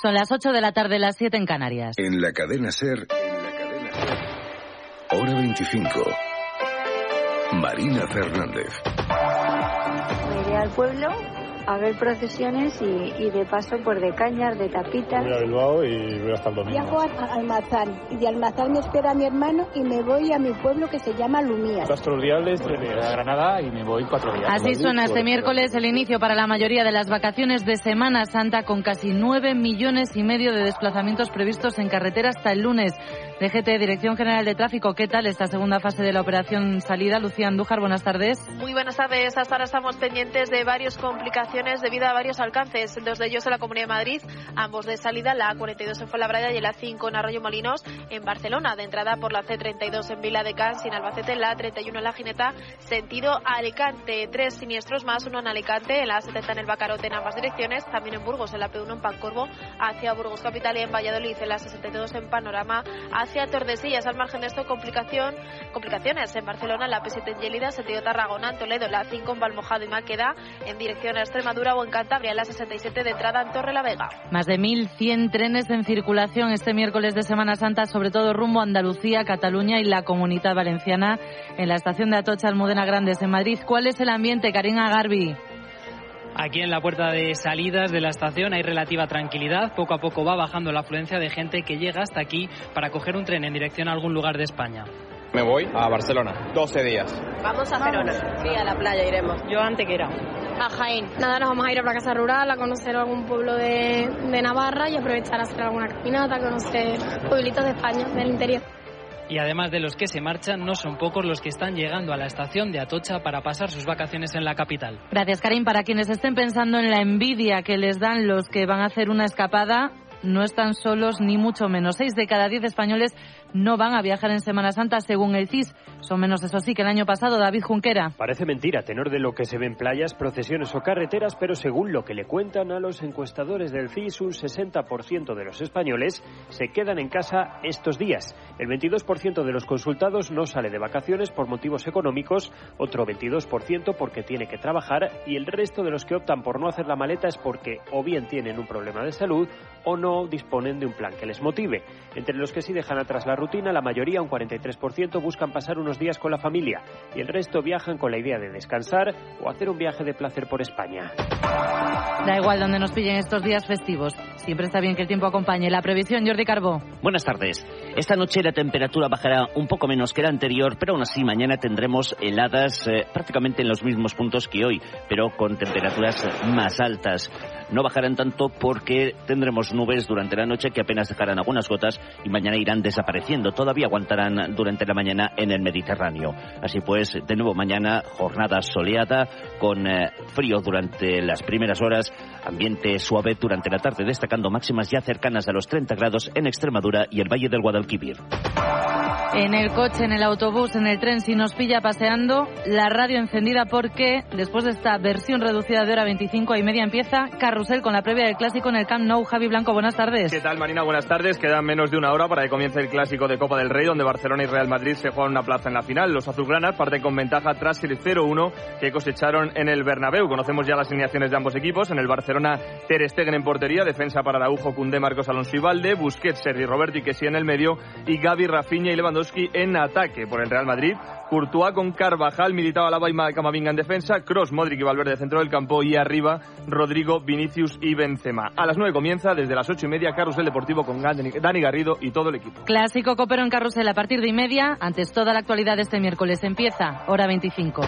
Son las 8 de la tarde, las 7 en Canarias. En la cadena Ser, en la cadena Ser, hora 25. Marina Fernández. Me iré al pueblo a ver procesiones y, y de paso por de Cañas, de Tapitas. Voy a Bilbao y voy hasta el domingo. Viajo a Almazán y de Almazán me espera mi hermano y me voy a mi pueblo que se llama Lumía. Castro Diales, a Granada y me voy cuatro días. Así suena este miércoles el inicio para la mayoría de las vacaciones de Semana Santa con casi nueve millones y medio de desplazamientos previstos en carretera hasta el lunes. DGT, Dirección General de Tráfico, ¿qué tal esta segunda fase de la operación salida? Lucía Andújar, buenas tardes. Muy buenas tardes. Hasta ahora estamos pendientes de varias complicaciones debido a varios alcances. Dos de ellos en la Comunidad de Madrid, ambos de salida, la A42 en Fuenlabrada y la A5 en Arroyo Molinos en Barcelona. De entrada por la C32 en Vila de Cans y en Albacete, la A31 en La Gineta, sentido Alicante. Tres siniestros más, uno en Alicante, en la A70 en el Bacarote en ambas direcciones, también en Burgos, en la P1 en Pancorvo, hacia Burgos Capital y en Valladolid, en la 62 en Panorama, hacia Tordesillas. Al margen de esto, complicación, complicaciones en Barcelona, en la P7 en Lleida, sentido Tarragona, en Toledo, la 5 en Valmojado y Maqueda, en dirección a Extremadura o en Cantabria, en la 67 de entrada en Torre la Vega. Más de 1.100 trenes en circulación este miércoles de Semana Santa, sobre todo rumbo a Andalucía, Cataluña y la Comunidad Valenciana, en la estación de Atocha Almudena Grandes en Madrid. ¿Cuál es el ambiente, Karina Garbi? Aquí en la puerta de salidas de la estación hay relativa tranquilidad. Poco a poco va bajando la afluencia de gente que llega hasta aquí para coger un tren en dirección a algún lugar de España. Me voy a Barcelona, 12 días. Vamos a Gerona. Sí, a la playa iremos. Yo a Antequera. A Jaén. Nada, nos vamos a ir a la casa rural, a conocer algún pueblo de, de Navarra y aprovechar a hacer alguna caminata, conocer pueblitos de España, del interior. Y además de los que se marchan, no son pocos los que están llegando a la estación de Atocha para pasar sus vacaciones en la capital. Gracias, Karim. Para quienes estén pensando en la envidia que les dan los que van a hacer una escapada, no están solos ni mucho menos. Seis de cada diez españoles no van a viajar en Semana Santa, según el CIS. Son menos, eso sí, que el año pasado. David Junquera. Parece mentira, tenor de lo que se ve en playas, procesiones o carreteras, pero según lo que le cuentan a los encuestadores del CIS, un 60% de los españoles se quedan en casa estos días. El 22% de los consultados no sale de vacaciones por motivos económicos, otro 22% porque tiene que trabajar y el resto de los que optan por no hacer la maleta es porque o bien tienen un problema de salud o no disponen de un plan que les motive. Entre los que sí dejan atrás la rutina, la mayoría, un 43%, buscan pasar unos días con la familia y el resto viajan con la idea de descansar o hacer un viaje de placer por España. Da igual donde nos pillen estos días festivos. Siempre está bien que el tiempo acompañe. La previsión, Jordi Carbó. Buenas tardes. Esta noche la temperatura bajará un poco menos que la anterior, pero aún así mañana tendremos heladas eh, prácticamente en los mismos puntos que hoy, pero con temperaturas más altas. No bajarán tanto porque tendremos nubes durante la noche que apenas dejarán algunas gotas y mañana irán desapareciendo. Todavía aguantarán durante la mañana en el Mediterráneo. Así pues, de nuevo mañana jornada soleada con eh, frío durante las primeras horas, ambiente suave durante la tarde, destacando máximas ya cercanas a los 30 grados en Extremadura y el Valle del Guadalquivir. En el coche, en el autobús, en el tren, si nos pilla paseando, la radio encendida porque después de esta versión reducida de hora 25 y media empieza Carrusel con la previa del clásico en el Camp Nou. Javi Blanco, buenas tardes. ¿Qué tal, Marina? Buenas tardes. Quedan menos de una hora para que comience el clásico de Copa del Rey, donde Barcelona y Real Madrid se juegan una plaza en la final. Los azulgranas parten con ventaja tras el 0-1 que cosecharon en el Bernabéu. Conocemos ya las alineaciones de ambos equipos. En el Barcelona, Ter Stegen en portería, defensa para Araujo, Cundé, Marcos Alonso y Valde, Busquets, Sergi Roberto y Kessi en el medio y Gaby, Rafinha y Lewandowski en ataque por el Real Madrid. Courtois con Carvajal, Militao, Alaba y Camavinga en defensa, Cross, Modric y Valverde centro del campo y arriba Rodrigo, Vinicius y Benzema. A las 9 comienza desde las ocho y media Carrusel Deportivo con Dani Garrido y todo el equipo. Clásico Copero en Carrusel a partir de y media. Antes toda la actualidad de este miércoles empieza, hora 25.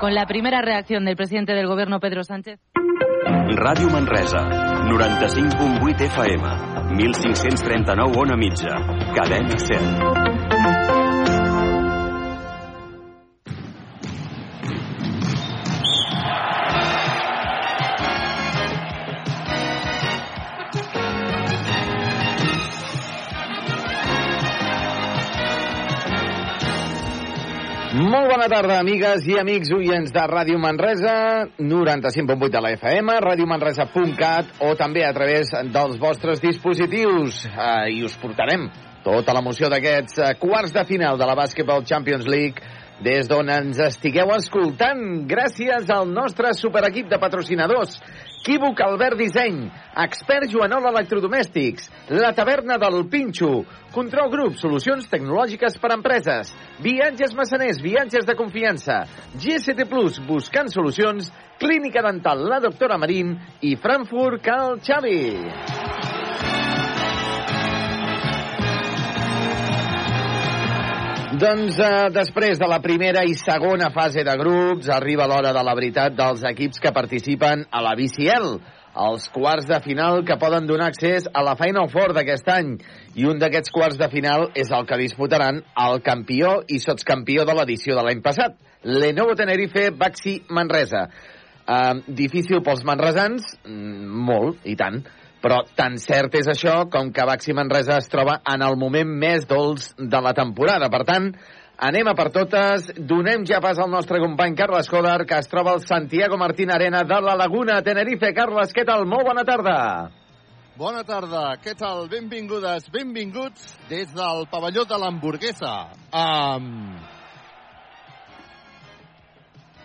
Con la primera reacción del presidente del gobierno Pedro Sánchez. Ràdio Manresa, 95.8 FM, 1539 ona mitja, cadena 100. Molt bona tarda, amigues i amics oients de Ràdio Manresa, 95.8 de la FM, radiomanresa.cat o també a través dels vostres dispositius. Uh, I us portarem tota l'emoció d'aquests uh, quarts de final de la Basketball Champions League des d'on ens estigueu escoltant gràcies al nostre superequip de patrocinadors Equívoc Albert Disseny, Expert Joanol Electrodomèstics, La Taverna del Pinxo, Control Group, solucions tecnològiques per a empreses, Viatges Massaners, viatges de confiança, GST Plus, buscant solucions, Clínica Dental La Doctora Marín i Frankfurt Cal Xavi. Doncs eh, després de la primera i segona fase de grups arriba l'hora de la veritat dels equips que participen a la BCL, els quarts de final que poden donar accés a la Final Four d'aquest any. I un d'aquests quarts de final és el que disputaran el campió i sotscampió de l'edició de l'any passat, Lenovo Tenerife Baxi Manresa. Uh, difícil pels manresans? Mm, molt, i tant. Però tan cert és això com que Baxi Manresa es troba en el moment més dolç de la temporada. Per tant, anem a per totes. Donem ja pas al nostre company Carles Coder, que es troba al Santiago Martín Arena de la Laguna, Tenerife. Carles, què tal? Molt bona tarda. Bona tarda, què tal? Benvingudes, benvinguts des del pavelló de l'hamburguesa. Um...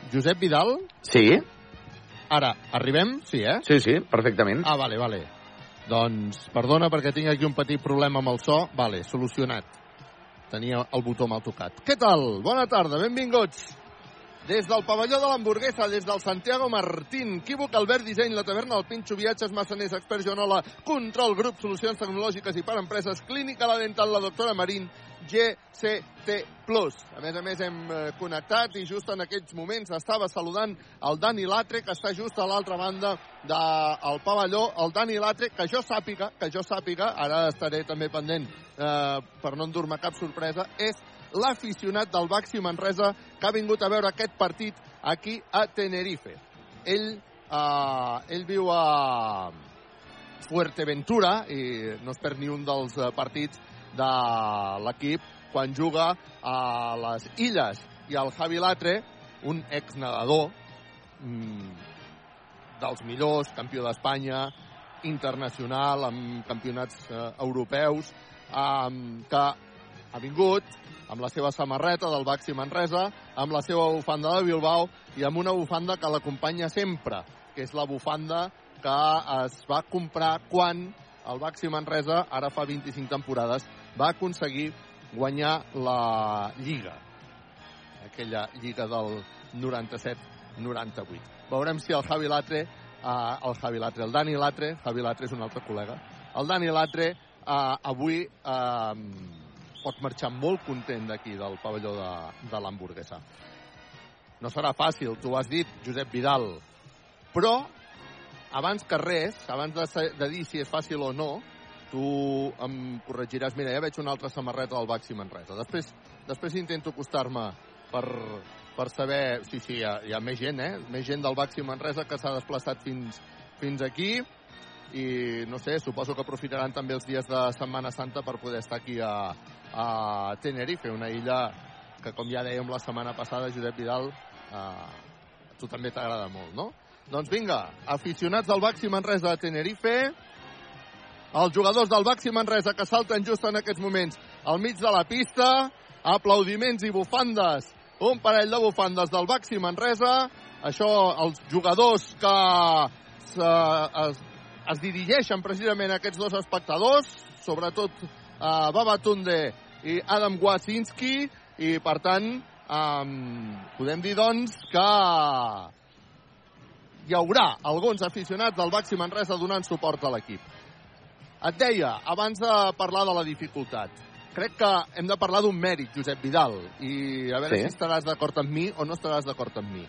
Josep Vidal? Sí. Ara, arribem? Sí, eh? Sí, sí, perfectament. Ah, vale, vale. Doncs, perdona perquè tinc aquí un petit problema amb el so. Vale, solucionat. Tenia el botó mal tocat. Què tal? Bona tarda, benvinguts. Des del pavelló de l'hamburguesa, des del Santiago Martín, Quívoc, Albert Disseny, la taverna, el Pinxo, Viatges, Massaners, Expert Joanola, Control Grup, Solucions Tecnològiques i per Empreses, Clínica La Dental, la doctora Marín, GCT+. A més a més, hem eh, connectat i just en aquests moments estava saludant el Dani Latre, que està just a l'altra banda del pavelló. El Dani Latre, que jo sàpiga, que jo sàpiga, ara estaré també pendent eh, per no endur-me cap sorpresa, és l'aficionat del Baxi Manresa que ha vingut a veure aquest partit aquí a Tenerife. Ell, eh, ell viu a Fuerteventura i no es perd ni un dels eh, partits de l'equip quan juga a les Illes. I el Javi Latre, un exnedador mmm, dels millors, campió d'Espanya, internacional, amb campionats eh, europeus, eh, que ha vingut amb la seva samarreta del Baxi Manresa, amb la seva bufanda de Bilbao i amb una bufanda que l'acompanya sempre, que és la bufanda que es va comprar quan el Baxi Manresa, ara fa 25 temporades, va aconseguir guanyar la Lliga. Aquella Lliga del 97-98. Veurem si el Javi Latre, eh, el Javi Latre, el Dani Latre, Javi Latre és un altre col·lega, el Dani Latre eh, avui eh, pot marxar molt content d'aquí, del pavelló de, de l'hamburguesa. No serà fàcil, tu has dit, Josep Vidal, però abans que res, abans de, de dir si és fàcil o no, tu em corregiràs. Mira, ja veig una altra samarreta del Baxi Manresa. Després, després intento acostar-me per, per saber... Sí, sí, hi ha, hi ha més gent, eh? Més gent del Baxi Manresa que s'ha desplaçat fins, fins aquí i, no sé, suposo que aprofitaran també els dies de Setmana Santa per poder estar aquí a, a Tenerife, una illa que, com ja dèiem la setmana passada, Josep Vidal, eh, a tu també t'agrada molt, no? Doncs vinga, aficionats del Baxi Manresa de Tenerife, els jugadors del Baxi Manresa que salten just en aquests moments al mig de la pista, aplaudiments i bufandes, un parell de bufandes del Baxi Manresa, això els jugadors que es, es, es dirigeixen precisament a aquests dos espectadors, sobretot uh, Babatunde i Adam Wasinski, i per tant um, podem dir doncs que hi haurà alguns aficionats del Baxi Manresa donant suport a l'equip. Et deia, abans de parlar de la dificultat, crec que hem de parlar d'un mèrit, Josep Vidal, i a veure Sí. si estaràs d'acord amb mi o no estaràs d'acord amb mi.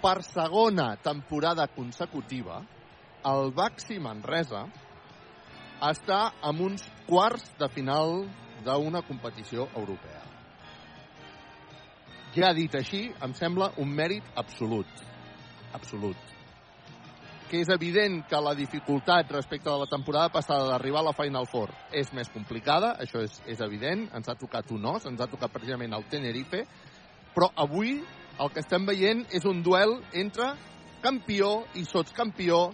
Per segona temporada consecutiva, el Baxi Manresa està amb uns quarts de final d'una competició europea. Ja dit així, em sembla un mèrit absolut. Absolut que és evident que la dificultat respecte de la temporada passada d'arribar a la Final Four és més complicada, això és, és evident, ens ha tocat un os, ens ha tocat precisament el Tenerife, però avui el que estem veient és un duel entre campió i sotscampió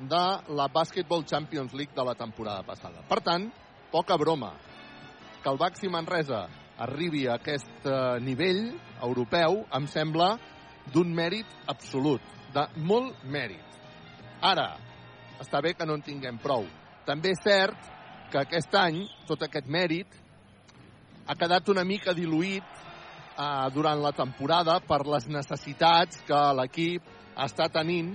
de la Basketball Champions League de la temporada passada. Per tant, poca broma. Que el Baxi Manresa arribi a aquest eh, nivell europeu em sembla d'un mèrit absolut, de molt mèrit. Ara, està bé que no en tinguem prou. També és cert que aquest any tot aquest mèrit ha quedat una mica diluït eh, durant la temporada per les necessitats que l'equip està tenint,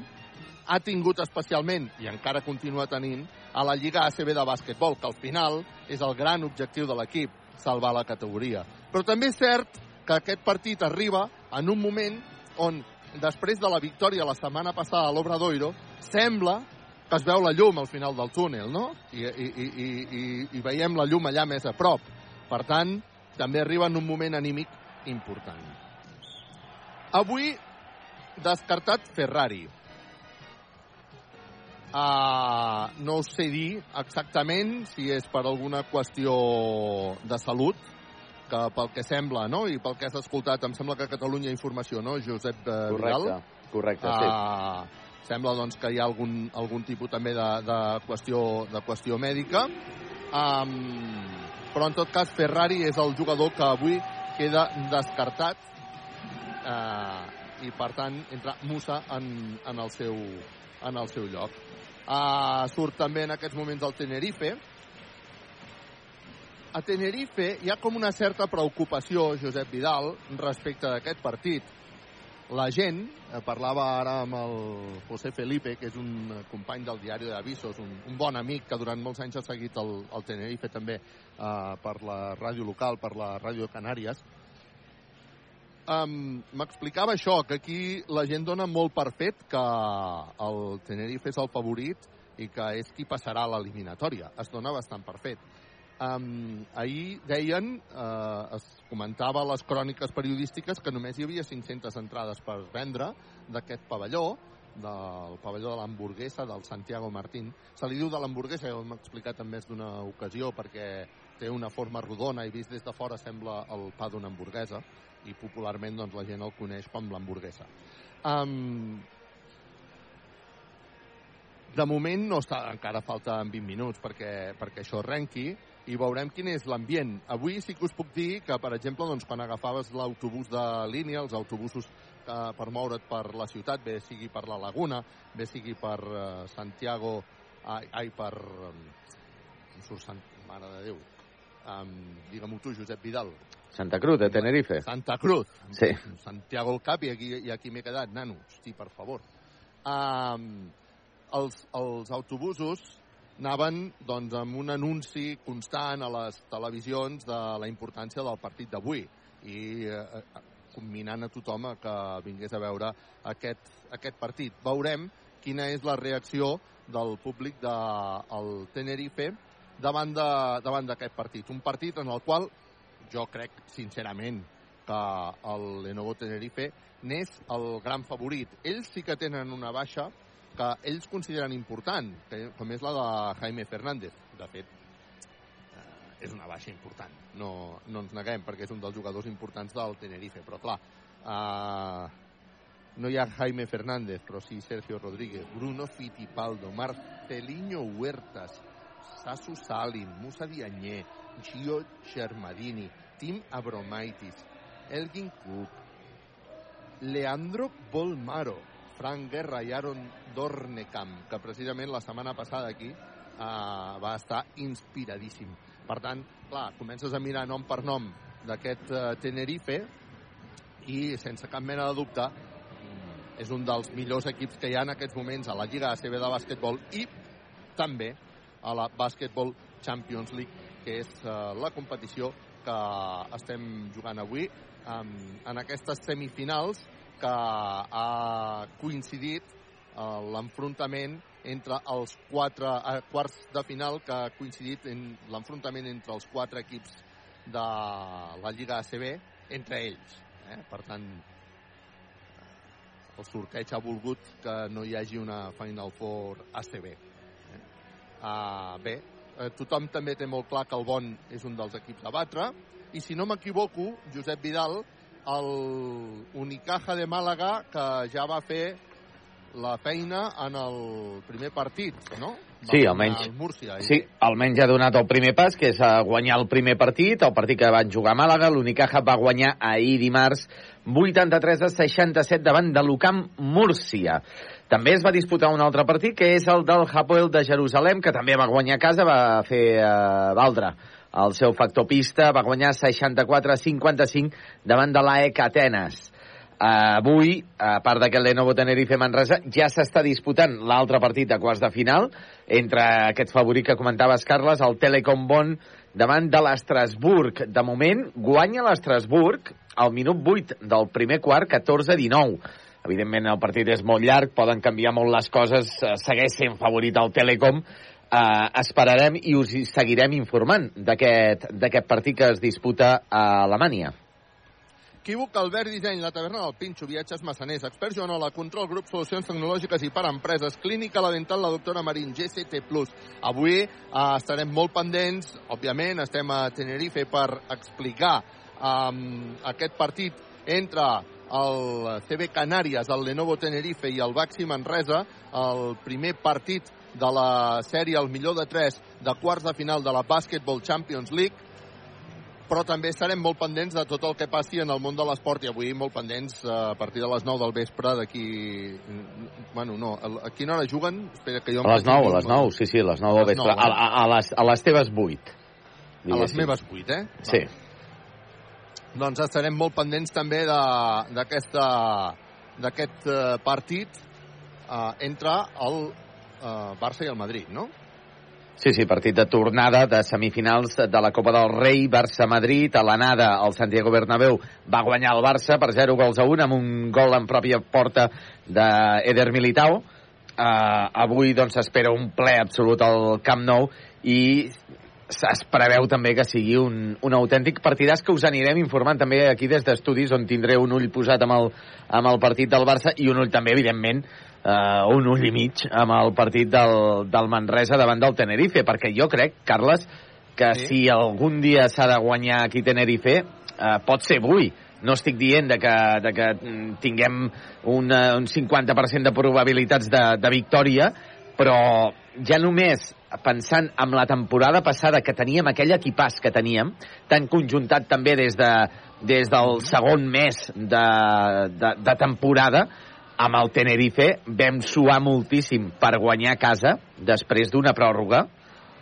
ha tingut especialment, i encara continua tenint, a la Lliga ACB de bàsquetbol, que al final és el gran objectiu de l'equip, salvar la categoria. Però també és cert que aquest partit arriba en un moment on, després de la victòria la setmana passada a l'Obradoiro, sembla que es veu la llum al final del túnel, no? I, i, i, i, i veiem la llum allà més a prop. Per tant, també arriba en un moment anímic important. Avui, descartat Ferrari. Uh, no sé dir exactament si és per alguna qüestió de salut, que pel que sembla, no? I pel que has escoltat, em sembla que Catalunya Informació, no, Josep uh, Vidal? Correcte, correcte, sí. Uh, sembla doncs, que hi ha algun, algun tipus també de, de, qüestió, de qüestió mèdica. Um, però en tot cas Ferrari és el jugador que avui queda descartat eh, i per tant entra Musa en, en, el, seu, en el seu lloc. Uh, surt també en aquests moments el Tenerife. A Tenerife hi ha com una certa preocupació, Josep Vidal, respecte d'aquest partit. La gent, eh, parlava ara amb el José Felipe, que és un company del diari d'Avisos, un, un bon amic que durant molts anys ha seguit el, el Tenerife també eh, per la ràdio local, per la ràdio Canàries, um, m'explicava això, que aquí la gent dona molt per fet que el Tenerife és el favorit i que és qui passarà a l'eliminatòria. Es dona bastant per fet. Um, ahir deien, uh, es comentava a les cròniques periodístiques que només hi havia 500 entrades per vendre d'aquest pavelló, del pavelló de l'hamburguesa del Santiago Martín. Se li diu de l'hamburguesa, ja ho hem explicat en més d'una ocasió, perquè té una forma rodona i vist des de fora sembla el pa d'una hamburguesa i popularment doncs, la gent el coneix com l'hamburguesa. Um, de moment no està, encara falta 20 minuts perquè, perquè això arrenqui i veurem quin és l'ambient. Avui sí que us puc dir que, per exemple, doncs, quan agafaves l'autobús de línia, els autobusos eh, per moure't per la ciutat, bé sigui per la Laguna, bé sigui per eh, Santiago, ai, ai per... Eh, surt Sant... Mare de Déu. Um, Digue-m'ho tu, Josep Vidal. Santa Cruz, de Tenerife. Santa Cruz. Sí. Santiago el cap i aquí, i aquí m'he quedat, nano. Hosti, per favor. Um, els, els autobusos anaven doncs, amb un anunci constant a les televisions de la importància del partit d'avui i eh, combinant a tothom a que vingués a veure aquest, aquest partit. Veurem quina és la reacció del públic del de, Tenerife davant d'aquest partit. Un partit en el qual jo crec, sincerament, que el Lenovo Tenerife n'és el gran favorit. Ells sí que tenen una baixa que ells consideren important, que, com és la de Jaime Fernández. De fet, eh, és una baixa important, no, no ens neguem, perquè és un dels jugadors importants del Tenerife, però clar, eh, no hi ha Jaime Fernández, però sí Sergio Rodríguez, Bruno Fittipaldo, Marcelinho Huertas, Sasu Salim, Musa Dianyé, Gio Germadini, Tim Abromaitis, Elgin Cook, Leandro Bolmaro, Frank Guerra i Aaron Dornecamp, que precisament la setmana passada aquí eh, va estar inspiradíssim. Per tant, clar, comences a mirar nom per nom d'aquest eh, Tenerife i sense cap mena de dubte mm, és un dels millors equips que hi ha en aquests moments a la Lliga ACB de bàsquetbol i també a la Basketball Champions League, que és uh, la competició que estem jugant avui um, en aquestes semifinals que ha coincidit uh, l'enfrontament entre els quatre uh, quarts de final que ha coincidit en l'enfrontament entre els quatre equips de la Lliga ACB entre ells. Eh? Per tant, el sorteig ha volgut que no hi hagi una Final Four ACB. Eh? Uh, bé, eh, tothom també té molt clar que el Bon és un dels equips a batre, i si no m'equivoco, Josep Vidal, el Unicaja de Màlaga, que ja va fer la feina en el primer partit, no? Sí, guanyar almenys. Múrcia. Sí, almenys ha donat el primer pas, que és a guanyar el primer partit, el partit que van jugar a Màlaga. L'Unicaja va guanyar ahir dimarts 83 a 67 davant de l'Ucamp Múrcia. També es va disputar un altre partit, que és el del Hapoel de Jerusalem, que també va guanyar a casa, va fer eh, valdre el seu factor pista, va guanyar 64 a 55 davant de l'AEC Atenes. Uh, avui, a part d'aquest Lenovo Tenerife Manresa, ja s'està disputant l'altre partit de quarts de final entre aquest favorit que comentaves, Carles, el Telecom Bon davant de l'Estrasburg. De moment, guanya l'Estrasburg al minut 8 del primer quart, 14-19. Evidentment, el partit és molt llarg, poden canviar molt les coses, eh, segueix sent favorit el Telecom, eh, esperarem i us seguirem informant d'aquest partit que es disputa a Alemanya. Equívoc, Albert Disseny, la taverna del Pinxo, viatges massaners, experts Joanola, control grup, solucions tecnològiques i per empreses, clínica, la dental, la doctora Marín, GCT+. Avui eh, estarem molt pendents, òbviament, estem a Tenerife per explicar eh, aquest partit entre el CB Canàries, el Lenovo Tenerife i el Baxi Manresa, el primer partit de la sèrie, el millor de tres, de quarts de final de la Basketball Champions League, però també estarem molt pendents de tot el que passi en el món de l'esport i avui molt pendents eh, a partir de les 9 del vespre d'aquí... Bueno, no, a quina hora juguen? Espera, que jo A les faci 9, un- a les 9, sí, sí, a les 9 del vespre. 9, A, a, a, les, a les teves 8. A les meves 8, eh? Sí. Doncs estarem molt pendents també d'aquest eh, partit eh, entre el eh, Barça i el Madrid, no? Sí, sí, partit de tornada de semifinals de la Copa del Rei, Barça-Madrid, a l'anada el Santiago Bernabéu va guanyar el Barça per 0 gols a 1 amb un gol en pròpia porta d'Eder Militao. Uh, avui doncs un ple absolut al Camp Nou i es preveu també que sigui un, un autèntic partidàs que us anirem informant també aquí des d'estudis on tindré un ull posat amb el, amb el partit del Barça i un ull també, evidentment, uh, un ull i mig amb el partit del, del Manresa davant del Tenerife, perquè jo crec, Carles, que sí. si algun dia s'ha de guanyar aquí Tenerife, uh, pot ser avui. No estic dient de que, de que mm, tinguem una, un 50% de probabilitats de, de victòria, però ja només pensant en la temporada passada que teníem aquell equipàs que teníem, tan conjuntat també des, de, des del segon mes de, de, de temporada, amb el Tenerife vam suar moltíssim per guanyar a casa després d'una pròrroga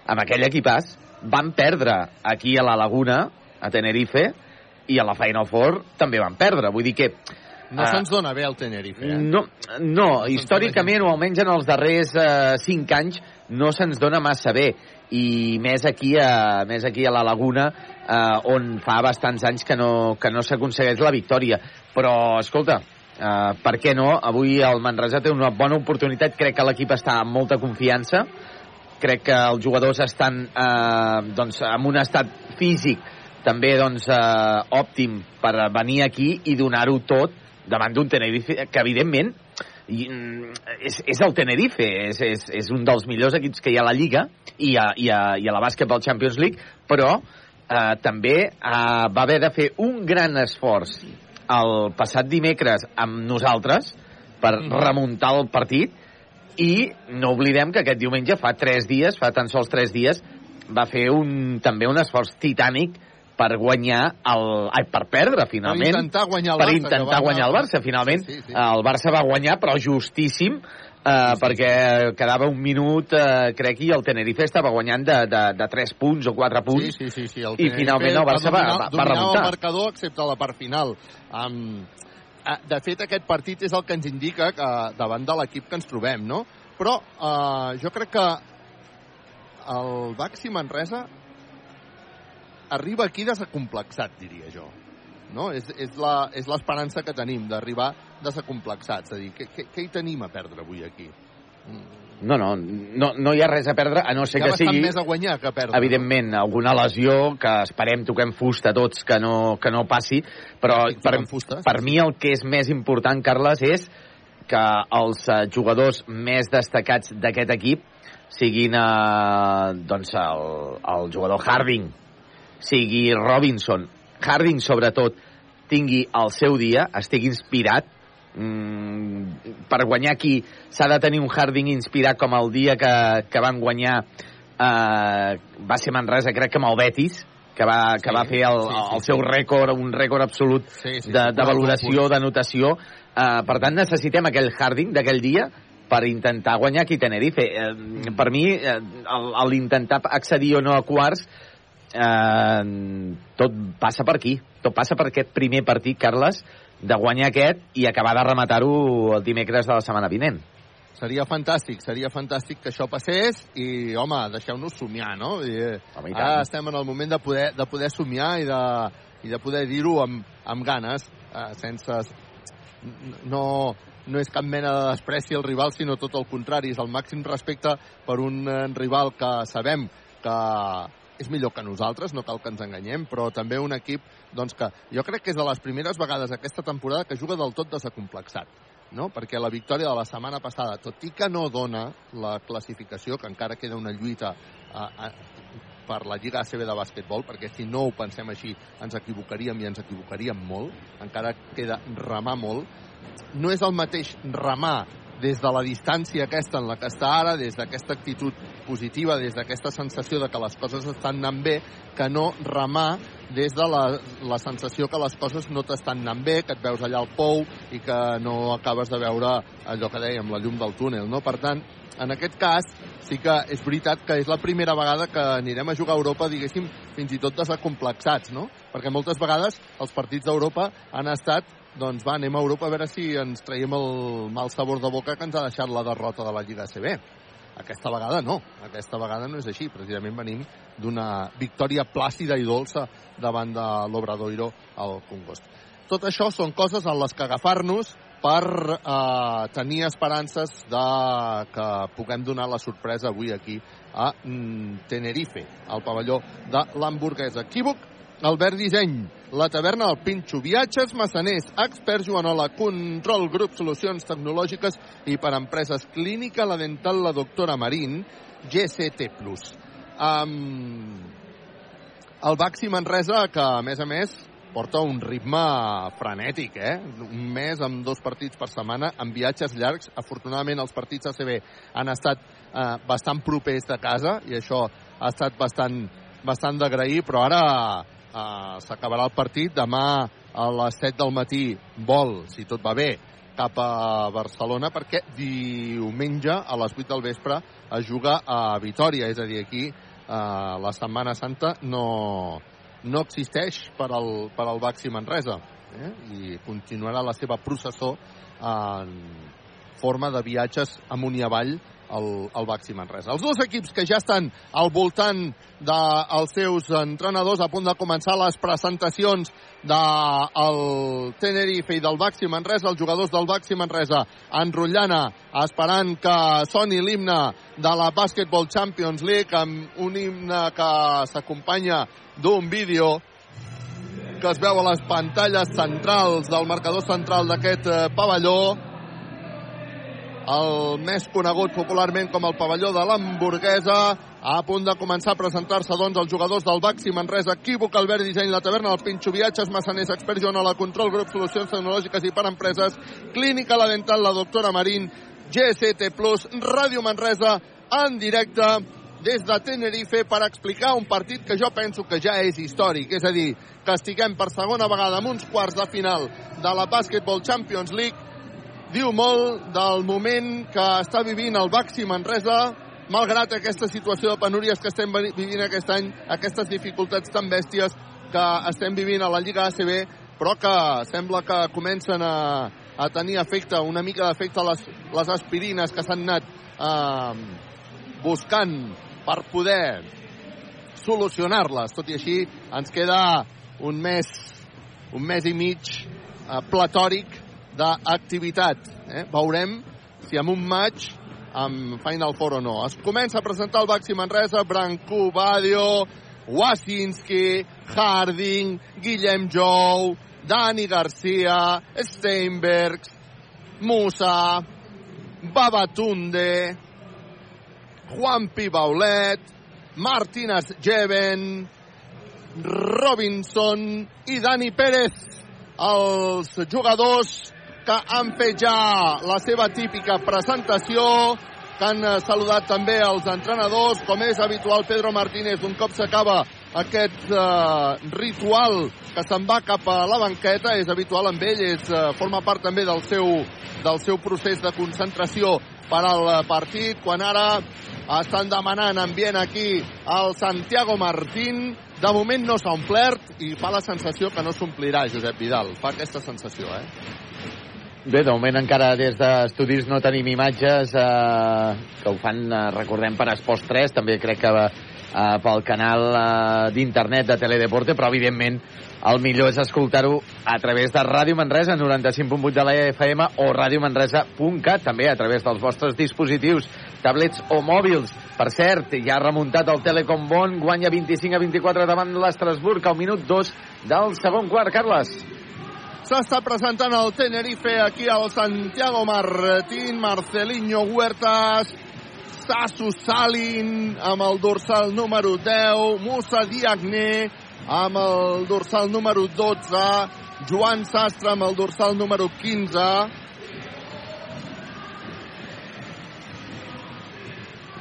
amb aquell equipàs. Van perdre aquí a la Laguna, a Tenerife, i a la Final Four també van perdre. Vull dir que No Ah. se'ns dona bé el Tenerife, eh? no, no històricament, o almenys en els darrers eh, cinc anys, no se'ns dona massa bé. I més aquí a, més aquí a la Laguna, eh, on fa bastants anys que no, que no s'aconsegueix la victòria. Però, escolta, eh, per què no? Avui el Manresa té una bona oportunitat. Crec que l'equip està amb molta confiança. Crec que els jugadors estan eh, doncs, en un estat físic també doncs, eh, òptim per venir aquí i donar-ho tot davant d'un Tenerife que, evidentment, i, mm, és, és el Tenerife, és, és, és un dels millors equips que hi ha a la Lliga i a, i a, i a la Basketball Champions League, però eh, també eh, va haver de fer un gran esforç el passat dimecres amb nosaltres per remuntar el partit i no oblidem que aquest diumenge fa tres dies, fa tan sols tres dies, va fer un, també un esforç titànic per guanyar el... Ai, per perdre, finalment. Per intentar guanyar el per Barça, intentar guanyar el Barça. Finalment, Sí, sí, sí. el Barça va guanyar, però justíssim, eh, perquè quedava un minut, eh, crec, i el Tenerife estava guanyant de, de, de 3 punts o 4 punts. Sí, sí, sí, sí. El I finalment el Barça va, va, va remuntar. el marcador, excepte la part final. Um, de fet, aquest partit és el que ens indica que davant de l'equip que ens trobem, no? Però uh, jo crec que el Baxi Manresa arriba aquí desacomplexat, diria jo. No? És, és l'esperança que tenim d'arribar desacomplexats. És a dir, què, què, què hi tenim a perdre avui aquí? No, no, no, no hi ha res a perdre, a no ser Hi ha que sigui... més a guanyar que a perdre. Evidentment, alguna lesió que esperem, toquem fusta tots, que no, que no passi, però per, per mi el que és més important, Carles, és que els eh, jugadors més destacats d'aquest equip siguin eh, doncs el, el jugador Harding, sigui Robinson, Harding sobretot, tingui el seu dia, estigui inspirat mm, per guanyar aquí s'ha de tenir un Harding inspirat com el dia que, que van guanyar eh, va ser Manresa, crec que amb el Betis, que va, que Sí, va fer el, sí, sí, el sí. seu rècord, un rècord absolut Sí, sí, de, de valoració, sí. d'anotació. Eh, per tant, necessitem aquell Harding d'aquell dia per intentar guanyar aquí Tenerife. Eh, per mi, eh, l'intentar accedir o no a quarts, eh, tot passa per aquí. Tot passa per aquest primer partit, Carles, de guanyar aquest i acabar de rematar-ho el dimecres de la setmana vinent. Seria fantàstic, seria fantàstic que això passés i, home, deixeu-nos somiar, no? Dir, Home, i ara estem en el moment de poder, de poder somiar i de, i de poder dir-ho amb, amb ganes, eh, sense... No, no és cap mena de despreci al rival, sinó tot el contrari, és el màxim respecte per un eh, rival que sabem que és millor que nosaltres, no cal que ens enganyem, però també un equip doncs, que jo crec que és de les primeres vegades aquesta temporada que juga del tot desacomplexat no? perquè la victòria de la setmana passada, tot i que no dona la classificació, que encara queda una lluita a, a, per la Lliga ACB de bàsquetbol, perquè si no ho pensem així ens equivocaríem i ens equivocaríem molt, encara queda remar molt. No és el mateix remar des de la distància aquesta en la que està ara, des d'aquesta actitud positiva, des d'aquesta sensació de que les coses estan anant bé, que no remar des de la, la sensació que les coses no t'estan anant bé, que et veus allà al pou i que no acabes de veure allò que dèiem, la llum del túnel. No? Per tant, en aquest cas, sí que és veritat que és la primera vegada que anirem a jugar a Europa, diguéssim, fins i tot desacomplexats, no? Perquè moltes vegades els partits d'Europa han estat doncs va, anem a Europa a veure si ens traiem el mal sabor de boca que ens ha deixat la derrota de la Lliga ACB. Aquesta vegada no, aquesta vegada no és així. Precisament venim d'una victòria plàcida i dolça davant de l'Obradoiro al Congost. Tot això són coses en les que agafar-nos per eh, tenir esperances de que puguem donar la sorpresa avui aquí a mm, Tenerife, al pavelló de l'hamburguesa. Equívoc, Albert Disseny, la taverna del Pinxo, viatges, massaners, expert Joanola, control, grup, solucions tecnològiques i per empreses clínica, la dental, la doctora Marín, GCT+. Um, el Baxi Manresa, que a més a més porta un ritme frenètic, eh? Un mes amb dos partits per setmana, amb viatges llargs. Afortunadament els partits ACB han estat eh, bastant propers de casa i això ha estat bastant, bastant d'agrair, però ara eh, s'acabarà el partit. Demà a les 7 del matí vol, si tot va bé, cap a Barcelona perquè diumenge a les 8 del vespre es juga a Vitoria, és a dir, aquí eh, la Setmana Santa no, no existeix per al, per al Baxi Manresa eh? i continuarà la seva processó en forma de viatges amunt i avall al, al Baxi Manresa. Els dos equips que ja estan al voltant dels seus entrenadors a punt de començar les presentacions del Tenerife i del Baxi Manresa, els jugadors del Baxi Manresa enrotllant esperant que soni l'himne de la Basketball Champions League amb un himne que s'acompanya d'un vídeo que es veu a les pantalles centrals del marcador central d'aquest eh, pavelló el més conegut popularment com el pavelló de l'hamburguesa a punt de començar a presentar-se doncs els jugadors del Baxi Manresa, Equívoc, Albert Disseny, la taverna, el Pinxo Viatges, Massaners, Expert Joan, la Control, Grup Solucions Tecnològiques i per Empreses, Clínica La Dental, la doctora Marín, GST Ràdio Manresa, en directe des de Tenerife per explicar un partit que jo penso que ja és històric, és a dir, que estiguem per segona vegada en uns quarts de final de la Basketball Champions League diu molt del moment que està vivint el Baxi Manresa, malgrat aquesta situació de penúries que estem vivint aquest any, aquestes dificultats tan bèsties que estem vivint a la Lliga ACB, però que sembla que comencen a, a tenir efecte, una mica d'efecte les, les aspirines que s'han anat eh, buscant per poder solucionar-les. Tot i així, ens queda un mes, un mes i mig eh, platòric d'activitat. Eh? Veurem si amb un maig amb Final Four o no. Es comença a presentar el Baxi Manresa, Brancú, Badio, Wasinski, Harding, Guillem Jou, Dani Garcia, Steinbergs, Musa, Babatunde, Juan Pibaulet, Martínez Jeven, Robinson i Dani Pérez, els jugadors que han fet ja la seva típica presentació, que han eh, saludat també els entrenadors, com és habitual Pedro Martínez, un cop s'acaba aquest eh, ritual que se'n va cap a la banqueta, és habitual amb ell, és, eh, forma part també del seu, del seu procés de concentració per al partit, quan ara estan demanant ambient aquí al Santiago Martín, de moment no s'ha omplert i fa la sensació que no s'omplirà Josep Vidal, fa aquesta sensació, eh? Bé, de moment encara des d'estudis no tenim imatges eh, que ho fan, eh, recordem, per Esports 3, també crec que eh, pel canal eh, d'internet de Teledeporte, però evidentment el millor és escoltar-ho a través de Ràdio Manresa 95.8 de la FM o radiomanresa.cat, també a través dels vostres dispositius, tablets o mòbils. Per cert, ja ha remuntat el Telecom Bon, guanya 25 a 24 davant l'Estrasburg al minut 2 del segon quart. Carles. S'està presentant el Tenerife aquí al Santiago Martín, Marcelinho Huertas, Sasu Salin amb el dorsal número 10, Musa Diagne amb el dorsal número 12, Joan Sastre amb el dorsal número 15,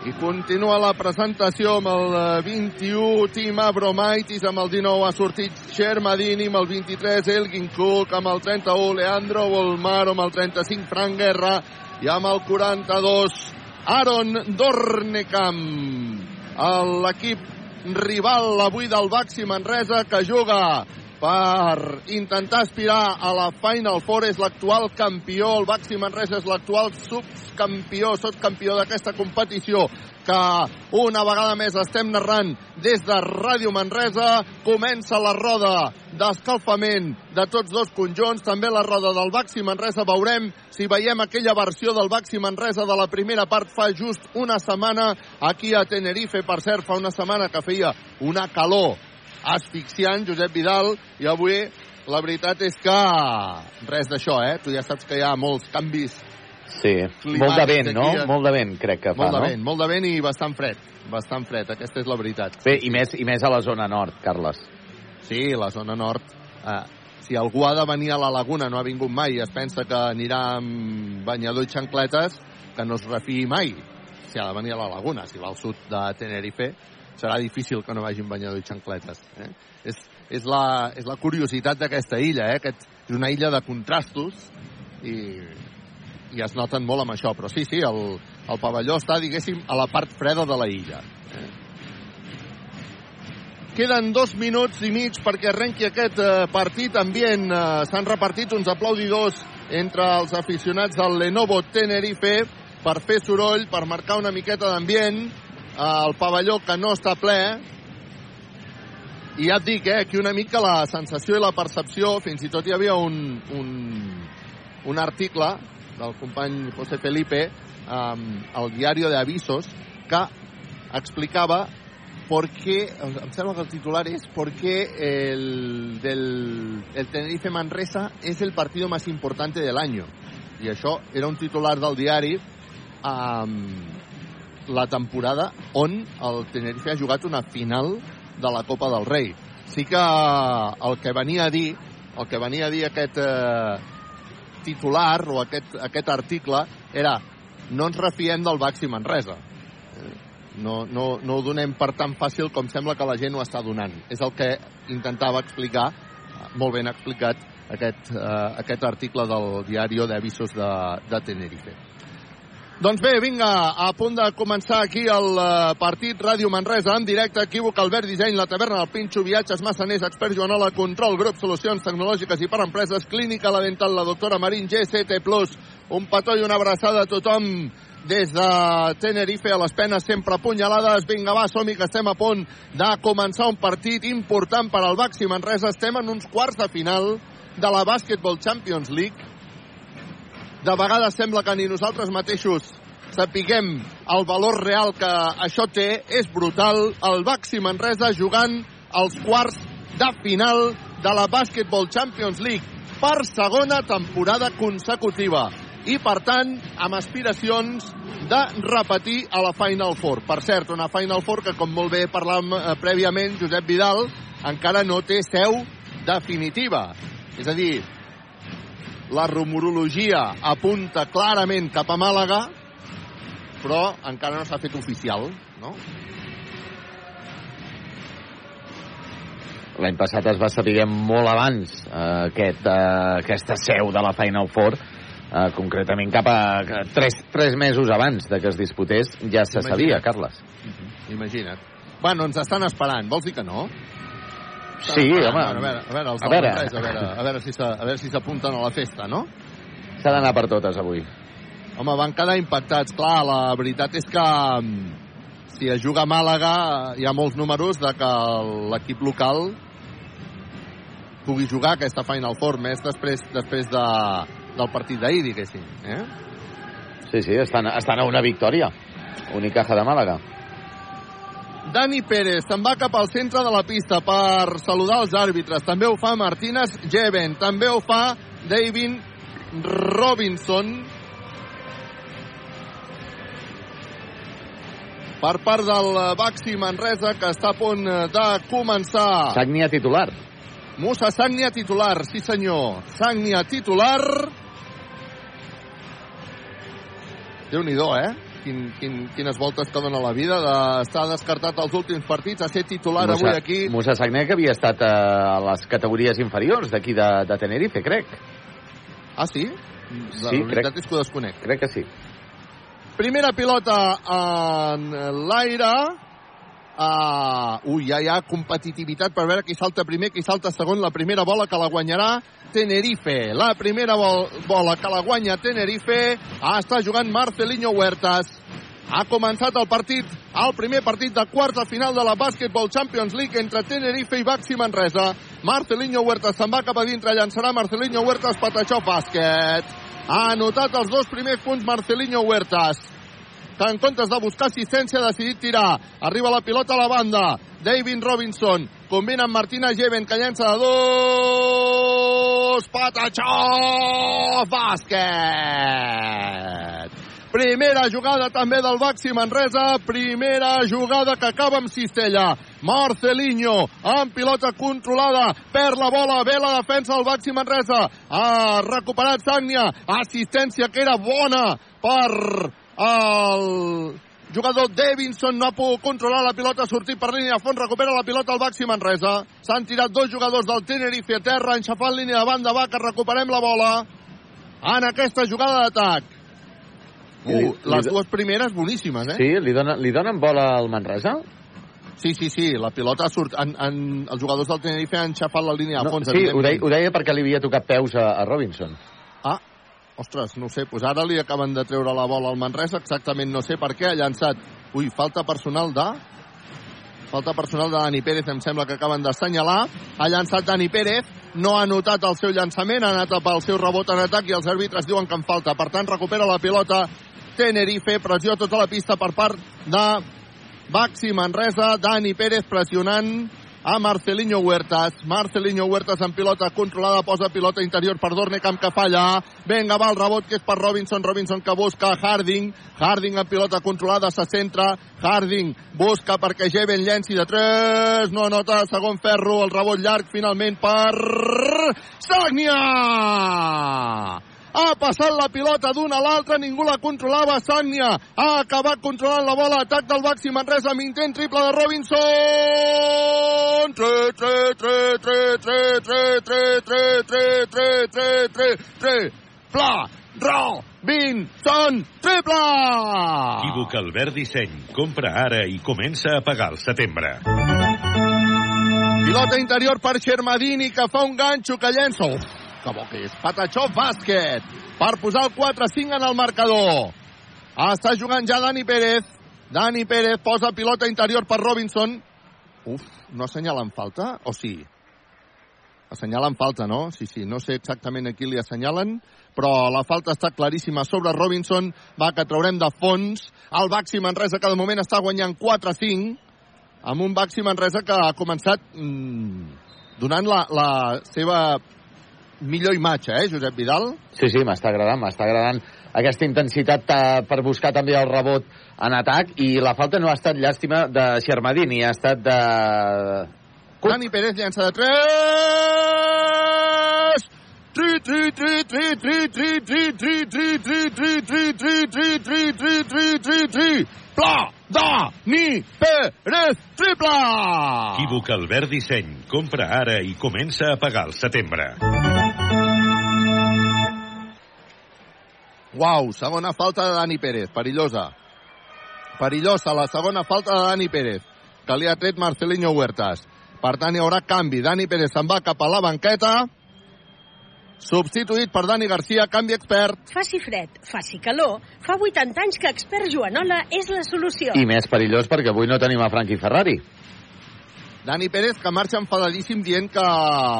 I continua la presentació amb el 21, Tim Abromaitis, amb el 19 ha sortit Shermadini, amb el 23 Elgin Cook, amb el 31 Leandro Volmar, amb el 35 Frank Guerra i amb el 42 Aaron Dornecamp. L'equip rival avui del Baxi Manresa que juga per intentar aspirar a la Final Four és l'actual campió, el Baxi Manresa és l'actual subcampió, subcampió d'aquesta competició que una vegada més estem narrant des de Ràdio Manresa. Comença la roda d'escalfament de tots dos conjunts, també la roda del Baxi Manresa. Veurem si veiem aquella versió del Baxi Manresa de la primera part fa just una setmana aquí a Tenerife. Per cert, fa una setmana que feia una calor asfixiant, Josep Vidal, i avui la veritat és que res d'això, eh? Tu ja saps que hi ha molts canvis Sí, molt de vent, no? A... Molt de vent, crec que fa, molt de no? vent, molt de vent i bastant fred. Bastant fred, aquesta és la veritat. Bé, i més, i més a la zona nord, Carles. Sí, la zona nord. Eh, si algú ha de venir a la laguna, no ha vingut mai, i es pensa que anirà amb banyador i xancletes, que no es refiï mai. Si ha de venir a la laguna, si va al sud de Tenerife, serà difícil que no vagi amb banyador i xancletes. Eh? És, és, la, és la curiositat d'aquesta illa, eh? Aquest, és una illa de contrastos i, i es noten molt amb això, però sí, sí, el, el pavelló està, diguéssim, a la part freda de la illa. Eh? Queden dos minuts i mig perquè arrenqui aquest eh, partit ambient. Eh, S'han repartit uns aplaudidors entre els aficionats del Lenovo Tenerife per fer soroll, per marcar una miqueta d'ambient. El pavelló que no està ple. I ja et dic, eh, aquí una mica la sensació i la percepció, fins i tot hi havia un, un, un article del company José Felipe um, al Diario de Avisos que explicava por qué, em sembla que el titular es por qué el, del, el Tenerife Manresa es el partido más importante del año. I això era un titular del diari um, la temporada on el Tenerife ha jugat una final de la Copa del Rei. Sí que el que venia a dir, el que venia a dir aquest eh, titular o aquest, aquest article era no ens refiem del Baxi Manresa. No, no, no ho donem per tan fàcil com sembla que la gent ho està donant. És el que intentava explicar, molt ben explicat, aquest, uh, aquest article del diari d'Avisos de, de Tenerife. Doncs bé, vinga, a punt de començar aquí el uh, partit Ràdio Manresa en directe, equívoc, Albert Disseny, la taverna del Pinxo, viatges, massaners, expert Joanola, control, grup, solucions tecnològiques i per empreses, clínica, la dental, la doctora Marín, GCT+, un petó i una abraçada a tothom des de Tenerife a les penes sempre apunyalades. Vinga, va, som que estem a punt de començar un partit important per al Baxi Manresa. Estem en uns quarts de final de la Basketball Champions League. De vegades sembla que ni nosaltres mateixos sapiguem el valor real que això té. És brutal. El Baxi Manresa jugant els quarts de final de la Basketball Champions League per segona temporada consecutiva i, per tant, amb aspiracions de repetir a la Final Four. Per cert, una Final Four que, com molt bé parlàvem eh, prèviament, Josep Vidal encara no té seu definitiva. És a dir, la rumorologia apunta clarament cap a Màlaga, però encara no s'ha fet oficial, no? L'any passat es va saber molt abans eh, aquest, eh, aquesta seu de la Final Four, eh, concretament cap a tres, tres mesos abans de que es disputés, ja se Imagina't. sabia, Carles. Imagina't. Bueno, ens estan esperant. Vols dir que no? Sí, home. A veure, a veure, els A veure. A veure, a veure si s'ha- a veure si s'apunten a la festa, no? S'ha d'anar per totes avui. Home, van quedar impactats. Clar, la veritat és que mm, si es juga a Màlaga hi ha molts números de que l'equip local pugui jugar aquesta Final Four més després després de, del partit d'ahir, diguéssim. Eh? Sí, sí, estan, estan a una victòria. Unicaja de Màlaga. Dani Pérez se'n va cap al centre de la pista per saludar els àrbitres. També ho fa Martínez Jeven. També ho fa David Robinson. Per part del Baxi Manresa, que està a punt de començar. Sagnia titular. Musa Sagnia titular, sí senyor. Sagnia titular. Déu-n'hi-do, eh? Quin, quin, quines voltes que dona la vida d'estar descartat als últims partits a ser titular Musa, avui aquí. Musa Sagnia, que havia estat eh, a les categories inferiors d'aquí de, de Tenerife, crec. Ah, sí? La Sí, veritat crec- és que ho desconec. Crec que sí. Primera pilota en l'aire. Uh, ui, ja hi ha competitivitat per veure qui salta primer, qui salta segon. La primera bola que la guanyarà Tenerife. La primera bol bola que la guanya Tenerife. Ah, està jugant Marcelinho Huertas. Ha començat el partit, el primer partit de quarts de final de la Basketball Champions League entre Tenerife i Baxi Manresa. Marcelinho Huertas se'n va cap a dintre, llançarà Marcelinho Huertas, Patachó bàsquet. Ha anotat els dos primers punts Marcelinho Huertas que en comptes de buscar assistència ha decidit tirar. Arriba la pilota a la banda. David Robinson combina amb Martina Jeven que llença de dos. Patachó! Bàsquet! Primera jugada també del Baxi Manresa, primera jugada que acaba amb cistella. Marcelinho, amb pilota controlada, perd la bola, ve la defensa del Baxi Manresa. Ha recuperat Sagnia, assistència que era bona per el jugador Davinson no ha pogut controlar la pilota, ha sortit per línia de fons, recupera la pilota al Baxi Manresa. S'han tirat dos jugadors del Tenerife a terra, enxafant línia de banda, va, que recuperem la bola en aquesta jugada d'atac. Uh, les dues primeres boníssimes, eh? Sí, li, dona, li donen bola al Manresa? Sí, sí, sí, la pilota surt... En, en, els jugadors del Tenerife han xafat la línia de No, fons. sí, ho deia, ho deia perquè li havia tocat peus a, a Robinson. Ostres, no sé, doncs ara li acaben de treure la bola al Manresa, exactament no sé per què, ha llançat... Ui, falta personal de... Falta personal de Dani Pérez, em sembla que acaben d'assenyalar. Ha llançat Dani Pérez, no ha notat el seu llançament, ha anat pel seu rebot en atac i els àrbitres diuen que en falta. Per tant, recupera la pilota Tenerife, pressió tota la pista per part de Baxi Manresa, Dani Pérez pressionant a Marcelinho Huertas. Marcelinho Huertas en pilota controlada, posa pilota interior per Dornecamp que falla. Vinga, va el rebot que és per Robinson, Robinson que busca Harding. Harding en pilota controlada, se centra. Harding busca perquè Jeven llenci de 3. No anota, segon ferro, el rebot llarg finalment per Sagnia! Ha passat la pilota d'una a l'altra, ningú la controlava, Sagnia ha acabat controlant la bola, atac del Baxi Manresa amb intent triple de Robinson 3, 3, 3, 3, 3, 3, 3, 3, 3, 3, 3, 3, 3, Pla, Robinson, triple! Equívoc Albert Disseny. Compra ara i comença a pagar al setembre. Pilota interior per Xermadini, que fa un ganxo que llença. Uf, que bo que és. Patachó bàsquet per posar el 4-5 en el marcador. Està jugant ja Dani Pérez. Dani Pérez posa pilota interior per Robinson. Uf, no assenyalen falta? O sí? Assenyalen falta, no? Sí, sí, no sé exactament a qui li assenyalen, però la falta està claríssima sobre Robinson. Va, que traurem de fons. El Baxi Manresa, que de moment està guanyant 4-5, amb un Baxi Manresa que ha començat mmm, donant la, la seva millor imatge, eh, Josep Vidal? Sí, sí, m'està agradant, m'està agradant aquesta intensitat eh, per buscar també el rebot en atac i la falta no ha estat llàstima de Xermadini, ha estat de... Dani Pérez llença de 3! Tri, tri, tri, tri, tri, tri, tri, tri, tri, tri, tri, tri, tri, tri, tri, tri, tri, tri, tri. Pla, da, ni, Pérez, triple! Equívoc Albert Disseny. Compra ara i comença a pagar al setembre. Uau, segona falta de Dani Pérez, perillosa. Perillosa la segona falta de Dani Pérez, que li ha tret Marcelinho Huertas. Per tant, hi haurà canvi. Dani Pérez se'n va cap a la banqueta. Substituït per Dani Garcia, canvi expert. Faci fred, faci calor. Fa 80 anys que expert Joanola és la solució. I més perillós perquè avui no tenim a Frankie Ferrari. Dani Pérez, que marxa enfadadíssim dient que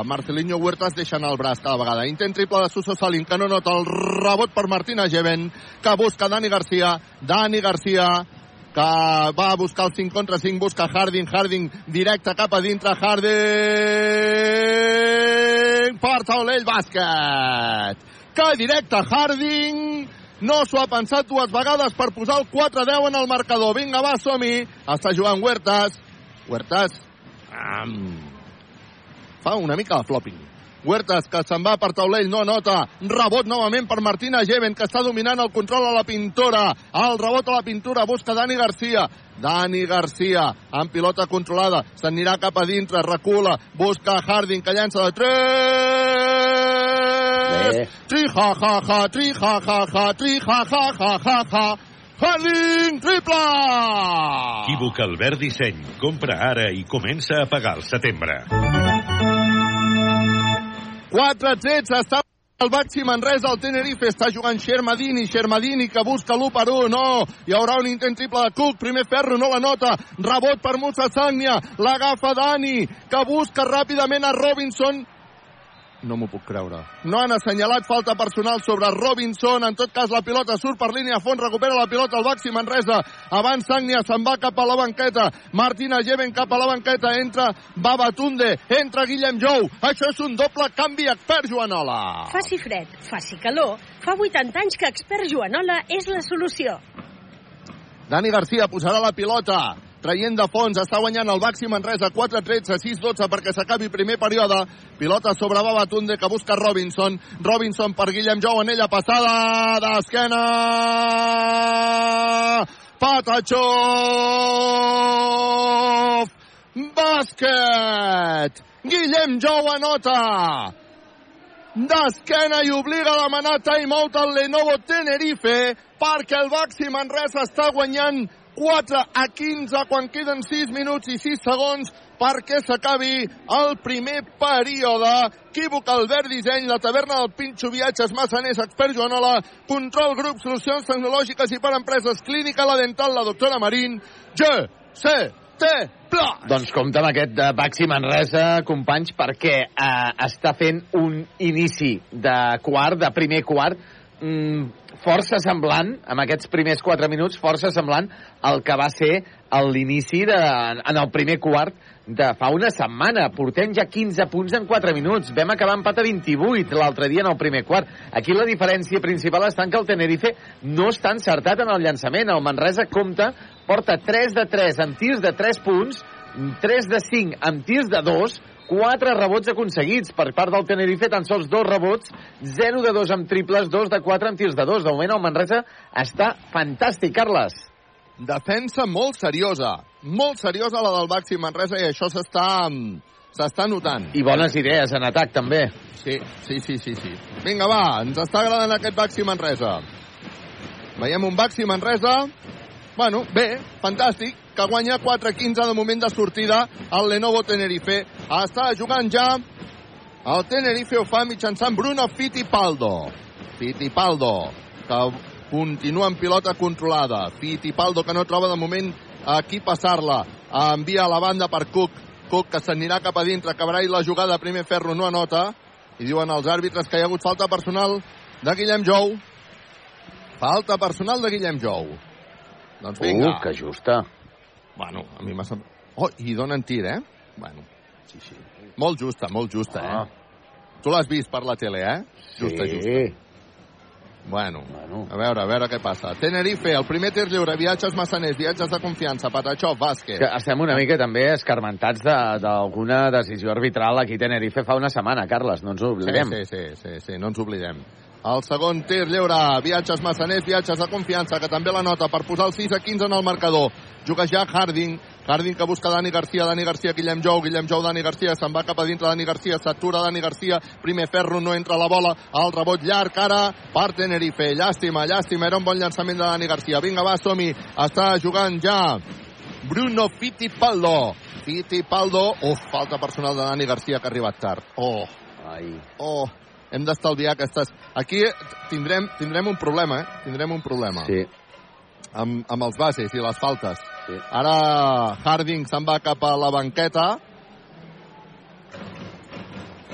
Marcelinho Huertas deixa anar el braç cada vegada. Intent triple de Suso Salin, que no nota el rebot per Martina Geven, que busca Dani Garcia. Dani Garcia, que va a buscar el 5 contra 5, busca Harding, Harding directe cap a dintre, Harding per taulell bàsquet. Que directe Harding, no s'ho ha pensat dues vegades per posar el 4-10 en el marcador. Vinga, va, som-hi. Està jugant Huertas. Huertas um, fa una mica de flopping. Huertas, que se'n va per taulell, no nota. Rebot novament per Martina Geven, que està dominant el control a la pintora. El rebot a la pintura, busca Dani Garcia. Dani Garcia, amb pilota controlada. S'anirà cap a dintre, recula, busca Harding, que llança de 3. Tri, ha, ha, ha, tri, ha, ha, ha, tri, ha, ha, ha, ha, ha. Harding, triple! Equívoc Albert Disseny. Compra ara i comença a pagar al setembre. 4-13, està el Baxi Manresa, el Tenerife està jugant Xermadini, Xermadini que busca l'1 per 1, no, hi haurà un intent triple de Cook, primer ferro, no la nota, rebot per Musa Sagnia, l'agafa Dani, que busca ràpidament a Robinson, no m'ho puc creure. No han assenyalat falta personal sobre Robinson. En tot cas, la pilota surt per línia a fons, recupera la pilota el Baxi Manresa. Abans Sagnia se'n va cap a la banqueta. Martina Geven cap a la banqueta. Entra Babatunde, entra Guillem Jou. Això és un doble canvi expert Joanola. Faci fred, faci calor. Fa 80 anys que expert Joanola és la solució. Dani Garcia posarà la pilota traient de fons, està guanyant el Baxi Manresa 4-13, 6-12 perquè s'acabi primer període, pilota sobre Babatunde que busca Robinson, Robinson per Guillem Jou, en ella passada d'esquena. Patachov bàsquet! Guillem Jou anota! D'esquena i obliga a demanar timeout al Lenovo Tenerife perquè el Baxi Manresa està guanyant 4 a 15 quan queden 6 minuts i 6 segons perquè s'acabi el primer període. Equívoc, Albert Disseny, la taverna del Pinxo Viatges, Massaners, Expert Joanola, Control Grup, Solucions Tecnològiques i per Empreses, Clínica La Dental, la doctora Marín, G, C, T, Pla. Doncs compte amb aquest de Baxi Manresa, companys, perquè eh, està fent un inici de quart, de primer quart, mm, força semblant, amb aquests primers 4 minuts, força semblant al que va ser l'inici en el primer quart de fa una setmana. Portem ja 15 punts en 4 minuts. Vam acabar empat a 28 l'altre dia en el primer quart. Aquí la diferència principal està que el Tenerife no està encertat en el llançament. El Manresa compta, porta 3 de 3 amb tirs de 3 punts, 3 de 5 amb tirs de 2, 4 rebots aconseguits per part del Tenerife, tan sols 2 rebots, 0 de 2 amb triples, 2 de 4 amb tirs de 2. De moment el Manresa està fantàstic, Carles. Defensa molt seriosa, molt seriosa la del Baxi Manresa i això s'està s'està notant. I bones idees en atac, també. Sí, sí, sí, sí, sí. Vinga, va, ens està agradant aquest Baxi Manresa. Veiem un Baxi Manresa, bueno, bé, fantàstic, que guanya 4-15 de moment de sortida al Lenovo Tenerife. Està jugant ja el Tenerife ho fa mitjançant Bruno Fittipaldo. Fittipaldo, que continua en pilota controlada. Fittipaldo, que no troba de moment a qui passar-la. Envia a la banda per Cook. Cook, que s'anirà cap a dintre, acabarà la jugada, primer ferro no anota. I diuen els àrbitres que hi ha hagut falta personal de Guillem Jou. Falta personal de Guillem Jou. Doncs vinga. Uh, que justa. Bueno, a mi m'ha semblat... Oh, i donen tir, eh? Bueno, sí, sí. Molt justa, molt justa, ah. eh? Tu l'has vist per la tele, eh? Sí. Justa, justa. Bueno, bueno, a veure, a veure què passa. Tenerife, el primer tir lliure, viatges massaners, viatges de confiança, Patachó, bàsquet. Que estem una mica també escarmentats de- d'alguna decisió arbitral aquí a Tenerife fa una setmana, Carles, no ens oblidem. Sí, sí, sí, sí, sí, no ens oblidem. El segon tir lliure, viatges massaners, viatges de confiança, que també la nota per posar el 6 a 15 en el marcador. Juga ja Harding, Harding que busca Dani Garcia, Dani Garcia, Guillem Jou, Guillem Jou, Dani Garcia, se'n va cap a dintre Dani Garcia, s'atura Dani Garcia, primer ferro, no entra la bola, el rebot llarg ara per Tenerife, llàstima, llàstima, era un bon llançament de Dani Garcia, vinga va, som-hi, està jugant ja Bruno Fittipaldo, Fittipaldo, uf, falta personal de Dani Garcia que ha arribat tard, oh, Ai. oh, hem d'estalviar aquestes... Aquí tindrem, tindrem un problema, eh? Tindrem un problema. Sí. Amb, amb els bases i les faltes. Sí. Ara Harding se'n va cap a la banqueta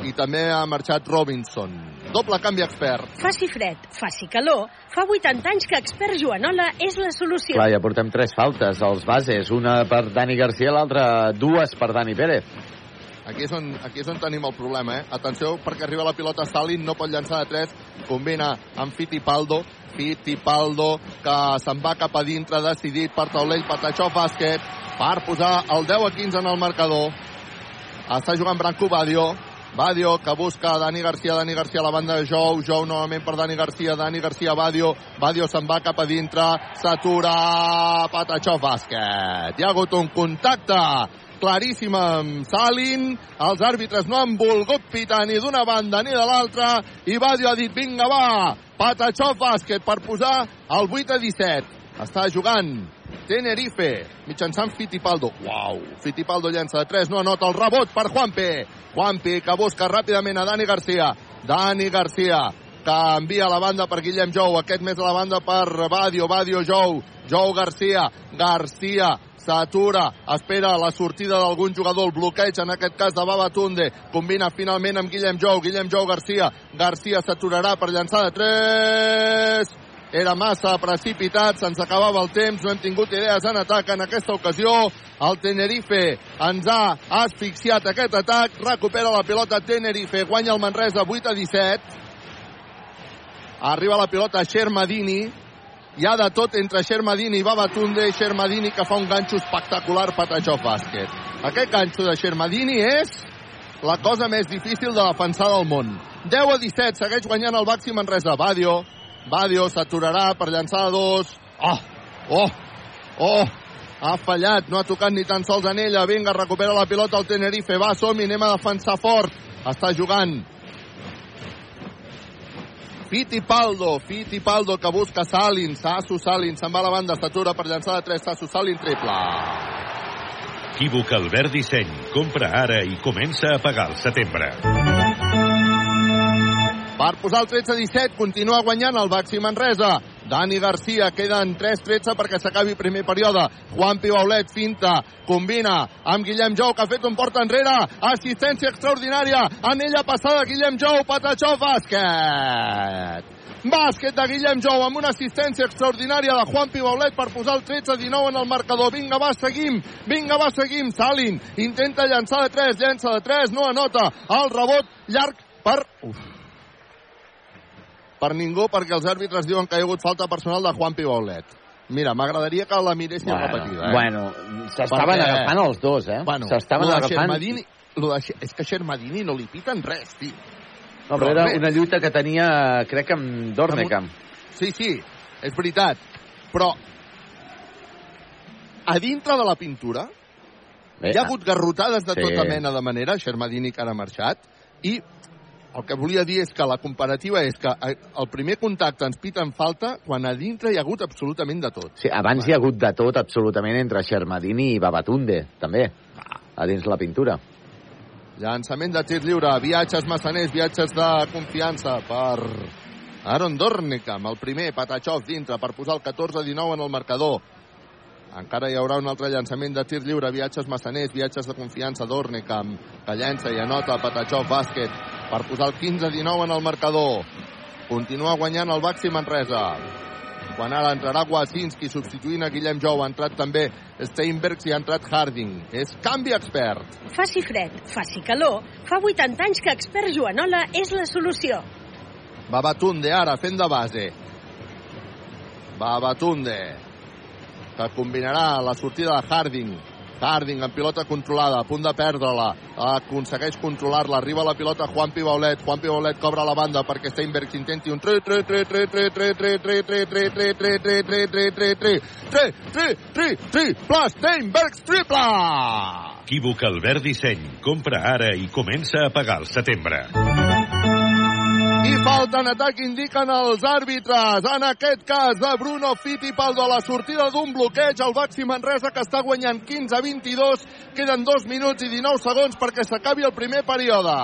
i també ha marxat Robinson. Doble canvi expert. Faci fred, faci calor, fa 80 anys que expert Joanola és la solució. Clar, ja portem tres faltes als bases, una per Dani Garcia, l'altra dues per Dani Pérez. Aquí és, on, aquí és on tenim el problema, eh? Atenció, perquè arriba la pilota Stalin, no pot llançar de 3, combina amb Fittipaldo, Fittipaldo, que se'n va cap a dintre, decidit per taulell, Patachó bàsquet, per posar el 10 a 15 en el marcador. Està jugant Branco Badio, Badio que busca Dani Garcia, Dani Garcia a la banda de Jou, Jou novament per Dani Garcia, Dani Garcia, Badio, Badio se'n va cap a dintre, s'atura, Patachó bàsquet. Hi ha hagut un contacte claríssim amb Salin, els àrbitres no han volgut pitar ni d'una banda ni de l'altra, i Badio ha dit, vinga va, Patachó bàsquet per posar el 8 a 17. Està jugant Tenerife, mitjançant Fittipaldo. Uau, Fittipaldo llença de 3, no anota el rebot per Juanpe. Juanpe que busca ràpidament a Dani Garcia. Dani Garcia que envia la banda per Guillem Jou, aquest més a la banda per Badio, Badio Jou, Jou Garcia, Garcia s'atura, espera la sortida d'algun jugador, el bloqueig en aquest cas de Babatunde, combina finalment amb Guillem Jou, Guillem Jou Garcia, Garcia s'aturarà per llançar de 3, era massa precipitat, se'ns acabava el temps, no hem tingut idees en atac en aquesta ocasió. El Tenerife ens ha asfixiat aquest atac, recupera la pilota Tenerife, guanya el Manresa 8 a 17. Arriba la pilota Xermadini, hi ha de tot entre Xermadini i Babatunde, Xermadini que fa un ganxo espectacular Patachó Bàsquet. Aquest ganxo de Xermadini és la cosa més difícil de defensar del món. 10 a 17, segueix guanyant el Baxi Manresa. Badio, Badio s'aturarà per llançar a dos. Oh, oh, oh, ha fallat, no ha tocat ni tan sols en ella. Vinga, recupera la pilota el Tenerife. Va, som-hi, anem a defensar fort. Està jugant Fittipaldo, Fittipaldo que busca Salin, Sasso Salin, se'n va a la banda, s'atura per llançar de 3, Sasso Salin, triple. Equívoc Albert Disseny. Compra ara i comença a pagar el setembre. Per posar el 13-17, continua guanyant el Baxi Manresa. Dani Garcia, queden 3-13 perquè s'acabi primer període. Juan Pibaulet finta, combina amb Guillem Jou, que ha fet un porta enrere. Assistència extraordinària. Anella passada, Guillem Jou, Patachó, bàsquet. Bàsquet de Guillem Jou amb una assistència extraordinària de Juan Pibaulet per posar el 13-19 en el marcador. Vinga, va, seguim. Vinga, va, seguim. Salin intenta llançar de 3, llença de 3, no anota. El rebot llarg per... Uf per ningú perquè els àrbitres diuen que hi ha hagut falta personal de Juan Pibaulet. Mira, m'agradaria que la miressin Bueno, repetida. Eh? bueno, s'estaven Perquè- agafant els dos, eh? Bueno, S'estaven agafant... Xermadini, lo de, és que Xermadini no li piten res, tio. No, però era res. una lluita que tenia, crec, amb Dornecamp. Sí, sí, és veritat. Però a dintre de la pintura Bé, hi ha hagut garrotades de sí. tota mena de manera, Xermadini que ara ha marxat, i el que volia dir és que la comparativa és que eh, el primer contacte ens piten falta quan a dintre hi ha hagut absolutament de tot. Sí, abans hi ha hagut de tot absolutament entre Xermadini i Babatunde, també, a dins la pintura. Llançament de tir lliure, viatges massaners, viatges de confiança per Aaron Dornekam, el primer, Patachov dintre per posar el 14-19 en el marcador. Encara hi haurà un altre llançament de tir lliure, viatges massaners, viatges de confiança, Dornekam, que llença i anota Patachov bàsquet per posar el 15-19 en el marcador. Continua guanyant el Baxi Manresa. Quan ara entrarà Wasinski substituint a Guillem Jou, ha entrat també Steinbergs i ha entrat Harding. És canvi expert. Faci fred, faci calor, fa 80 anys que expert Joanola és la solució. Babatunde ara fent de base. Babatunde que combinarà la sortida de Harding. Harding amb pilota controlada, a punt de perdre-la, aconsegueix controlar-la, arriba la pilota Juan Pibaulet, Juan Pibaulet cobra la banda perquè Steinberg intenti un 3 3 3 3 3 3 3 3 3 3 3 3 3 3 3 3 3 3 3 3 3 plus Steinberg triple! Equívoc Albert Disseny. Compra ara i comença a pagar al setembre. I falta en atac, indiquen els àrbitres. En aquest cas de Bruno Fittipaldo a la sortida d'un bloqueig. El Baxi Manresa que està guanyant 15-22. Queden 2 minuts i 19 segons perquè s'acabi el primer període.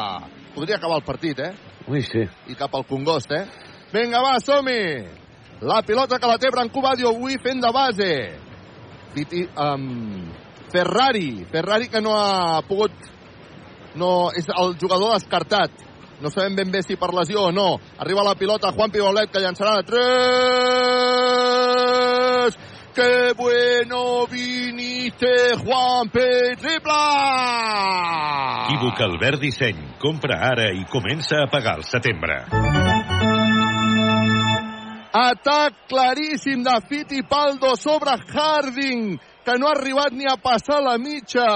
Podria acabar el partit, eh? Ui, sí. I cap al Congost, eh? Vinga, va, som-hi! La pilota que la té Branco Badio avui fent de base. Fiti, um, Ferrari. Ferrari que no ha pogut... No, és el jugador descartat. No sabem ben bé si per lesió o no. Arriba la pilota Juan Pibaulet que llançarà de 3. ¡Qué bueno viniste, Juanpe! ¡Triple! Equívoc Albert Disseny. Compra ara i comença a pagar al setembre. Atac claríssim de Fittipaldo sobre Harding, que no ha arribat ni a passar la mitja.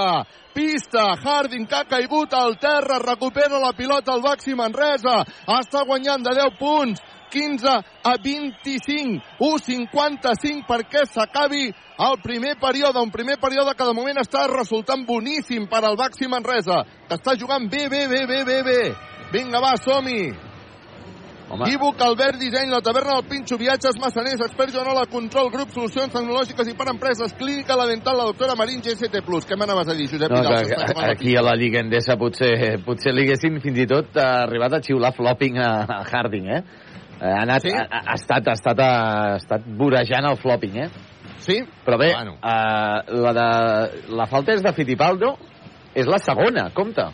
Pista, Harding que ha caigut al terra, recupera la pilota al Baxi Manresa, està guanyant de 10 punts, 15 a 25, 1'55 perquè s'acabi el primer període, un primer període que de moment està resultant boníssim per al Baxi Manresa, que està jugant bé, bé, bé, bé, bé, bé. Vinga, va, som-hi. Equívoc, Albert, Disseny, la taverna del Pinxo, viatges, massaners, expert Joanola, control, grup, solucions tecnològiques i per empreses, clínica, la dental, la doctora Marín, GST+. Què m'anaves a dir, Josep No, Vidal? que, que, aquí a la Lliga Endesa potser, potser li haguessin fins i tot eh, arribat a xiular flopping a, a Harding, eh? Ha, anat, Sí? ha, ha, estat, ha, estat, ha estat vorejant el flopping, eh? Sí? Però bé, Bueno. eh, la, de, la falta és de Fittipaldo, és la segona, compte.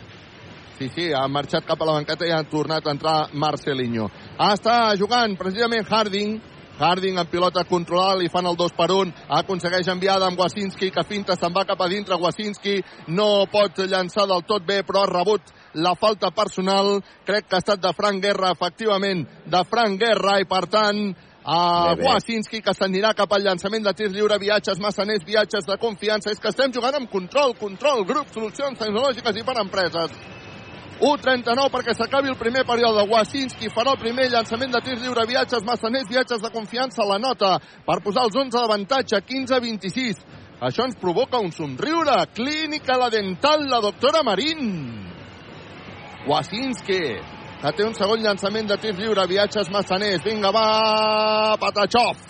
Sí, sí, ha marxat cap a la banqueta i ha tornat a entrar Marcelinho. Ah, està jugant precisament Harding, Harding amb pilota controlada, li fan el 2 per 1, aconsegueix enviar amb Wasinski, que finta, se'n va cap a dintre, Wasinski no pot llançar del tot bé, però ha rebut la falta personal, crec que ha estat de Frank Guerra, efectivament, de Frank Guerra, i per tant, a. Wasinski, que s'anirà cap al llançament de tir lliure, viatges, massaners, viatges de confiança. És que estem jugant amb control, control, grup, solucions tecnològiques i per empreses. 1'39 perquè s'acabi el primer període. Wasinski farà el primer llançament de tir lliure, viatges, massaners, viatges de confiança, la nota per posar els 11 d'avantatge, 15-26. Això ens provoca un somriure. Clínica La Dental, la doctora Marín. Wasinski, que té un segon llançament de tir lliure, viatges, massaners. Vinga, va, Patachov.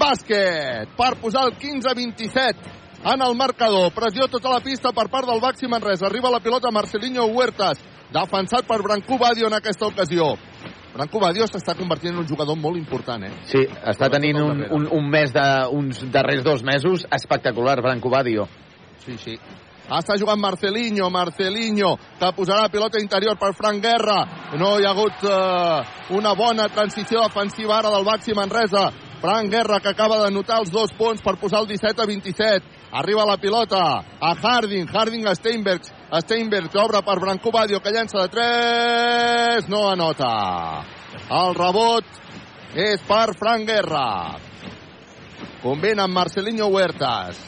Bàsquet, per posar el 15-27 en el marcador. Pressió tota la pista per part del Baxi Manresa. Arriba la pilota Marcelinho Huertas, defensat per Brancú Badio en aquesta ocasió. Brancú Badio s'està convertint en un jugador molt important, eh? Sí, està tenint un, un, un mes de, uns darrers dos mesos espectacular, Branco Badio. Sí, sí. Està jugant Marcelinho, Marcelinho, que posarà pilota interior per Frank Guerra. No hi ha hagut eh, una bona transició defensiva ara del Baxi Manresa. Frank Guerra, que acaba de notar els dos punts per posar el 17 a 27. Arriba la pilota a Harding, Harding a Steinberg. Steinberg obre per Branco Badio, que llença de 3. No anota. El rebot és per Frank Guerra. Combina amb Marcelinho Huertas.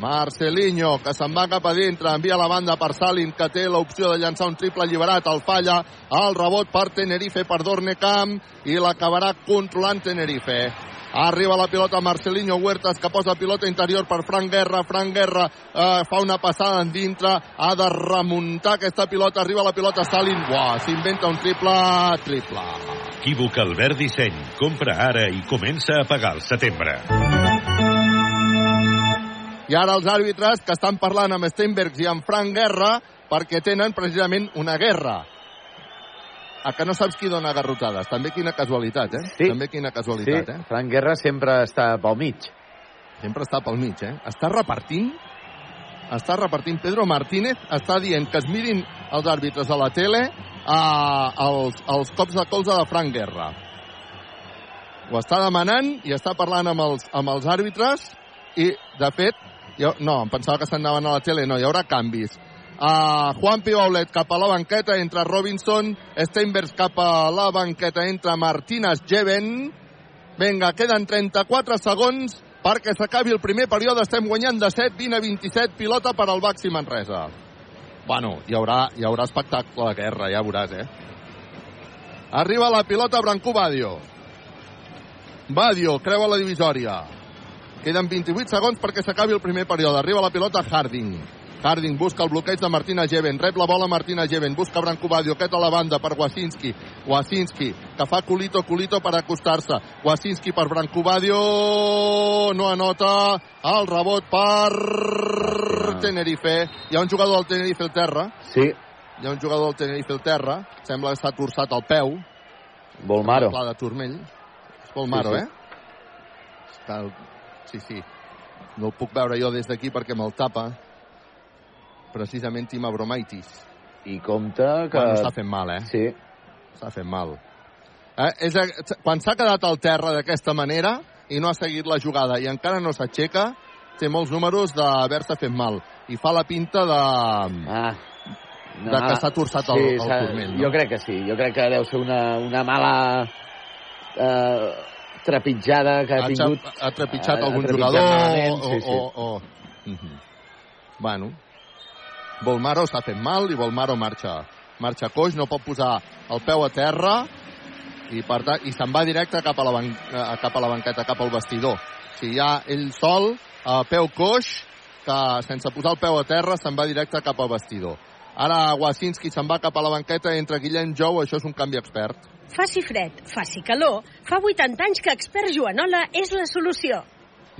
Marcelinho, que se'n va cap a dintre, envia la banda per Salin, que té l'opció de llançar un triple alliberat, el falla, el rebot per Tenerife, per Dornecamp, i l'acabarà controlant Tenerife. Arriba la pilota Marcelinho Huertas, que posa pilota interior per Frank Guerra. Frank Guerra eh, fa una passada en dintre, ha de remuntar aquesta pilota, arriba la pilota Salin, Buah, s'inventa un triple, triple. Equívoc Albert Disseny. Compra ara i comença a pagar al setembre. I ara els àrbitres que estan parlant amb Steinbergs i amb Frank Guerra perquè tenen precisament una guerra. A que no saps qui dona garrotades. També quina casualitat, eh? Sí. També quina casualitat, sí, eh? Frank Guerra sempre està pel mig. Sempre està pel mig, eh? Està repartint està repartint Pedro Martínez, està dient que es mirin els àrbitres a la tele a, els, els cops de colze de Frank Guerra. Ho està demanant i està parlant amb els, amb els àrbitres i, de fet, jo, no, em pensava que s'anaven a la tele, no, hi haurà canvis. A Juan Pibaulet cap a la banqueta, entra Robinson, Steinbergs cap a la banqueta, entra Martínez Jeven. Vinga, queden 34 segons perquè s'acabi el primer període. Estem guanyant de 7, 20 a 27, pilota per al Baxi Manresa. Bueno, hi haurà, hi haurà espectacle de guerra, ja veuràs, eh? Arriba la pilota Brancú Badio. Badio creua la divisòria. Queden 28 segons perquè s'acabi el primer període. Arriba la pilota Harding. Harding busca el bloqueig de Martina Jeven. Rep la bola Martina Jeven. Busca Branco Badio. Aquest a la banda per Wasinski. Wasinski, que fa culito, culito per acostar-se. Wasinski per Branco Badio. No anota. El rebot per Tenerife. Hi ha un jugador del Tenerife al terra. Sí. Hi ha un jugador del Tenerife al terra. Sembla que està torçat al peu. Volmaro. Pla de turmell. És Volmaro, Sí, sí. eh? Està. Sí, sí. No el puc veure jo des d'aquí perquè me'l tapa precisament Tim Abromaitis. I compte que... Bueno, està fent mal, eh? Sí. Està fent mal. Eh? És. Quan s'ha quedat al terra d'aquesta manera i no ha seguit la jugada i encara no s'aixeca, té molts números d'haver-se fet mal. I fa la pinta de... Ah, de que s'ha torçat el, sí, el s'ha- turmell. No? Jo crec que sí. Jo crec que deu ser una, una mala eh, trepitjada que ha, ha, tingut... ha trepitjat ha- ha algun trepitjat jugador malament, o, sí, sí. o, o... Mhm. Bueno, Volmaro s'ha fet mal i Volmaro marxa, marxa coix, no pot posar el peu a terra i per tant, i se'n va directe cap a, la ban, eh, cap a la banqueta, cap al vestidor. O sigui, ja ell sol, a peu coix, que sense posar el peu a terra se'n va directe cap al vestidor. Ara Wasinski se'n va cap a la banqueta entre Guillem Jou, això és un canvi expert. Faci fred, faci calor, fa 80 anys que Expert Joanola és la solució.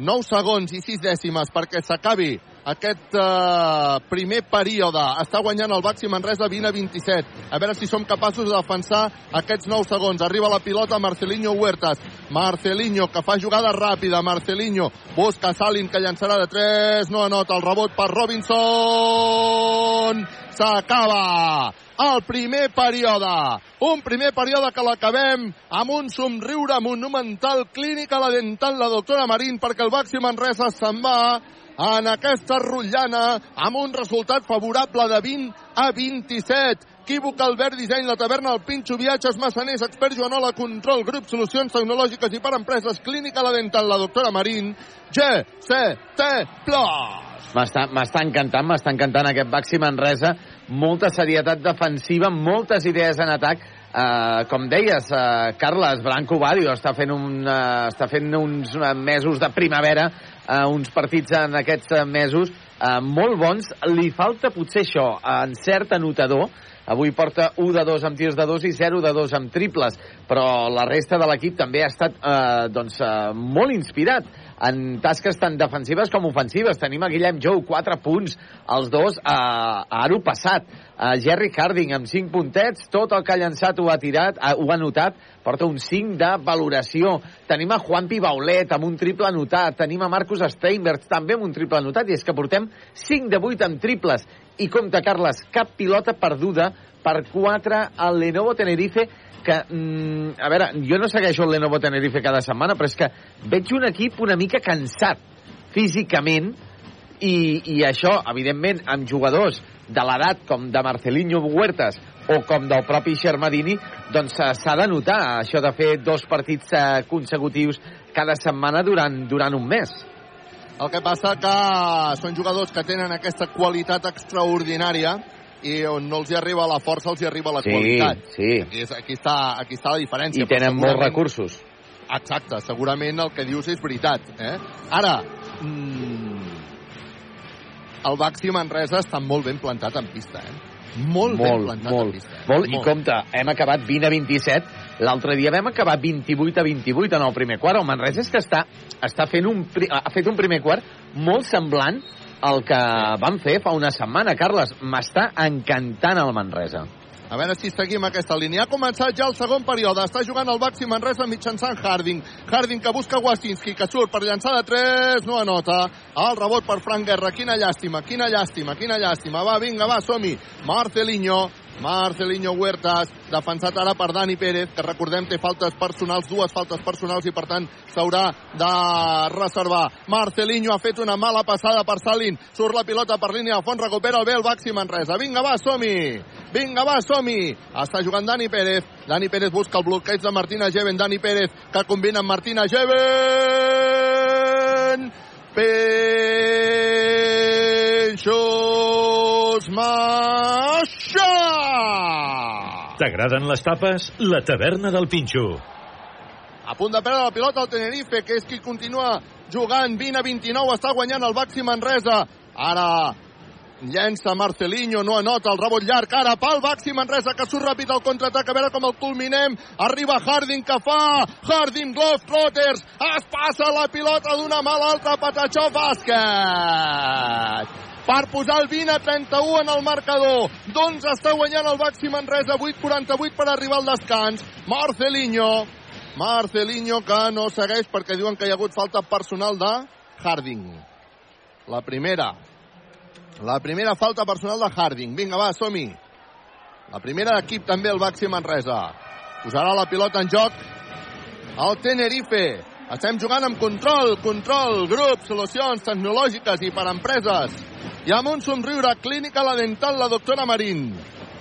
9 segons i 6 dècimes perquè s'acabi aquest eh, primer període. Està guanyant el Baxi Manresa 20 a 27. A veure si som capaços de defensar aquests 9 segons. Arriba la pilota Marcelinho Huertas. Marcelinho, que fa jugada ràpida. Marcelinho busca Salin, que llançarà de 3. No anota el rebot per Robinson. S'acaba el primer període. Un primer període que l'acabem amb un somriure monumental clínica la dental la doctora Marín perquè el Baxi Manresa se'n va en aquesta rotllana amb un resultat favorable de 20 a 27. Equívoc, Albert, disseny, la taverna, el Pinxo, viatges, massaners, expert Joanola, control, grup, solucions tecnològiques i per empreses, clínica la dental, la doctora Marín, GCT Plus. M'està encantant, m'està encantant aquest Baxi Manresa. Molta serietat defensiva, moltes idees en atac. Uh, com deies, uh, Carles, Branco Badio està fent, un, uh, està fent uns mesos de primavera, uh, uns partits en aquests uh, mesos uh, molt bons. Li falta potser això, encert anotador, Avui porta 1 de 2 amb tirs de 2 i 0 de 2 amb triples, però la resta de l'equip també ha estat eh, doncs, eh, molt inspirat en tasques tan defensives com ofensives. Tenim a Guillem Jou, 4 punts, els dos a, a aro passat. A Jerry Harding amb 5 puntets, tot el que ha llançat ho ha tirat, eh, ho ha notat, porta un 5 de valoració. Tenim a Juan Pibaulet amb un triple anotat, tenim a Marcus Steinberg també amb un triple anotat, i és que portem 5 de 8 amb triples. I compte, Carles, cap pilota perduda per 4 al Lenovo Tenerife, que, mm, a veure, jo no segueixo el Lenovo Tenerife cada setmana, però és que veig un equip una mica cansat físicament, i, i això, evidentment, amb jugadors de l'edat com de Marcelinho Huertas o com del propi Xermadini, doncs s'ha de notar això de fer dos partits eh, consecutius cada setmana durant, durant un mes. El que passa que són jugadors que tenen aquesta qualitat extraordinària i on no els hi arriba la força, els hi arriba la Sí, qualitat. sí. Aquí, és, aquí, està, aquí està la diferència. I tenen molts recursos. Exacte, segurament el que dius és veritat. Eh? Ara, mm, el Baxi Manresa està molt ben plantat en pista. Eh? Molt, ben molt, plantat molt, en pista. eh? molt, i compte, hem acabat 20 a 27 l'altre dia vam acabar 28 a 28 en el primer quart, el Manresa és que està, està fent un, ha fet un primer quart molt semblant al que van fer fa una setmana, Carles m'està encantant el Manresa A veure si seguim aquesta línia. Ha començat ja el segon període. Està jugant el Baxi Manresa mitjançant Harding. Harding que busca Wasinski, que surt per llançar de 3, no anota. El rebot per Frank Guerra. Quina llàstima, quina llàstima, quina llàstima. Va, vinga, va, som-hi. Marcelinho Marcelinho Huertas, defensat ara per Dani Pérez, que recordem té faltes personals, dues faltes personals i per tant s'haurà de reservar. Marcelinho ha fet una mala passada per Salin, surt la pilota per línia de fons, recupera el bé el Baxi Manresa. Vinga, va, som-hi! Vinga, va, som-hi! Està jugant Dani Pérez. Dani Pérez busca el bloqueig de Martina Geven. Dani Pérez que combina amb Martina Geven. Penxos Maixa! T'agraden les tapes? La taverna del Pinxo. A punt de perdre la pilota el Tenerife, que és qui continua jugant. 20 a 29, està guanyant el Baxi Manresa. Ara llença Marcelinho, no anota el rebot llarg, ara pel Baxi Manresa, que surt ràpid al contraatac, a veure com el culminem. Arriba Harding, que fa Harding Globetrotters, es passa la pilota d'una mà a l'altra, Patachó bàsquet per posar el 20 a 31 en el marcador. Doncs està guanyant el Baxi Manresa, 8-48 per arribar al descans. Marcelinho, Marcelinho que no segueix perquè diuen que hi ha hagut falta personal de Harding. La primera. La primera falta personal de Harding. Vinga, va, som-hi. La primera d'equip també el Baxi Manresa. Posarà la pilota en joc el Tenerife. Estem jugant amb control, control, grup, solucions tecnològiques i per empreses. I amb un somriure clínica la dental la doctora Marín.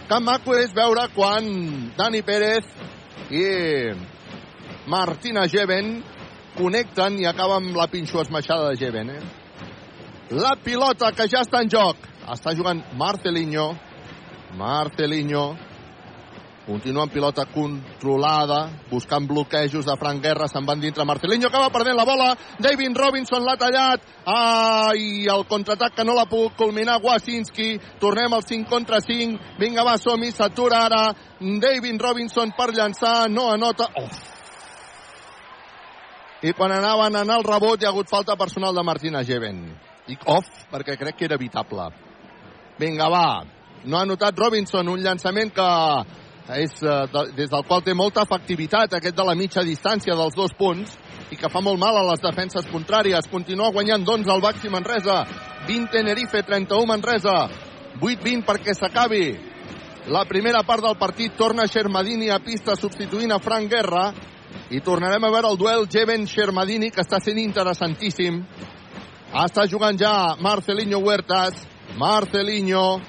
Que maco és veure quan Dani Pérez i Martina Geven connecten i acaba amb la pinxo esmaixada de Geven. Eh? La pilota que ja està en joc. Està jugant Marcelinho. Marcelinho. Continua amb pilota controlada, buscant bloquejos de Frank Guerra, se'n van dintre Marcelinho, acaba perdent la bola, David Robinson l'ha tallat, ai, el contraatac que no l'ha pogut culminar Wasinski, tornem al 5 contra 5, vinga va, som-hi, s'atura ara, David Robinson per llançar, no anota, oh. I quan anaven a anar al rebot hi ha hagut falta personal de Martina Geven. Dic off, perquè crec que era evitable. Vinga, va, no ha notat Robinson, un llançament que és eh, de, des del qual té molta efectivitat, aquest de la mitja distància dels dos punts, i que fa molt mal a les defenses contràries. Continua guanyant, doncs, el Baxi Manresa. 20 Tenerife, 31 Manresa. 8-20 perquè s'acabi la primera part del partit. Torna Xermadini a pista substituint a Frank Guerra. I tornarem a veure el duel Jeven-Xermadini, que està sent interessantíssim. Està jugant ja Marcelinho Huertas. Marcelinho,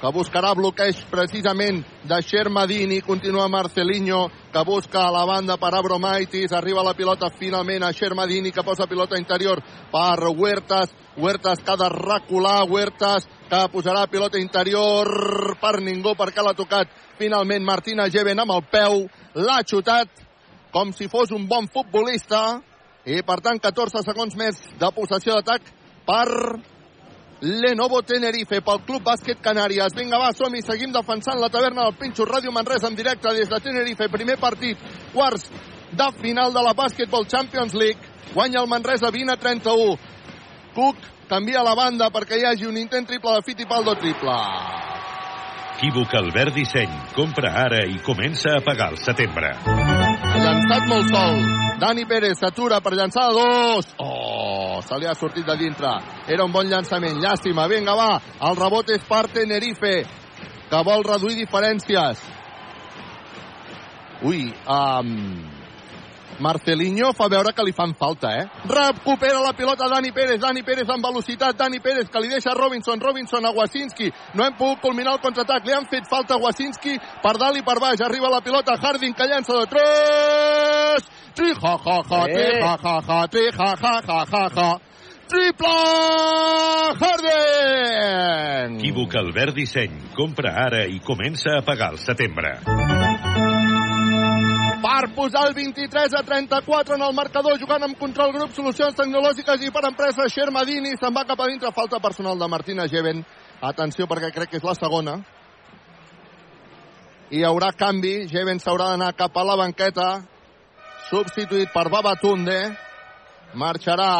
que buscarà bloqueig precisament de Xermadini, continua Marcelinho, que busca a la banda per Abromaitis, arriba la pilota finalment a Xermadini, que posa pilota interior per Huertas, Huertas que ha de recular, Huertas que posarà pilota interior per ningú perquè l'ha tocat finalment Martina Geven amb el peu, l'ha xutat com si fos un bon futbolista i per tant 14 segons més de possessió d'atac per Lenovo Tenerife pel Club Bàsquet Canàries. Vinga, va, som-hi, seguim defensant la taverna del Pinxo Ràdio Manresa en directe des de Tenerife. Primer partit, quarts de final de la Basketball Champions League. Guanya el Manresa 20 a 31. Cook canvia la banda perquè hi hagi un intent triple de Fittipaldo triple. Equívoc Albert Disseny. Compra ara i comença a pagar el setembre. Llançat molt sol. Dani Pérez s'atura per llançar de dos. Oh, se li ha sortit de dintre. Era un bon llançament. Llàstima. Vinga, va. El rebot és per Tenerife, que vol reduir diferències. Ui, um, Marcelinho fa veure que li fan falta, eh? Recupera la pilota Dani Pérez, Dani Pérez amb velocitat, Dani Pérez que li deixa Robinson, Robinson a Wasinski, no hem pogut culminar el contraatac, li han fet falta a Wasinski per dalt i per baix, arriba la pilota Harding que llença de 3, tri ha ha ha, tri ha ha ha, tri ha ha ha ha ha, triple Harding! Equívoc Albert Disseny. Compra ara i comença a pagar el setembre. Per posar el 23 a 34 en el marcador, jugant amb control grup, solucions tecnològiques i per empresa, Xermadini se'n va cap a dintre, falta personal de Martina Geven. Atenció perquè crec que és la segona. Hi haurà canvi, Geven s'haurà d'anar cap a la banqueta, substituït per Babatunde, marxarà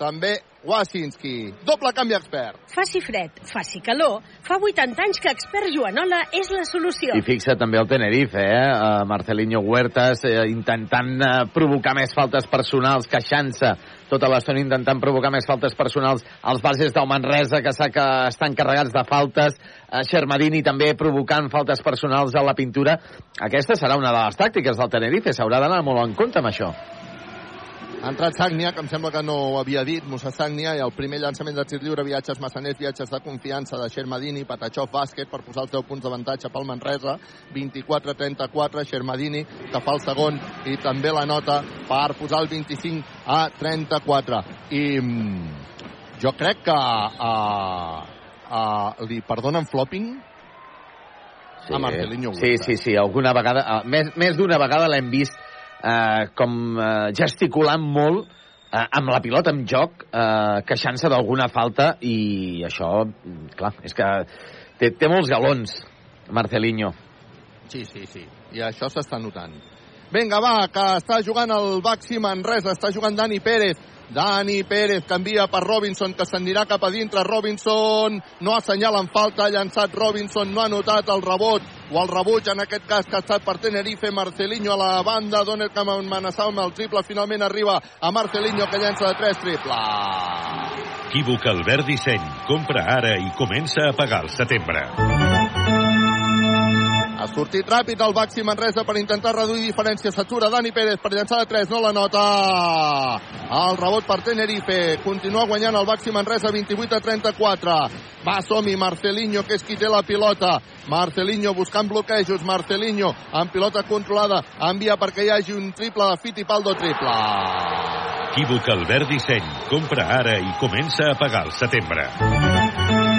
també Wasinski. Doble canvi expert. Faci fred, faci calor, fa 80 anys que expert Joanola és la solució. I fixa també el Tenerife, eh? Uh, Marcelinho Huertas eh, intentant uh, provocar més faltes personals, queixant-se tota l'estona intentant provocar més faltes personals als bases del Manresa, que, que estan carregats de faltes. Uh, Xermadini també provocant faltes personals a la pintura. Aquesta serà una de les tàctiques del Tenerife, s'haurà d'anar molt en compte amb això. Ha entrat Sagnia, que em sembla que no ho havia dit, Musa Sagnia, i el primer llançament de tir lliure, viatges massaners, viatges de confiança de Xermadini, Patachov, bàsquet, per posar els 10 punts d'avantatge pel Manresa, 24-34, Xermadini, que fa el segon, i també la nota per posar el 25 a 34. I mm, jo crec que uh, uh, li perdonen flopping? Sí, a Marcelinho sí, sí, sí, alguna vegada, uh, més, més d'una vegada l'hem vist eh, com eh, gesticulant molt eh, amb la pilota en joc, eh, queixant-se d'alguna falta i això, clar, és que té, té molts galons, Marcelinho. Sí, sí, sí. I això s'està notant. Vinga, va, que està jugant el Baxi Manresa, està jugant Dani Pérez. Dani Pérez canvia per Robinson, que s'anirà cap a dintre. Robinson no assenyala en falta, ha llançat Robinson, no ha notat el rebot o el rebuig, en aquest cas, que ha estat per Tenerife. Marcelinho a la banda, Donner que amenaçava amb el triple, finalment arriba a Marcelinho, que llença de 3 triple. Equívoc Albert Disseny. Compra ara i comença a pagar el setembre. Ha sortit ràpid el Baxi Manresa per intentar reduir diferències. S'atura Dani Pérez per llançar de 3, no la nota. El rebot per Tenerife. Continua guanyant el Baxi Manresa 28 a 34. Va, som-hi, Marcelinho, que és qui té la pilota. Marcelinho buscant bloquejos. Marcelinho amb pilota controlada. Envia perquè hi hagi un triple de Fittipaldo triple. Equívoc Albert Disseny. Compra ara i comença a pagar el setembre.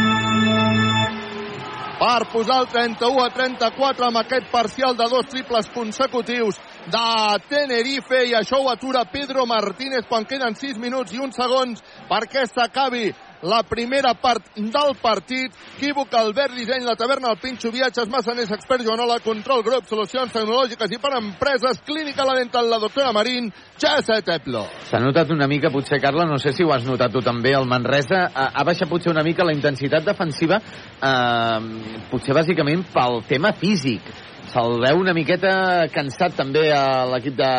Per posar el 31 a 34 amb aquest parcial de dos triples consecutius de Tenerife i això ho atura Pedro Martínez quan queden 6 minuts i uns segons perquè s'acabi la primera part del partit. Equívoc, Albert Disseny, la taverna, el Pinxo, viatges, massaners, expert, Joanola, control, grup, solucions tecnològiques i per empreses, clínica la dental, la doctora Marín, Jesse Teplo. S'ha notat una mica, potser, Carla, no sé si ho has notat tu també, el Manresa ha, ha baixat potser una mica la intensitat defensiva, eh, potser bàsicament pel tema físic. Se'l veu una miqueta cansat també a l'equip de,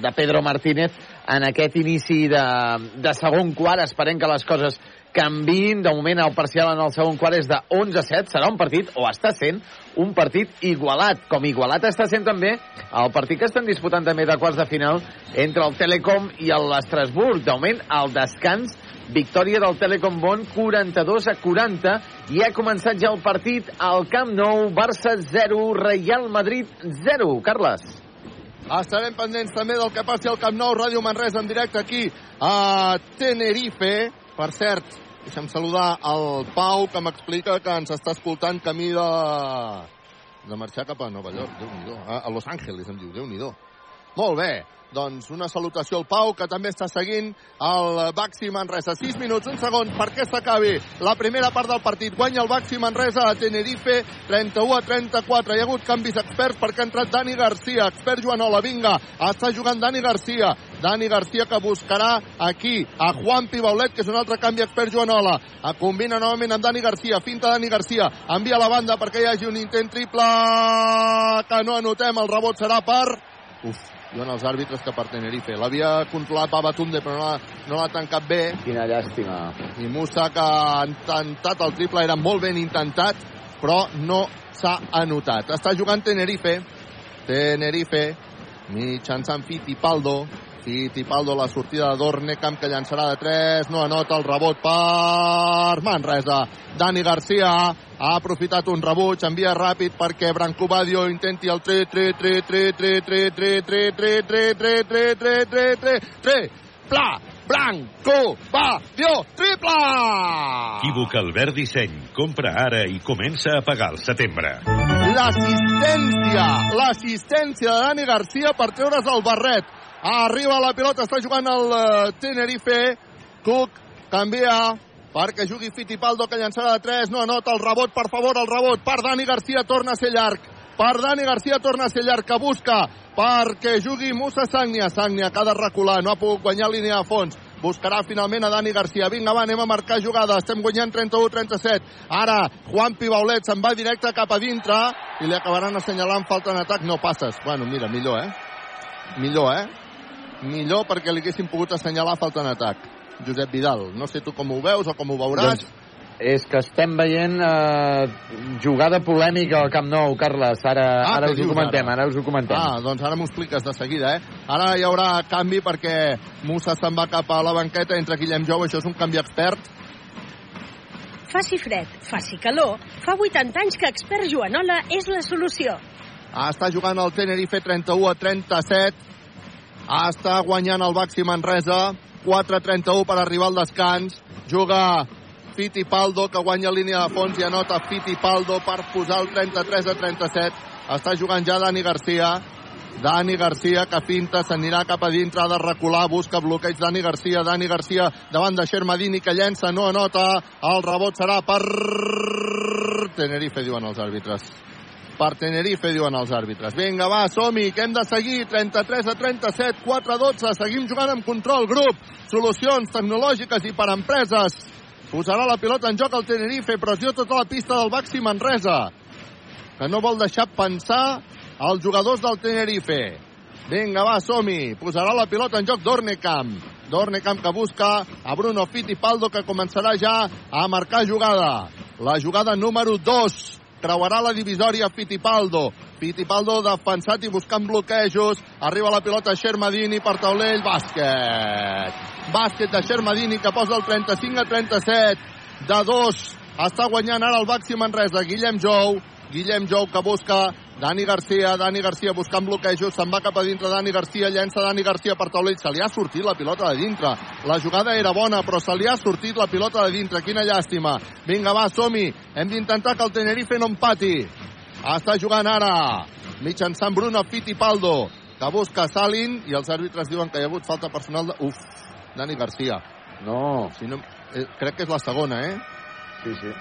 de Pedro Martínez en aquest inici de, de segon quart. Esperem que les coses canviïn. De moment el parcial en el segon quart és de 11 a 7. Serà un partit, o està sent, un partit igualat. Com igualat està sent també el partit que estan disputant també de quarts de final entre el Telecom i l'Estrasburg. De moment, el descans Victòria del Telecom Bon, 42 a 40. I ha començat ja el partit al Camp Nou, Barça 0, Real Madrid 0. Carles. Estarem pendents també del que passi al Camp Nou, Ràdio Manresa en directe aquí a Tenerife. Per cert, deixa'm saludar el Pau, que m'explica que ens està escoltant camí de, de marxar cap a Nova York. déu nhi a, a Los Angeles, em diu, déu nhi Molt bé, doncs una salutació al Pau, que també està seguint el Baxi Manresa. 6 minuts, un segon, perquè s'acabi la primera part del partit. Guanya el Baxi Manresa a Tenerife, 31 a 34. Hi ha hagut canvis experts perquè ha entrat Dani Garcia, expert Joanola, vinga, està jugant Dani Garcia. Dani Garcia que buscarà aquí a Juan Pibaulet, que és un altre canvi expert Joanola. A combina novament amb Dani Garcia, finta Dani Garcia, envia la banda perquè hi hagi un intent triple que no anotem, el rebot serà per... Uf, diuen els àrbitres que per Tenerife. L'havia controlat Babatunde, però no l'ha no tancat bé. Quina llàstima. I Musa, que ha intentat el triple, era molt ben intentat, però no s'ha anotat. Està jugant Tenerife. Tenerife, mitjançant Fittipaldo. Fittipaldo, la sortida de Dornecamp, que llançarà de 3, no anota el rebot per Manresa. Dani Garcia ha aprofitat un rebuig, envia ràpid perquè Branco Badio intenti el 3, 3, 3, 3, 3, 3, 3, 3, 3, 3, 3, 3, 3, 3, 3, 3, pla, Branco, Badio, triple! Equívoc Albert Disseny. Compra ara i comença a pagar el setembre. L'assistència, l'assistència de Dani Garcia per treure's el barret. Arriba la pilota, està jugant el uh, Tenerife. Cook canvia perquè jugui Fittipaldo, que llançarà de 3. No anota el rebot, per favor, el rebot per Dani Garcia, torna a ser llarg. Per Dani Garcia torna a ser llarg, que busca perquè jugui Musa Sagnia. Sagnia que ha de recular, no ha pogut guanyar línia de fons. buscarà finalment a Dani Garcia. Vinga, va, anem a marcar jugada. Estem guanyant 31-37. Ara, Juan Pibaulet se'n va directe cap a dintre i li acabaran assenyalant falta en atac. No passes. Bueno, mira, millor, eh? Millor, eh? Millor perquè li haguessin pogut assenyalar falta en atac. Josep Vidal, no sé tu com ho veus o com ho veuràs. Doncs és que estem veient eh, jugada polèmica al Camp Nou, Carles. Ara, Ah, ara us ho comentem, ara? ara us ho comentem. Ah, doncs ara m'ho expliques de seguida, eh? Ara hi haurà canvi perquè Musa se'n va cap a la banqueta entre Guillem Jou, això és un canvi expert. Faci fred, faci calor, fa 80 anys que expert Joanola és la solució. Ah, està jugant el Tenerife 31 a 37. Està guanyant el Baxi Manresa. 4-31 per arribar al descans. Juga Fittipaldo, que guanya línia de fons i anota Fittipaldo per posar el 33 a 37. Està jugant ja Dani Garcia. Dani Garcia, que finta, s'anirà cap a dintre, ha de recular, busca bloqueig Dani Garcia, Dani Garcia davant de Xermadini, que llença, no anota, el rebot serà per Tenerife, diuen els àrbitres per Tenerife, diuen els àrbitres. Vinga, va, som-hi, que hem de seguir. 33 a 37, 4 a 12. Seguim jugant amb control, grup. Solucions tecnològiques i per empreses. Posarà la pilota en joc al Tenerife, pressió tota la pista del Baxi Manresa, que no vol deixar pensar els jugadors del Tenerife. Vinga, va, som-hi. Posarà la pilota en joc Dornecamp. Dornecamp que busca a Bruno Fittipaldo, que començarà ja a marcar jugada. La jugada número 2 creuarà la divisòria Fittipaldo. Fittipaldo defensat i buscant bloquejos. Arriba la pilota Xermadini per taulell. Bàsquet. Bàsquet de Xermadini que posa el 35 a 37. De dos. Està guanyant ara el Baxi Manresa. Guillem Jou. Guillem Jou que busca Dani Garcia, Dani Garcia buscant bloquejos, se'n va cap a dintre Dani Garcia, llença Dani Garcia per taulell, se li ha sortit la pilota de dintre. La jugada era bona, però se li ha sortit la pilota de dintre. Quina llàstima. Vinga, va, som-hi. Hem d'intentar que el Tenerife no empati. Està jugant ara mitjançant Bruno Fittipaldo, que busca Salin, i els àrbitres diuen que hi ha hagut falta personal de... Uf, Dani Garcia. No. Si no eh, crec que és la segona, eh? Sí, sí.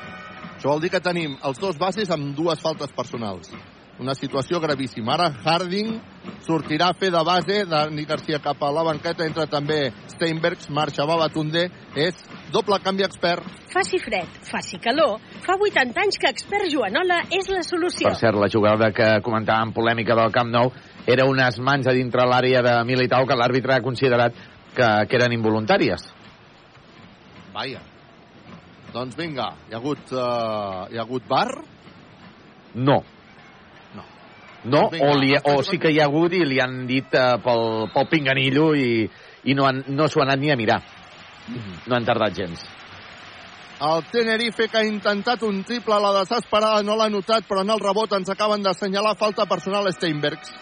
Això vol dir que tenim els dos bases amb dues faltes personals. Una situació gravíssima. Ara Harding sortirà a fer de base, Dani Garcia cap a la banqueta, entra també Steinbergs, marxa Babatunde, és doble canvi expert. Faci fred, faci calor, fa 80 anys que expert Joanola és la solució. Per cert, la jugada que comentàvem polèmica del Camp Nou era unes mans a dintre l'àrea de Militao que l'àrbitre ha considerat que, que eren involuntàries. Vaja. Doncs vinga, hi ha hagut, uh, hi ha hagut bar? No. No. No, Doncs o, li, està o sí que hi ha hagut i li han dit uh, pel, pel pinganillo i, i no, han, no s'ho han anat ni a mirar. No han tardat gens. El Tenerife que ha intentat un triple a la desesperada no l'ha notat, però en el rebot ens acaben d'assenyalar falta personal a Steinbergs.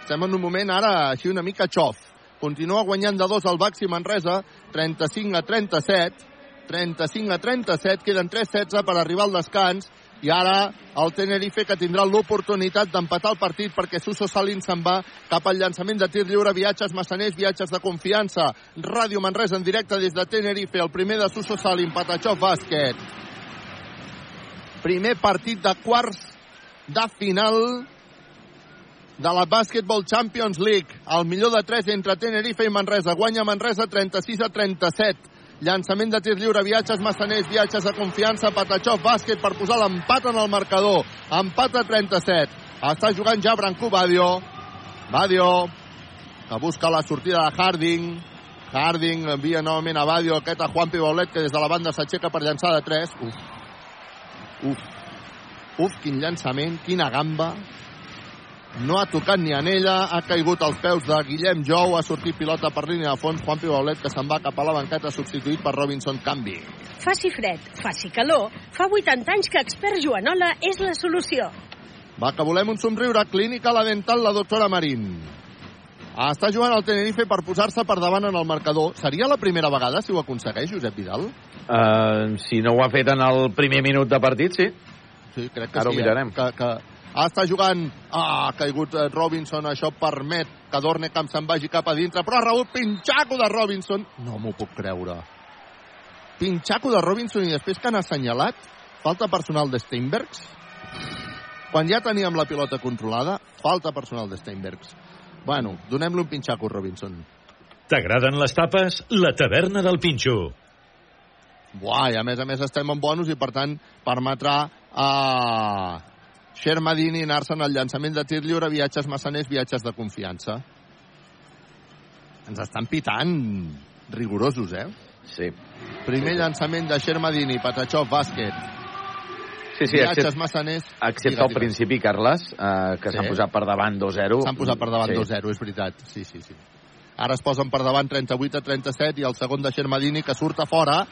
Estem en un moment ara així una mica xof. Continua guanyant de dos el Baxi Manresa, 35 a 37. 35 a 37, queden 3-16 per arribar al descans i ara el Tenerife que tindrà l'oportunitat d'empatar el partit perquè Suso Salin se'n va cap al llançament de tir lliure, viatges massaners, viatges de confiança. Ràdio Manresa en directe des de Tenerife, el primer de Suso Salin, Patachó Bàsquet. Primer partit de quarts de final de la Basketball Champions League. El millor de 3 entre Tenerife i Manresa. Guanya Manresa 36 a 37. Llançament de tir lliure, viatges massaners, viatges de confiança, Patachó, bàsquet per posar l'empat en el marcador. Empat a 37. Està jugant ja Branco Badio. Badio, que busca la sortida de Harding. Harding envia novament a Badio, aquest a Juan Pibaulet, que des de la banda s'aixeca per llançar de 3. Uf. Uf. Uf, quin llançament, quina gamba. No ha tocat ni en ella, ha caigut als peus de Guillem Jou, ha sortit pilota per línia de fons, Juan Pibaulet, que se'n va cap a la banqueta, substituït per Robinson Canvi. Faci fred, faci calor, fa 80 anys que expert Joanola és la solució. Va, que volem un somriure. Clínica La Dental, la doctora Marín. Està jugant el Tenerife per posar-se per davant en el marcador. Seria la primera vegada, si ho aconsegueix, Josep Vidal? Uh, si no ho ha fet en el primer minut de partit, sí. Sí, crec que Ara sí. ho mirarem. Eh? Que, que ah, està jugant... Ah, ha caigut eh, Robinson. Això permet que Dornecamp se'n vagi cap a dintre. Però ha rebut pinxaco de Robinson. No m'ho puc creure. Pinxaco de Robinson i després que han assenyalat falta personal de Steinbergs. Quan ja teníem la pilota controlada, falta personal de Steinbergs. Bueno, donem-li un pinxaco Robinson. T'agraden les tapes? La taverna del Pinxo. Buah, i a més a més estem en bonus i per tant permetrà a Xermadini anar-se'n al llançament de tir lliure, viatges massaners, viatges de confiança. Ens estan pitant rigorosos, eh? Sí. Primer llançament de Xermadini, Patachov, bàsquet. Sí, sí, Viatges excepte, massaners... excepte al principi, Carles, eh, que Sí. s'han posat per davant 2-0. S'han posat per davant Sí. 2-0, és veritat. Sí, sí, sí. Ara es posen per davant 38 a 37 i el segon de Xermadini que surt a fora.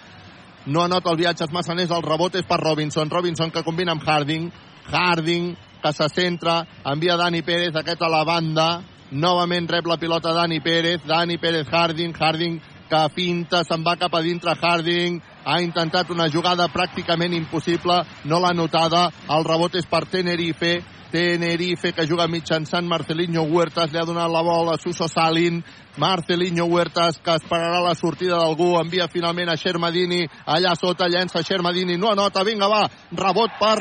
No anota el viatges massaners, el rebot és per Robinson. Robinson que combina amb Harding. Harding que se centra, envia Dani Pérez, aquest a la banda. Novament rep la pilota Dani Pérez. Dani Pérez, Harding. Harding que finta, se'n va cap a dintre Harding. Ha intentat una jugada pràcticament impossible. No l'ha notada. El rebot és per Tenerife. Tenerife que juga mitjançant Marcelinho Huertas, li ha donat la bola a Suso Salin, Marcelinho Huertas que esperarà la sortida d'algú, envia finalment a Xermadini, allà sota llença Xermadini, no anota, vinga va, rebot per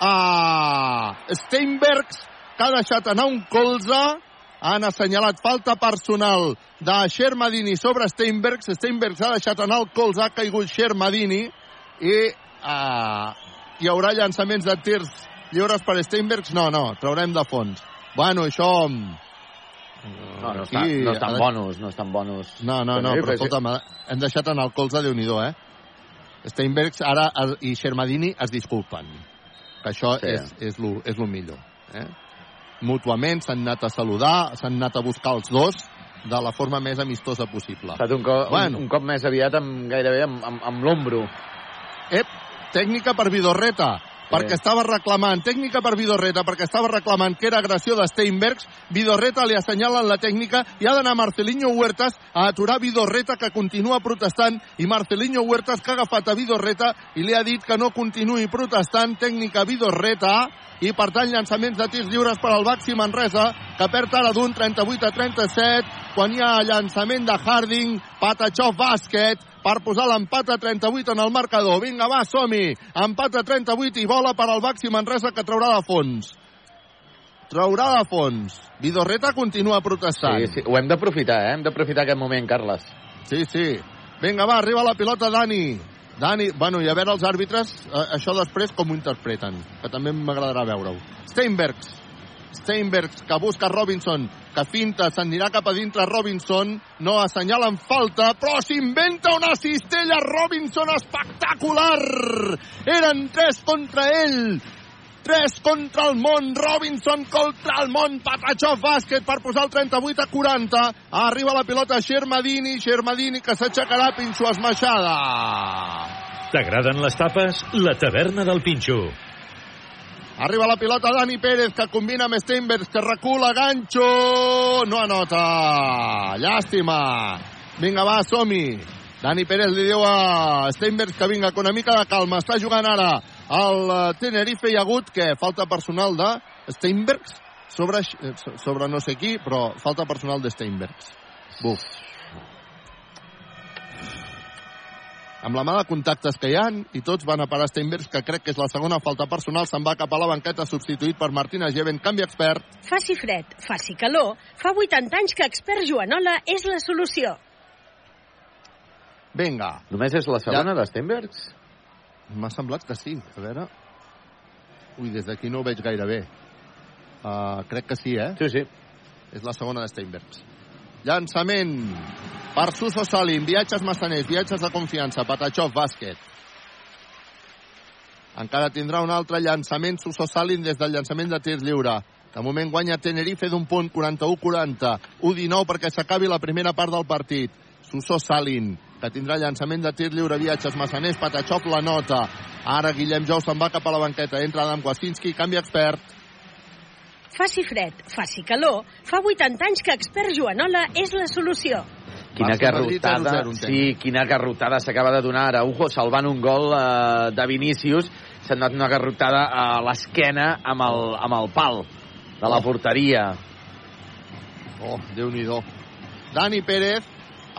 uh, Steinbergs, que ha deixat anar un colze, han assenyalat falta personal de Xermadini sobre Steinbergs, Steinbergs ha deixat anar el colze, ha caigut Xermadini i uh, hi haurà llançaments de tirs lliures per Steinbergs? No, no, traurem de fons. Bueno, això... No, no, està, no estan bonus, no estan bonus. No, no, no, però escolta'm, hem deixat en el colze de nhi eh? Steinbergs ara i Xermadini es disculpen. Que això Sí. és, és, lo, és lo millor. Eh? Mútuament s'han anat a saludar, s'han anat a buscar els dos de la forma més amistosa possible. Ha estat un, co Bueno. un, un cop més aviat amb, gairebé amb, amb, amb l'ombro. Ep, tècnica per Vidorreta, perquè estava reclamant, tècnica per Vidorreta, perquè estava reclamant que era agressió de Steinbergs, Vidorreta li assenyalen la tècnica i ha d'anar Marcelinho Huertas a aturar Vidorreta, que continua protestant, i Marcelinho Huertas, que ha agafat a Vidorreta i li ha dit que no continuï protestant, tècnica Vidorreta, i per tant llançaments de tirs lliures per al Baxi Manresa, que perd ara d'un 38 a 37, quan hi ha llançament de Harding, Patachov bàsquet, per posar l'empat a 38 en el marcador. Vinga, va, som-hi! Empat a 38 i bola per al Baxi Manresa que traurà de fons. Traurà de fons. Vidorreta continua protestant. Sí, sí, ho hem d'aprofitar, eh? Hem d'aprofitar aquest moment, Carles. Sí, sí. Vinga, va, arriba la pilota Dani. Dani, bueno, i a veure els àrbitres, eh, això després com ho interpreten, que també m'agradarà veure-ho. Steinbergs. Steinbergs, que busca Robinson, que finta, s'anirà cap a dintre Robinson, no assenyalen falta, però s'inventa una cistella Robinson espectacular! Eren tres contra ell, 3 contra el món, Robinson contra el món, Patachov bàsquet per posar el 38 a 40. Arriba la pilota Xermadini, Xermadini que s'aixecarà, Pinxo esmaixada. T'agraden les tapes? La taverna del Pinxo. Arriba la pilota Dani Pérez que combina amb Steinbergs que recula, ganxo, no anota. Llàstima. Vinga, va, som-hi. Dani Pérez li diu a Steinbergs que vinga, que una mica de calma. Està jugant ara el eh, Tenerife. Hi ha hagut, que falta personal de Steinbergs sobre, eh, sobre no sé qui, però falta personal de Steinbergs. Buf. amb la mà de contactes que hi han i tots van a parar Steinbergs, que crec que és la segona falta personal, se'n va cap a la banqueta substituït per Martina Geven, canvi expert. Faci fred, faci calor, fa 80 anys que expert Joanola és la solució. Vinga. Només és la segona ja. de Steinbergs? M'ha semblat que sí. A veure... Ui, des d'aquí no ho veig gaire bé. Uh, crec que sí, eh? Sí, sí. És la segona de Steinbergs. Llançament per Suso Salim, viatges massaners, viatges de confiança, Patachov, bàsquet. Encara tindrà un altre llançament Suso Salim des del llançament de tir lliure. De moment guanya Tenerife d'un punt, 41-40. 1-19 perquè s'acabi la primera part del partit. Suso Salin, que tindrà llançament de tir lliure, viatges massaners, Patachov la nota. Ara Guillem Jou se'n va cap a la banqueta. Entra Adam Kwasinski, canvi expert. Faci fred, faci calor, fa 80 anys que expert Joanola és la solució. Quina carrotada, sí, quina carrotada s'acaba de donar Araujo salvant un gol eh, de Vinícius. S'ha donat una carrotada a l'esquena amb, el, amb el pal de la porteria. Oh, déu nhi Dani Pérez,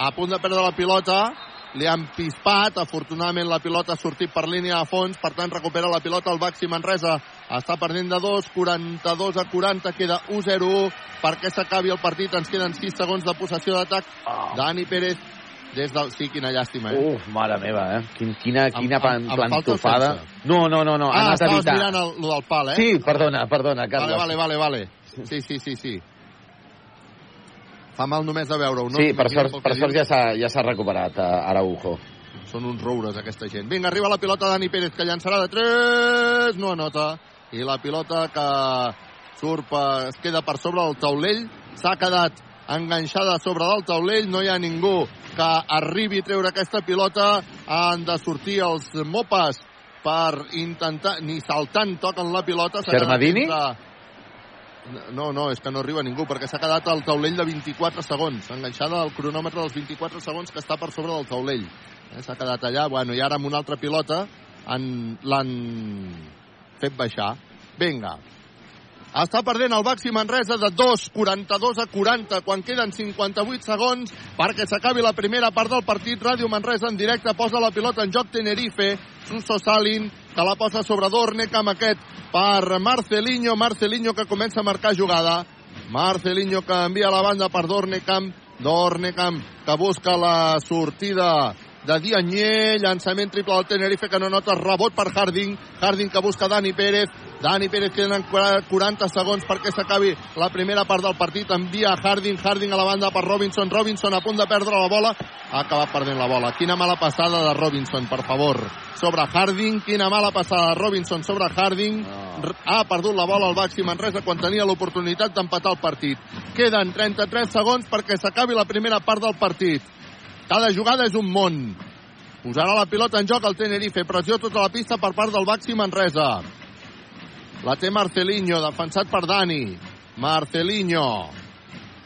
a punt de perdre la pilota, li han pispat, afortunadament la pilota ha sortit per línia de fons, per tant recupera la pilota el Baxi Manresa, està perdent de 2, 42 a 40, queda 1-0-1 perquè s'acabi el partit, ens queden 6 segons de possessió d'atac, Oh. Dani Pérez des del... Sí, quina llàstima, eh? Uf, mare meva, eh? Quin, quina quina Em- em el plantofada. No, no, no, no. ha ah, a estaves evitar. mirant el, lo del pal, eh? Sí, perdona, perdona, Vale, Carles. vale, vale, vale. Sí, sí, sí, sí. Fa mal només de veure-ho, no? Sí, per sort, per sort ja s'ha ja s'ha recuperat uh, Araujo. Són uns roures, aquesta gent. Vinga, arriba la pilota Dani Pérez, que llançarà de 3, no anota. I la pilota que surt, per, es queda per sobre del taulell, s'ha quedat enganxada a sobre del taulell, no hi ha ningú que arribi a treure aquesta pilota, han de sortir els mopes per intentar, ni saltant toquen la pilota. Xermadini? entre- No, no, és que no arriba ningú, perquè s'ha quedat al taulell de 24 segons, enganxada al cronòmetre dels 24 segons que està per sobre del taulell. Eh, s'ha quedat allà, bueno, i ara amb una altra pilota han- l'han fet baixar. Vinga. Està perdent el Baxi Manresa de 2, 42 a 40, quan queden 58 segons perquè s'acabi la primera part del partit. Ràdio Manresa en directe posa la pilota en joc Tenerife. Suso Salin, que la posa sobre Dornec amb aquest per Marcelinho. Marcelinho que comença a marcar jugada. Marcelinho que envia la banda per Dornecamp. Dornecamp que busca la sortida de Dianyé, llançament triple del Tenerife que no nota rebot per Harding, Harding que busca Dani Pérez, Dani Pérez queden 40 segons perquè s'acabi la primera part del partit, envia Harding, Harding a la banda per Robinson, Robinson a punt de perdre la bola, ha acabat perdent la bola, quina mala passada de Robinson, per favor, sobre Harding, quina mala passada de Robinson sobre Harding, no. ha perdut la bola al Baxi Manresa quan tenia l'oportunitat d'empatar el partit, queden 33 segons perquè s'acabi la primera part del partit, cada jugada és un món. Posarà la pilota en joc el Tenerife. Pressió tota la pista per part del Baxi Manresa. La té Marcelinho, defensat per Dani. Marcelinho,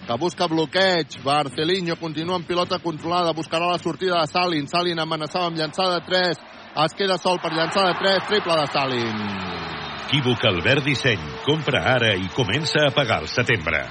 que busca bloqueig. Marcelinho continua amb pilota controlada. Buscarà la sortida de Salin. Salin amenaçava amb llançada de 3. Es queda sol per llançada de 3. Triple de Salin. Equívoc Albert Disseny. Compra ara i comença a pagar el setembre.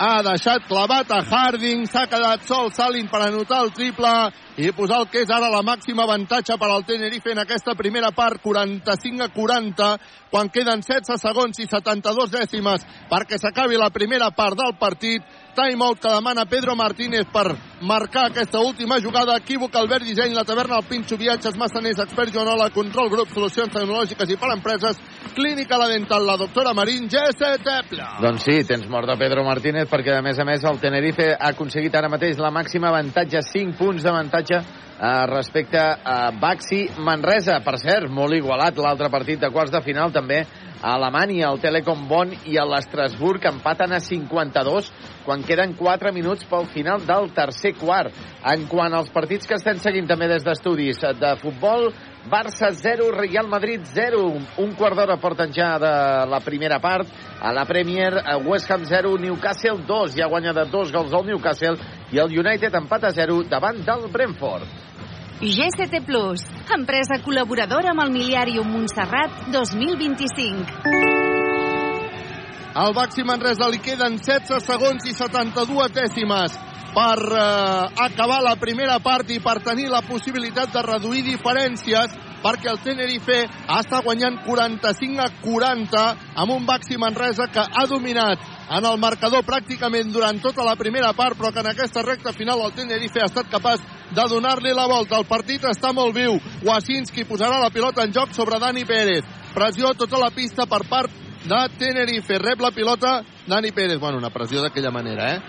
Ha deixat clavat a Harding, s'ha quedat sol Salin per anotar el triple i posar el que és ara la màxima avantatge per al Tenerife en aquesta primera part, 45 a 40, quan queden 16 segons i 72 dècimes perquè s'acabi la primera part del partit. Timeout que demana Pedro Martínez per marcar aquesta última jugada. Equívoc, Albert Disseny, la taverna, el Pinxo, viatges, massaners, experts, Joanola, control grup, solucions tecnològiques i per empreses, clínica la dental, la doctora Marín, GS Tepla. Doncs sí, tens mort de Pedro Martínez perquè, a més a més, el Tenerife ha aconseguit ara mateix la màxima avantatge, 5 punts d'avantatge eh, respecte a Baxi Manresa. Per cert, molt igualat l'altre partit de quarts de final també a Alemanya, el Telecom Bonn i l'Estrasburg empaten a 52 quan queden 4 minuts pel final del tercer quart. En quant als partits que estem seguint també des d'estudis de futbol, Barça 0, Real Madrid 0. Un quart d'hora porten ja de la primera part. A la Premier, West Ham 0, Newcastle 2. Ja guanya de dos gols al Newcastle i el United empat a 0 davant del Brentford. GCT Plus, empresa col·laboradora amb el Miliàrium Montserrat 2025. Al Baxi Manresa li queden 16 segons i 72 dècimes per eh, acabar la primera part i per tenir la possibilitat de reduir diferències perquè el Tenerife està guanyant 45 a 40 amb un Baxi Manresa que ha dominat en el marcador pràcticament durant tota la primera part, però que en aquesta recta final el Tenerife ha estat capaç de donar-li la volta. El partit està molt viu. Wasinski posarà la pilota en joc sobre Dani Pérez. Pressió a tota la pista per part de Tenerife. Rep la pilota Dani Pérez. Bueno, una pressió d'aquella manera, eh?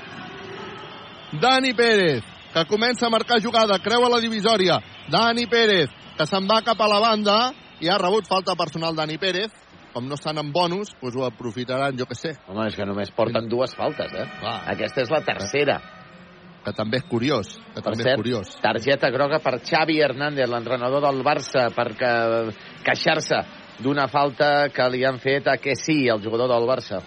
Dani Pérez, que comença a marcar jugada, creua la divisòria. Dani Pérez, que se'n va cap a la banda i ha rebut falta personal Dani Pérez. Com no estan en bonus, doncs ho aprofitaran, jo que sé. Home, és que només porten dues faltes, eh? Clar. Aquesta és la tercera. Que també és curiós. Que Per també cert, és curiós. targeta groga per Xavi Hernández, l'entrenador del Barça, per que, queixar-se d'una falta que li han fet a que sí, el jugador del Barça.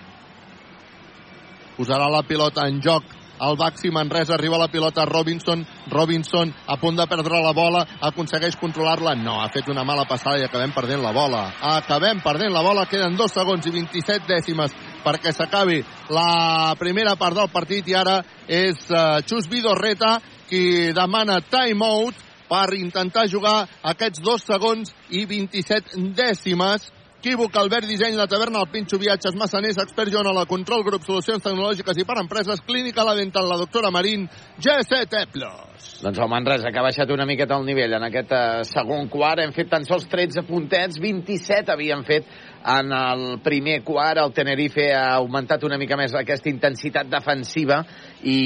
posarà la pilota en joc el Baxi Manresa, arriba la pilota a Robinson, Robinson a punt de perdre la bola, aconsegueix controlar-la, no, ha fet una mala passada i acabem perdent la bola. Acabem perdent la bola, queden dos segons i 27 dècimes perquè s'acabi la primera part del partit i ara és uh, Xus Vidorreta qui demana time-out per intentar jugar aquests dos segons i 27 dècimes Equívoc, Albert Disseny, La Taverna, el Pinxo Viatges, Massaners, Expert Joan, la Control, Grup Solucions Tecnològiques i per Empreses, Clínica La Dental, la doctora Marín, G7 Plus. Doncs el Manresa, que ha baixat una miqueta el nivell en aquest uh, segon quart. Hem fet tan sols 13 puntets, 27 havien fet en el primer quart. El Tenerife ha augmentat una mica més aquesta intensitat defensiva i,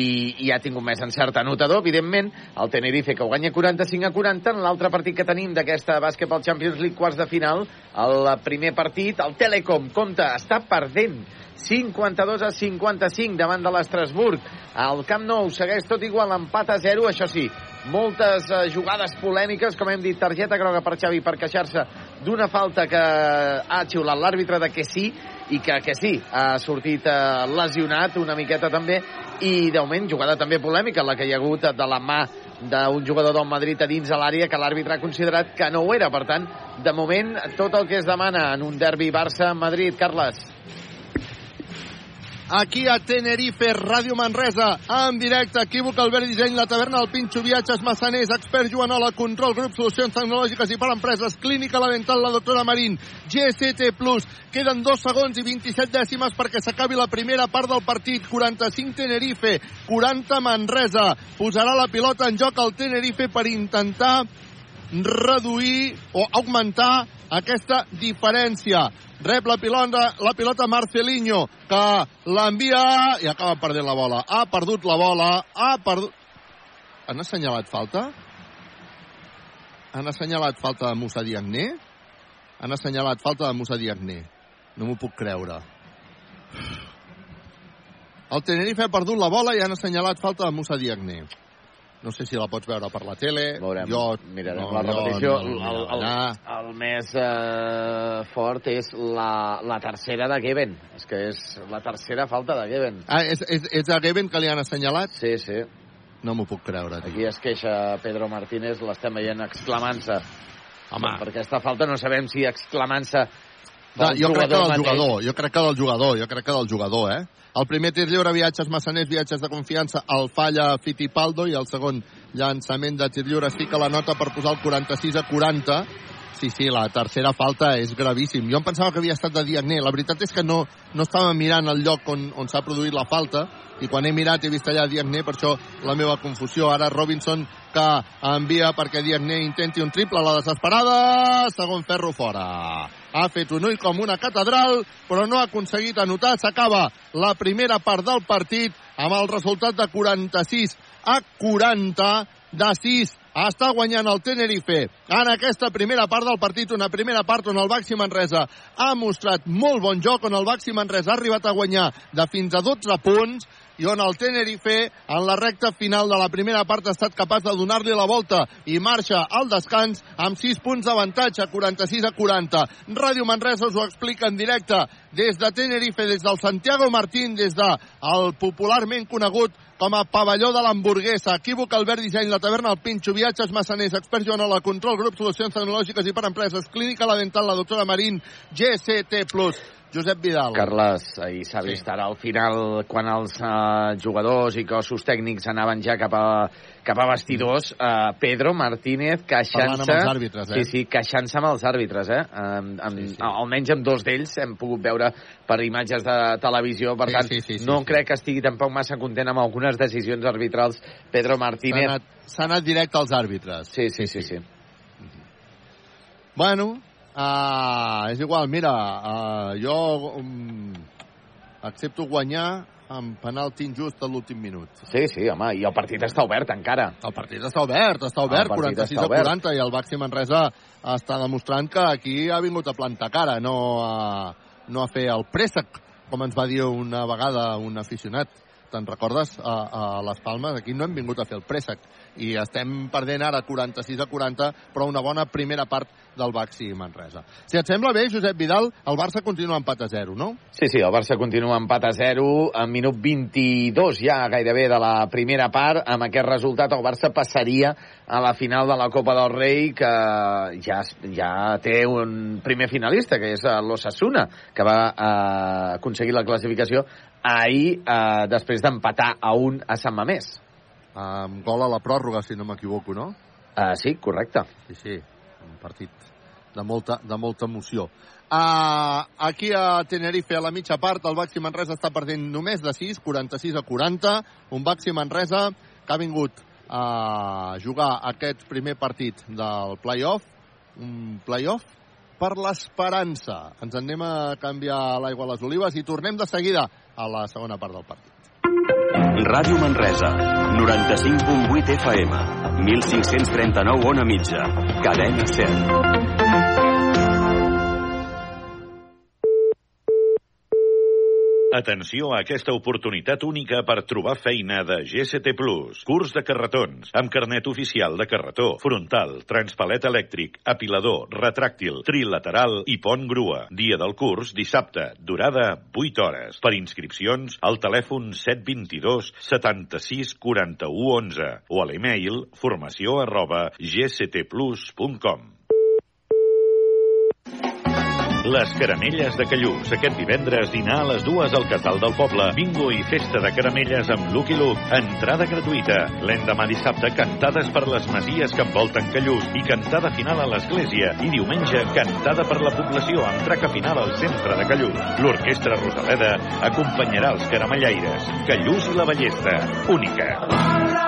i ha tingut més encert anotador. Evidentment, el Tenerife, que ho guanya 45 a 40 en l'altre partit que tenim d'aquesta Basketball Champions League quarts de final, el primer partit, el Telecom, compta, està perdent 52 a 55 davant de l'Estrasburg. El Camp Nou segueix tot igual, empat a 0, això sí, moltes uh, jugades polèmiques, com hem dit, targeta groga per Xavi per queixar-se d'una falta que ha xiulat l'àrbitre de que sí, i que, que sí, ha sortit uh, lesionat una miqueta també, i de moment jugada també polèmica, la que hi ha hagut de la mà d'un jugador del Madrid a dins de l'àrea que l'àrbitre ha considerat que no ho era. Per tant, de moment, tot el que es demana en un derbi Barça-Madrid. Carles aquí a Tenerife, Ràdio Manresa, en directe, equívoc, Albert Disseny, la taverna del Pinxo, viatges, massaners, expert Joanola, control, grup, solucions tecnològiques i per empreses, clínica, la dental, la doctora Marín, GST+, queden dos segons i 27 dècimes perquè s'acabi la primera part del partit, 45 Tenerife, 40 Manresa, posarà la pilota en joc al Tenerife per intentar reduir o augmentar aquesta diferència rep la pilota, la pilota Marcelinho, que l'envia i acaba perdent la bola. Ha perdut la bola, ha perdut... Han assenyalat falta? Han assenyalat falta de Musa Diagné? Han assenyalat falta de Musa Diagné. No m'ho puc creure. El Tenerife ha perdut la bola i han assenyalat falta de Musa Diagné. No sé si la pots veure per la tele. Veurem, jo, mirarem no, la repetició. No, el, el, el, el més eh, fort és la, la tercera de Geben. És que és la tercera falta de Geben. Ah, és, és, és a Geben que li han assenyalat? Sí, sí. No m'ho puc creure. Tio. Aquí es queixa Pedro Martínez, l'estem veient exclamant-se. Home. Per aquesta falta no sabem si exclamant-se no, jo crec que del mateix. jugador, jo crec que del jugador, jo crec que del jugador, eh? El primer tir lliure, viatges massaners, viatges de confiança, el falla Fittipaldo i el segon llançament de tir lliure sí que la nota per posar el 46 a 40. Sí, sí, la tercera falta és gravíssim. Jo em pensava que havia estat de Diagné. La veritat és que no, no estava mirant el lloc on, on s'ha produït la falta i quan he mirat he vist allà Diagné, per això la meva confusió. Ara Robinson que envia perquè Diagné intenti un triple a la desesperada. Segon ferro fora. Ha fet un ull com una catedral, però no ha aconseguit anotar. S'acaba la primera part del partit amb el resultat de 46 a 40 de 6 està guanyant el Tenerife en aquesta primera part del partit, una primera part on el Baxi Manresa ha mostrat molt bon joc, on el Baxi Manresa ha arribat a guanyar de fins a 12 punts i on el Tenerife, en la recta final de la primera part, ha estat capaç de donar-li la volta i marxa al descans amb 6 punts d'avantatge, 46 a 40. Ràdio Manresa us ho explica en directe des de Tenerife, des del Santiago Martín, des del de popularment conegut com a pavelló de l'hamburguesa. Equívoc, Albert Disseny, la taverna, el Pinxo, viatges massaners, expert Joanola, control, grup, solucions tecnològiques i per empreses, clínica, la dental, la doctora Marín, GCT+. Josep Vidal. Carles, ahir s'ha vist sí. ara al final quan els uh, jugadors i cossos tècnics anaven ja cap a, cap a vestidors, uh, Pedro Martínez queixant-se... àrbitres, eh? Sí, sí, queixant-se amb els àrbitres, eh? Um, amb, sí, sí. Almenys amb dos d'ells hem pogut veure per imatges de televisió, per sí, tant, sí, sí, sí, no sí. crec que estigui tampoc massa content amb algunes decisions arbitrals Pedro Martínez. S'ha anat, anat directe als àrbitres. Sí, sí, sí, sí. sí. Bueno, uh, és igual, mira, uh, jo um, accepto guanyar amb penalti injust a l'últim minut. Sí, sí, home, i el partit està obert encara. El partit està obert, està obert, 46 està a 40, i el Baxi Manresa està demostrant que aquí ha vingut a plantar cara, no a, no a fer el préssec, com ens va dir una vegada un aficionat. te'n recordes, a, a les Palmes, aquí no hem vingut a fer el préssec, i estem perdent ara 46 a 40, però una bona primera part del Baxi Manresa. Si et sembla bé, Josep Vidal, el Barça continua empat a 0, no? Sí, sí, el Barça continua empat a 0 en minut 22 ja gairebé de la primera part. Amb aquest resultat el Barça passaria a la final de la Copa del Rei que ja, ja té un primer finalista, que és l'Ossassuna, que va eh, aconseguir la classificació ahir eh, després d'empatar a un a Sant Mamés. Amb gol a la pròrroga, si no m'equivoco, no? Uh, sí, correcte. Sí, sí, un partit de molta, de molta emoció. Uh, aquí a Tenerife, a la mitja part, el Baxi Manresa està perdent només de 6, 46 a 40. Un Baxi Manresa que ha vingut a jugar aquest primer partit del play-off, un play-off per l'esperança. Ens en anem a canviar l'aigua a les olives i tornem de seguida a la segona part del partit. Ràdio Manresa, 95.8 FM, 1539 on a mitja, cadena 100. Atenció a aquesta oportunitat única per trobar feina de Plus. Curs de carretons, amb carnet oficial de carretó, frontal, transpalet elèctric, apilador, retràctil, trilateral i pont grua. Dia del curs, dissabte. Durada, 8 hores. Per inscripcions, al telèfon 722 76 41 11 o a l'email formació arroba gstplus.com. Les Caramelles de Callús. Aquest divendres dinar a les dues al Casal del Poble. Bingo i festa de caramelles amb Lucky Luke. Entrada gratuïta. L'endemà dissabte cantades per les masies que envolten Callús i cantada final a l'església. I diumenge cantada per la població amb traca final al centre de Callús. L'Orquestra Rosaleda acompanyarà els caramellaires. Callús i la Ballesta. Única.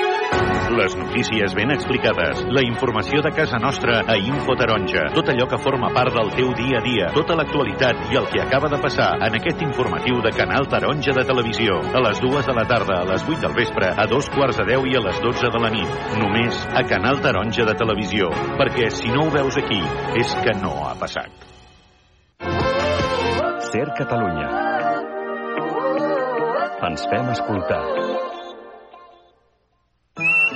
Les notícies ben explicades, la informació de casa nostra a Info Taronja, tot allò que forma part del teu dia a dia, tota l'actualitat i el que acaba de passar en aquest informatiu de Canal Taronja de Televisió. A les dues de la tarda, a les 8 del vespre, a dos quarts de 10 i a les 12 de la nit. Només a Canal Taronja de Televisió, perquè si no ho veus aquí, és que no ha passat. Ser Catalunya. Ens fem escoltar.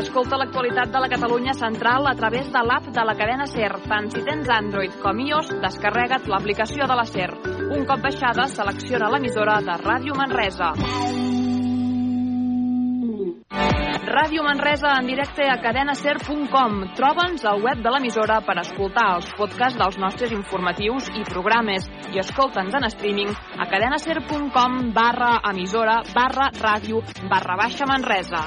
Escolta l'actualitat de la Catalunya central a través de l'app de la cadena SER. Tant si tens Android com iOS, descarrega't l'aplicació de la SER. Un cop baixada, selecciona l'emissora de Ràdio Manresa. Ràdio Manresa en directe a cadenaser.com. Troba'ns al web de l'emissora per escoltar els podcasts dels nostres informatius i programes i escolta'ns en streaming a cadenaser.com barra emissora barra ràdio barra baixa Manresa.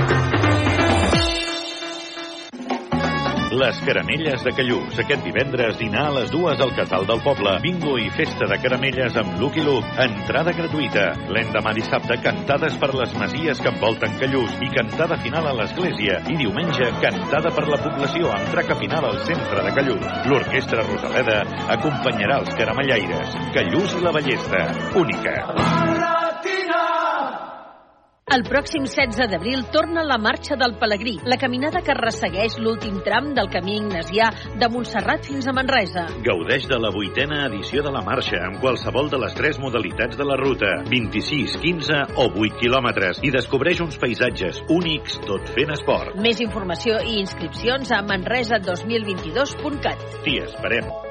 Les Caramelles de Callús. Aquest divendres dinar a les dues al Casal del Poble. Bingo i festa de caramelles amb Lucky Luke. Entrada gratuïta. L'endemà dissabte cantades per les masies que envolten Callús i cantada final a l'església. I diumenge cantada per la població amb traca final al centre de Callús. L'Orquestra Rosaleda acompanyarà els caramellaires. Callús i la Ballesta. Única. El pròxim 16 d'abril torna la Marxa del Pelegrí, la caminada que ressegueix l'últim tram del camí ignasià de Montserrat fins a Manresa. Gaudeix de la vuitena edició de la marxa amb qualsevol de les tres modalitats de la ruta, 26, 15 o 8 quilòmetres, i descobreix uns paisatges únics tot fent esport. Més informació i inscripcions a manresa2022.cat. T'hi esperem.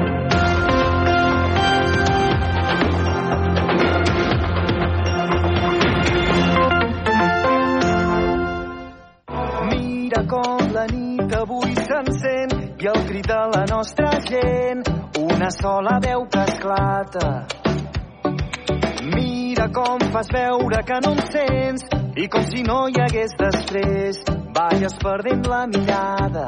Com la nit avui s'encén i el crit de la nostra gent, una sola veu que esclata. Mira com fas veure que no em sents i com si no hi hagués després, balles perdent la mirada.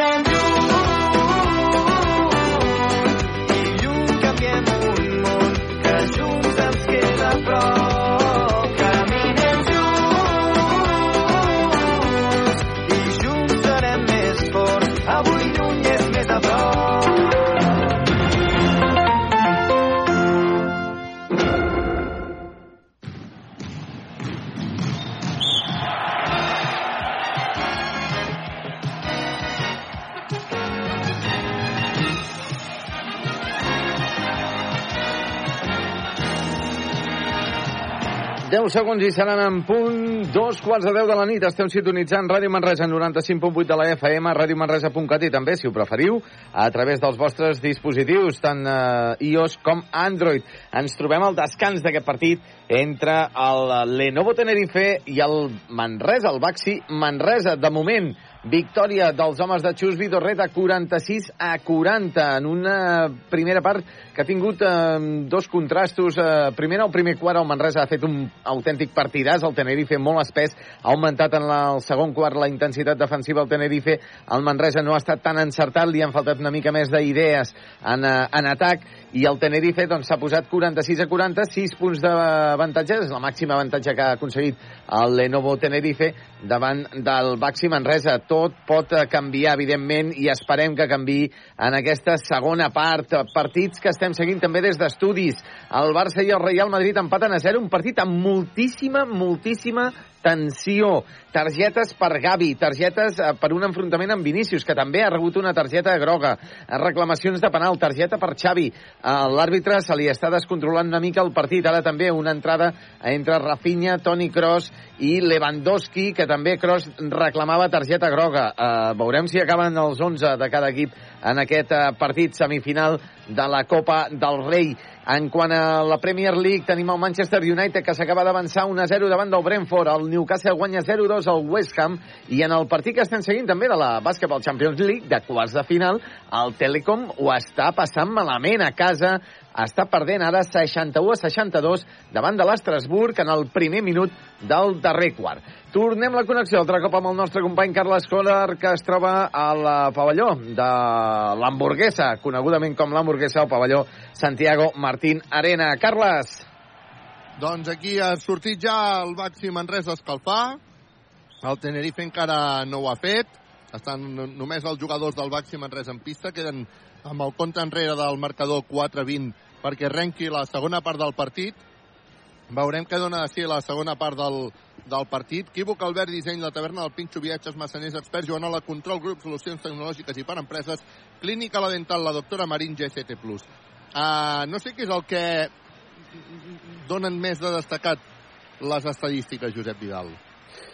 10 segons i seran en punt, dos quarts de 10 de la nit. Esteu sintonitzant Ràdio Manresa 95.8 de la FM, Ràdio Manresa.cat i també, si ho preferiu, a través dels vostres dispositius, tant eh, iOS com Android. Ens trobem al descans d'aquest partit entre el Lenovo Tenerife i el Manresa, el Baxi Manresa. De moment, victòria dels homes de Xus Vidorreta 46 a 40 en una primera part que ha tingut eh, dos contrastos. Eh, primer, el primer quart, el Manresa ha fet un autèntic partidàs, el Tenerife molt espès, ha augmentat en la, el segon quart la intensitat defensiva al Tenerife, el Manresa no ha estat tan encertat, li han faltat una mica més d'idees en, eh, en atac, i el Tenerife doncs, posat 46 a 40, 6 punts d'avantatge, és la màxima avantatge que ha aconseguit el Lenovo Tenerife davant del Baxi Manresa. Tot pot eh, canviar, evidentment, i esperem que canvi en aquesta segona part. Partits que estem seguint també des d'estudis. El Barça i el Real Madrid empaten a 0, un partit amb moltíssima, moltíssima tensió. Targetes per Gavi, targetes eh, per un enfrontament amb Vinícius, que també ha rebut una targeta groga. Eh, Reclamacions de penal, targeta per Xavi. Eh, L'àrbitre se li està descontrolant una mica el partit. Ara també una entrada entre Rafinha, Toni Kroos i Lewandowski, que també Kroos reclamava targeta groga. Veurem si acaben els 11 de cada equip en aquest partit semifinal de la Copa del Rei. En quant a la Premier League, tenim el Manchester United que s'acaba d'avançar 1-0 davant del Brentford. El Newcastle guanya 0-2 al West Ham. I en el partit que estem seguint també de la Basketball Champions League, de quarts de final, el Telecom ho està passant malament a casa. Està perdent ara 61 a 62 davant de l'Estrasburg en el primer minut del darrer quart. Tornem la connexió altre cop amb el nostre company Carles Colar, que es troba al pavelló de l'hamburguesa, conegudament com l'hamburguesa, al pavelló Santiago Martín Arena. Carles! Doncs aquí ha sortit ja el Baxi Manresa a escalfar. El Tenerife encara no ho ha fet. Estan només els jugadors del Baxi Manresa en pista. Queden amb el compte enrere del marcador 4-20 perquè arrenqui la segona part del partit. Veurem què dona de si la segona part del, del partit. Quívoc, Albert, Disseny, la taverna del Pinxo, Viatges, Massaners, Experts, Joanola, Control, Grup, Solucions Tecnològiques i per Empreses, Clínica La Dental, la doctora Marín, GCT+. Uh, no sé què és el que donen més de destacat les estadístiques, Josep Vidal.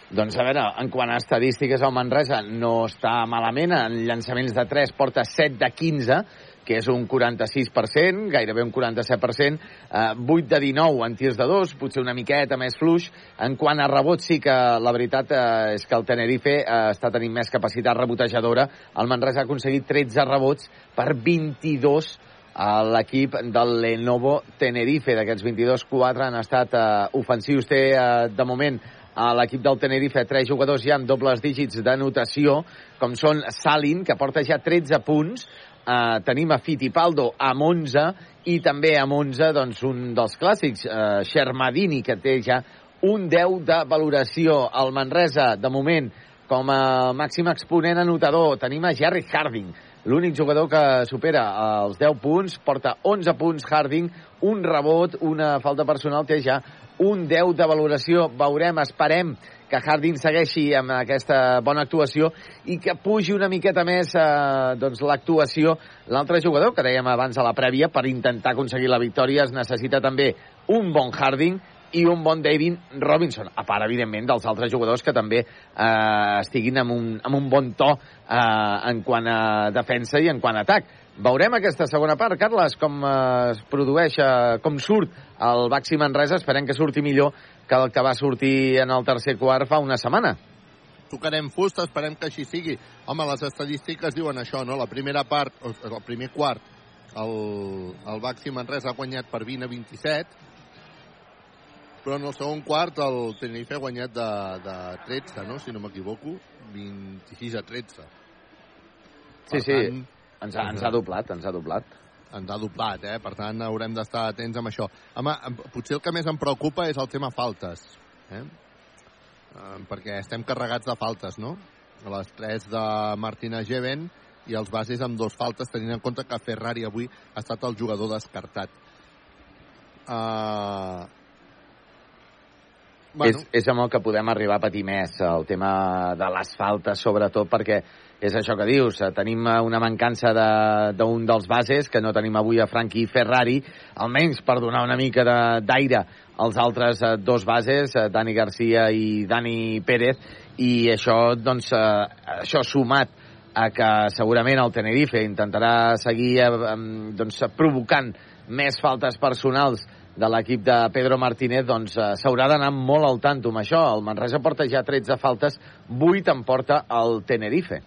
Doncs a veure, en quant a estadístiques, el Manresa no està malament. En llançaments de 3 porta 7 de 15, que és un 46%, gairebé un 47%, eh, 8 de 19 en tirs de dos, potser una miqueta més fluix. En quant a rebots, sí que la veritat eh, és que el Tenerife eh, està tenint més capacitat rebotejadora. El Manresa ha aconseguit 13 rebots per 22 a l'equip del Lenovo Tenerife. D'aquests 22, 4 han estat eh, ofensius. Té, eh, de moment, a l'equip del Tenerife tres jugadors ja amb dobles dígits de notació, com són Salin, que porta ja 13 punts, eh, tenim a Fittipaldo amb 11 i també amb 11 doncs, un dels clàssics, eh, Shermadini, que té ja un 10 de valoració. al Manresa, de moment, com a màxim exponent anotador, tenim a Jerry Harding, l'únic jugador que supera els 10 punts, porta 11 punts Harding, un rebot, una falta personal, té ja un 10 de valoració. Veurem, esperem que Harding segueixi amb aquesta bona actuació i que pugi una miqueta més eh, doncs, l'actuació. L'altre jugador, que dèiem abans a la prèvia, per intentar aconseguir la victòria es necessita també un bon Harding i un bon David Robinson, a part, evidentment, dels altres jugadors que també eh, estiguin amb un, amb un bon to eh, en quant a defensa i en quant a atac. Veurem aquesta segona part, Carles, com es produeix, eh, com surt el Baxi Manresa. Esperem que surti millor que el que va sortir en el tercer quart fa una setmana. Tocarem fusta, esperem que així sigui. Home, les estadístiques diuen això, no? La primera part, el primer quart, el, el Baxi Manresa ha guanyat per 20 a 27, però en el segon quart el Tenerife ha guanyat de, de 13, no? si no m'equivoco, 26 a 13. Per sí, sí, tant, ens ha, ens ha doblat, ens ha doblat. Ens ha doblat, eh? Per tant, haurem d'estar atents amb això. Home, potser el que més em preocupa és el tema faltes, eh? eh perquè estem carregats de faltes, no? A les 3 de Martina Geven i els bases amb dos faltes, tenint en compte que Ferrari avui ha estat el jugador descartat. Uh, bueno. és, és amb el que podem arribar a patir més, el tema de les faltes, sobretot perquè és això que dius, eh, tenim eh, una mancança d'un de, dels bases, que no tenim avui a Frankie Ferrari, almenys per donar una mica d'aire als altres eh, dos bases, Dani Garcia i Dani Pérez, i això, doncs, això sumat a que segurament el Tenerife intentarà seguir doncs, provocant més faltes personals de l'equip de Pedro Martínez, doncs s'haurà d'anar molt al tanto amb això. El Manresa porta ja 13 faltes, 8 en porta el Tenerife.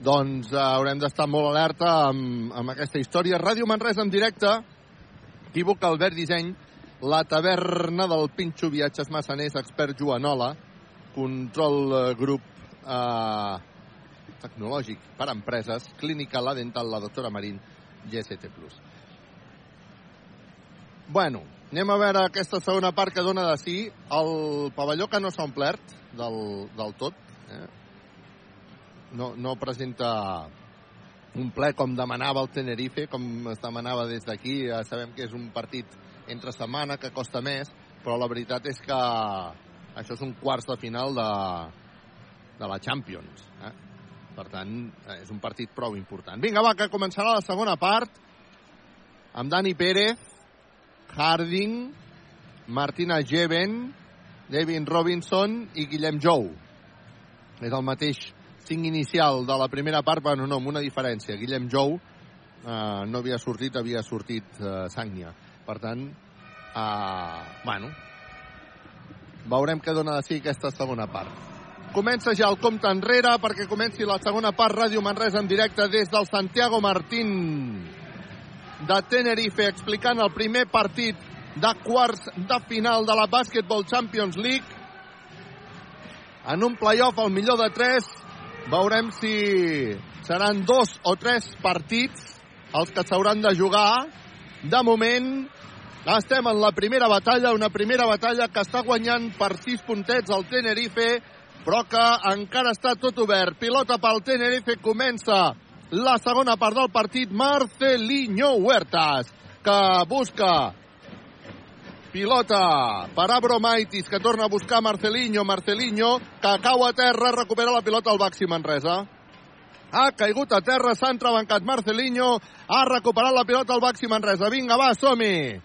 Doncs uh, haurem d'estar molt alerta amb, amb aquesta història. Ràdio Manresa en directe, equívoc Albert Disseny, la taverna del Pinxo Viatges Massaners, expert Joanola, control uh, grup uh, tecnològic per a empreses, clínica La Dental, la doctora Marín, GST+. Bueno, anem a veure aquesta segona part que dona de sí. El pavelló que no s'ha omplert del, del tot, eh? No, no presenta un ple com demanava el Tenerife, com es demanava des d'aquí. Ja sabem que és un partit entre setmana que costa més, però la veritat és que això és un quarts de final de, de la Champions. Eh? Per tant, és un partit prou important. Vinga, va, que començarà la segona part amb Dani Pérez, Harding, Martina Jeven, Devin Robinson i Guillem Jou. És el mateix 5 inicial de la primera part, bueno, no, amb una diferència. Guillem Jou eh, no havia sortit, havia sortit eh, Sagnia. Per tant, eh, bueno, veurem què dona de si aquesta segona part. Comença ja el compte enrere perquè comenci la segona part Ràdio Manresa en directe des del Santiago Martín de Tenerife explicant el primer partit de quarts de final de la Basketball Champions League en un playoff al millor de 3 Veurem si seran dos o tres partits els que s'hauran de jugar. De moment, estem en la primera batalla, una primera batalla que està guanyant per sis puntets el Tenerife, però que encara està tot obert. Pilota pel Tenerife, comença la segona part del partit. Marcelinho Huertas, que busca Pilota per Abromaitis, que torna a buscar Marcelinho. Marcelinho, que cau a terra, recupera la pilota al Baxi Manresa. Ha caigut a terra, s'ha entrebancat Marcelinho, ha recuperat la pilota al Baxi Manresa. Vinga, va, som-hi!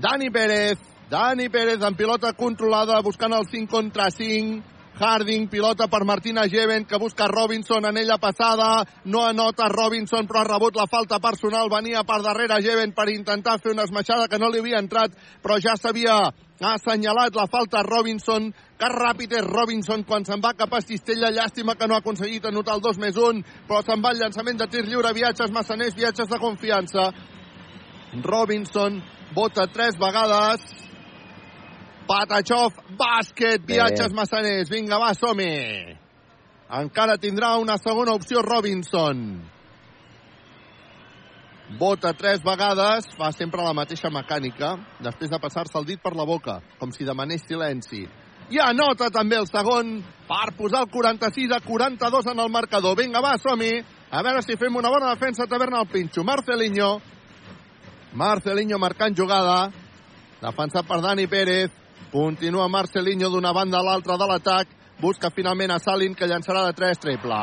Dani Pérez, Dani Pérez amb pilota controlada, buscant el 5 contra 5. Harding, pilota per Martina Geven, que busca Robinson en ella passada. No anota Robinson, però ha rebut la falta personal. Venia per darrere Geven per intentar fer una esmaixada que no li havia entrat, però ja s'havia assenyalat la falta Robinson. Que ràpid és Robinson quan se'n va cap a Cistella. Llàstima que no ha aconseguit anotar el 2 més 1, però se'n va el llançament de tir lliure. Viatges massaners, viatges de confiança. Robinson vota tres vegades. Patachov, bàsquet, viatges massaners. Vinga, va, som-hi. Encara tindrà una segona opció Robinson. Vota tres vegades, fa sempre la mateixa mecànica, després de passar-se el dit per la boca, com si demanés silenci. I anota també el segon per posar el 46 a 42 en el marcador. Vinga, va, som-hi. A veure si fem una bona defensa a Taverna al Pinxo. Marcelinho. Marcelinho marcant jugada. Defensat per Dani Pérez. Continua Marcelinho d'una banda a l'altra de l'atac. Busca finalment a Salin, que llançarà de 3 triple.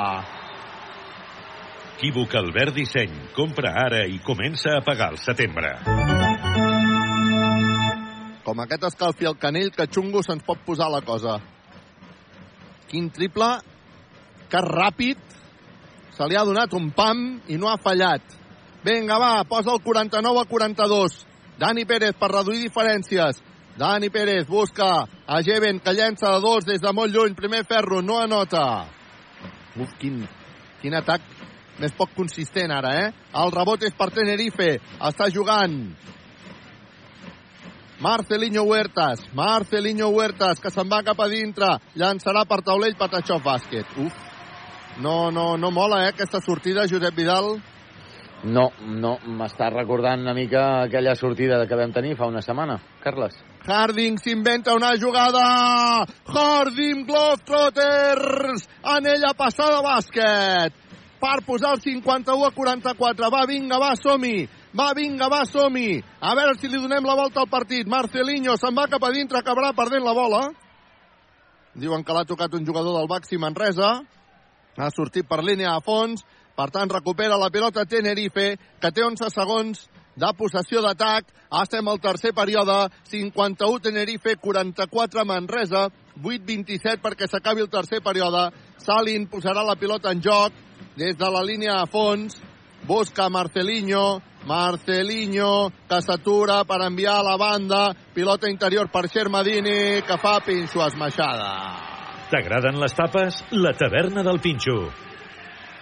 Equívoc Albert Disseny. Compra ara i comença a pagar el setembre. Com aquest escalfi el canell, que xungo se'ns pot posar la cosa. Quin triple, que ràpid, se li ha donat un pam i no ha fallat. Vinga, va, posa el 49 a 42. Dani Pérez per reduir diferències. Dani Pérez busca a Jeven, que llença de dos des de molt lluny. Primer ferro, no anota. Uf, quin, quin atac més poc consistent ara, eh? El rebot és per Tenerife. Està jugant Marcelinho Huertas. Marcelinho Huertas, que se'n va cap a dintre. Llançarà per taulell Patachov bàsquet. Uf. No, no, no mola, eh, aquesta sortida, Josep Vidal. No, no, m'està recordant una mica aquella sortida que vam tenir fa una setmana, Carles. Harding s'inventa una jugada. Harding Globetrotters. Anella passada bàsquet. Per posar el 51 a 44. Va, vinga, va, som-hi. Va, vinga, va, som-hi. A veure si li donem la volta al partit. Marcelinho se'n va cap a dintre, acabarà perdent la bola. Diuen que l'ha tocat un jugador del Baxi Manresa. Ha sortit per línia a fons. Per tant, recupera la pilota Tenerife, que té 11 segons de possessió d'atac. Estem al tercer període. 51 Tenerife, 44 Manresa. 8-27 perquè s'acabi el tercer període. Salin posarà la pilota en joc des de la línia a fons. Busca Marcelinho. Marcelinho, que s'atura per enviar a la banda. Pilota interior per Xermadini, que fa pinxo esmaixada. T'agraden les tapes? La taverna del Pinxo.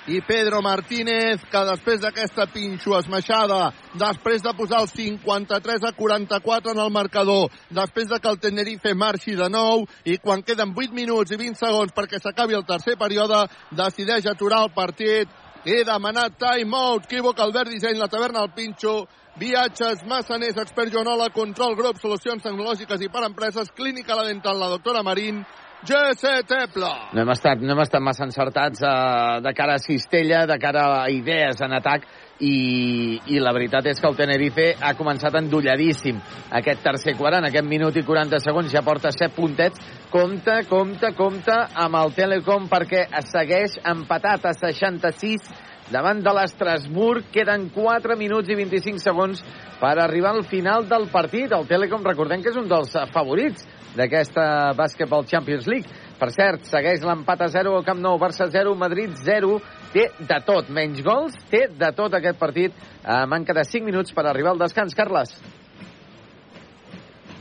I Pedro Martínez, que després d'aquesta pinxo esmaixada, després de posar el 53 a 44 en el marcador, després de que el Tenerife marxi de nou, i quan queden 8 minuts i 20 segons perquè s'acabi el tercer període, decideix aturar el partit i demanat time-out. Equívoc, Albert Disseny, la taverna al Pinxo, Viatges, Massaners, Expert Joanola, Control Grup, Solucions Tecnològiques i per Empreses, Clínica La Dental, la doctora Marín, GC Tepla. No hem estat, no hem estat massa encertats eh, de cara a Cistella, de cara a idees en atac, i, i la veritat és que el Tenerife ha començat endolladíssim aquest tercer quart, en aquest minut i 40 segons ja porta 7 puntets compte, compte, compte amb el Telecom perquè segueix empatat a 66 davant de l'Estrasburg queden 4 minuts i 25 segons per arribar al final del partit. El Telecom recordem que és un dels favorits d'aquesta Basketball Champions League. Per cert, segueix l'empat a 0 al Camp Nou, Barça 0, Madrid 0 té de tot, menys gols, té de tot aquest partit. A manca de 5 minuts per arribar al descans, Carles.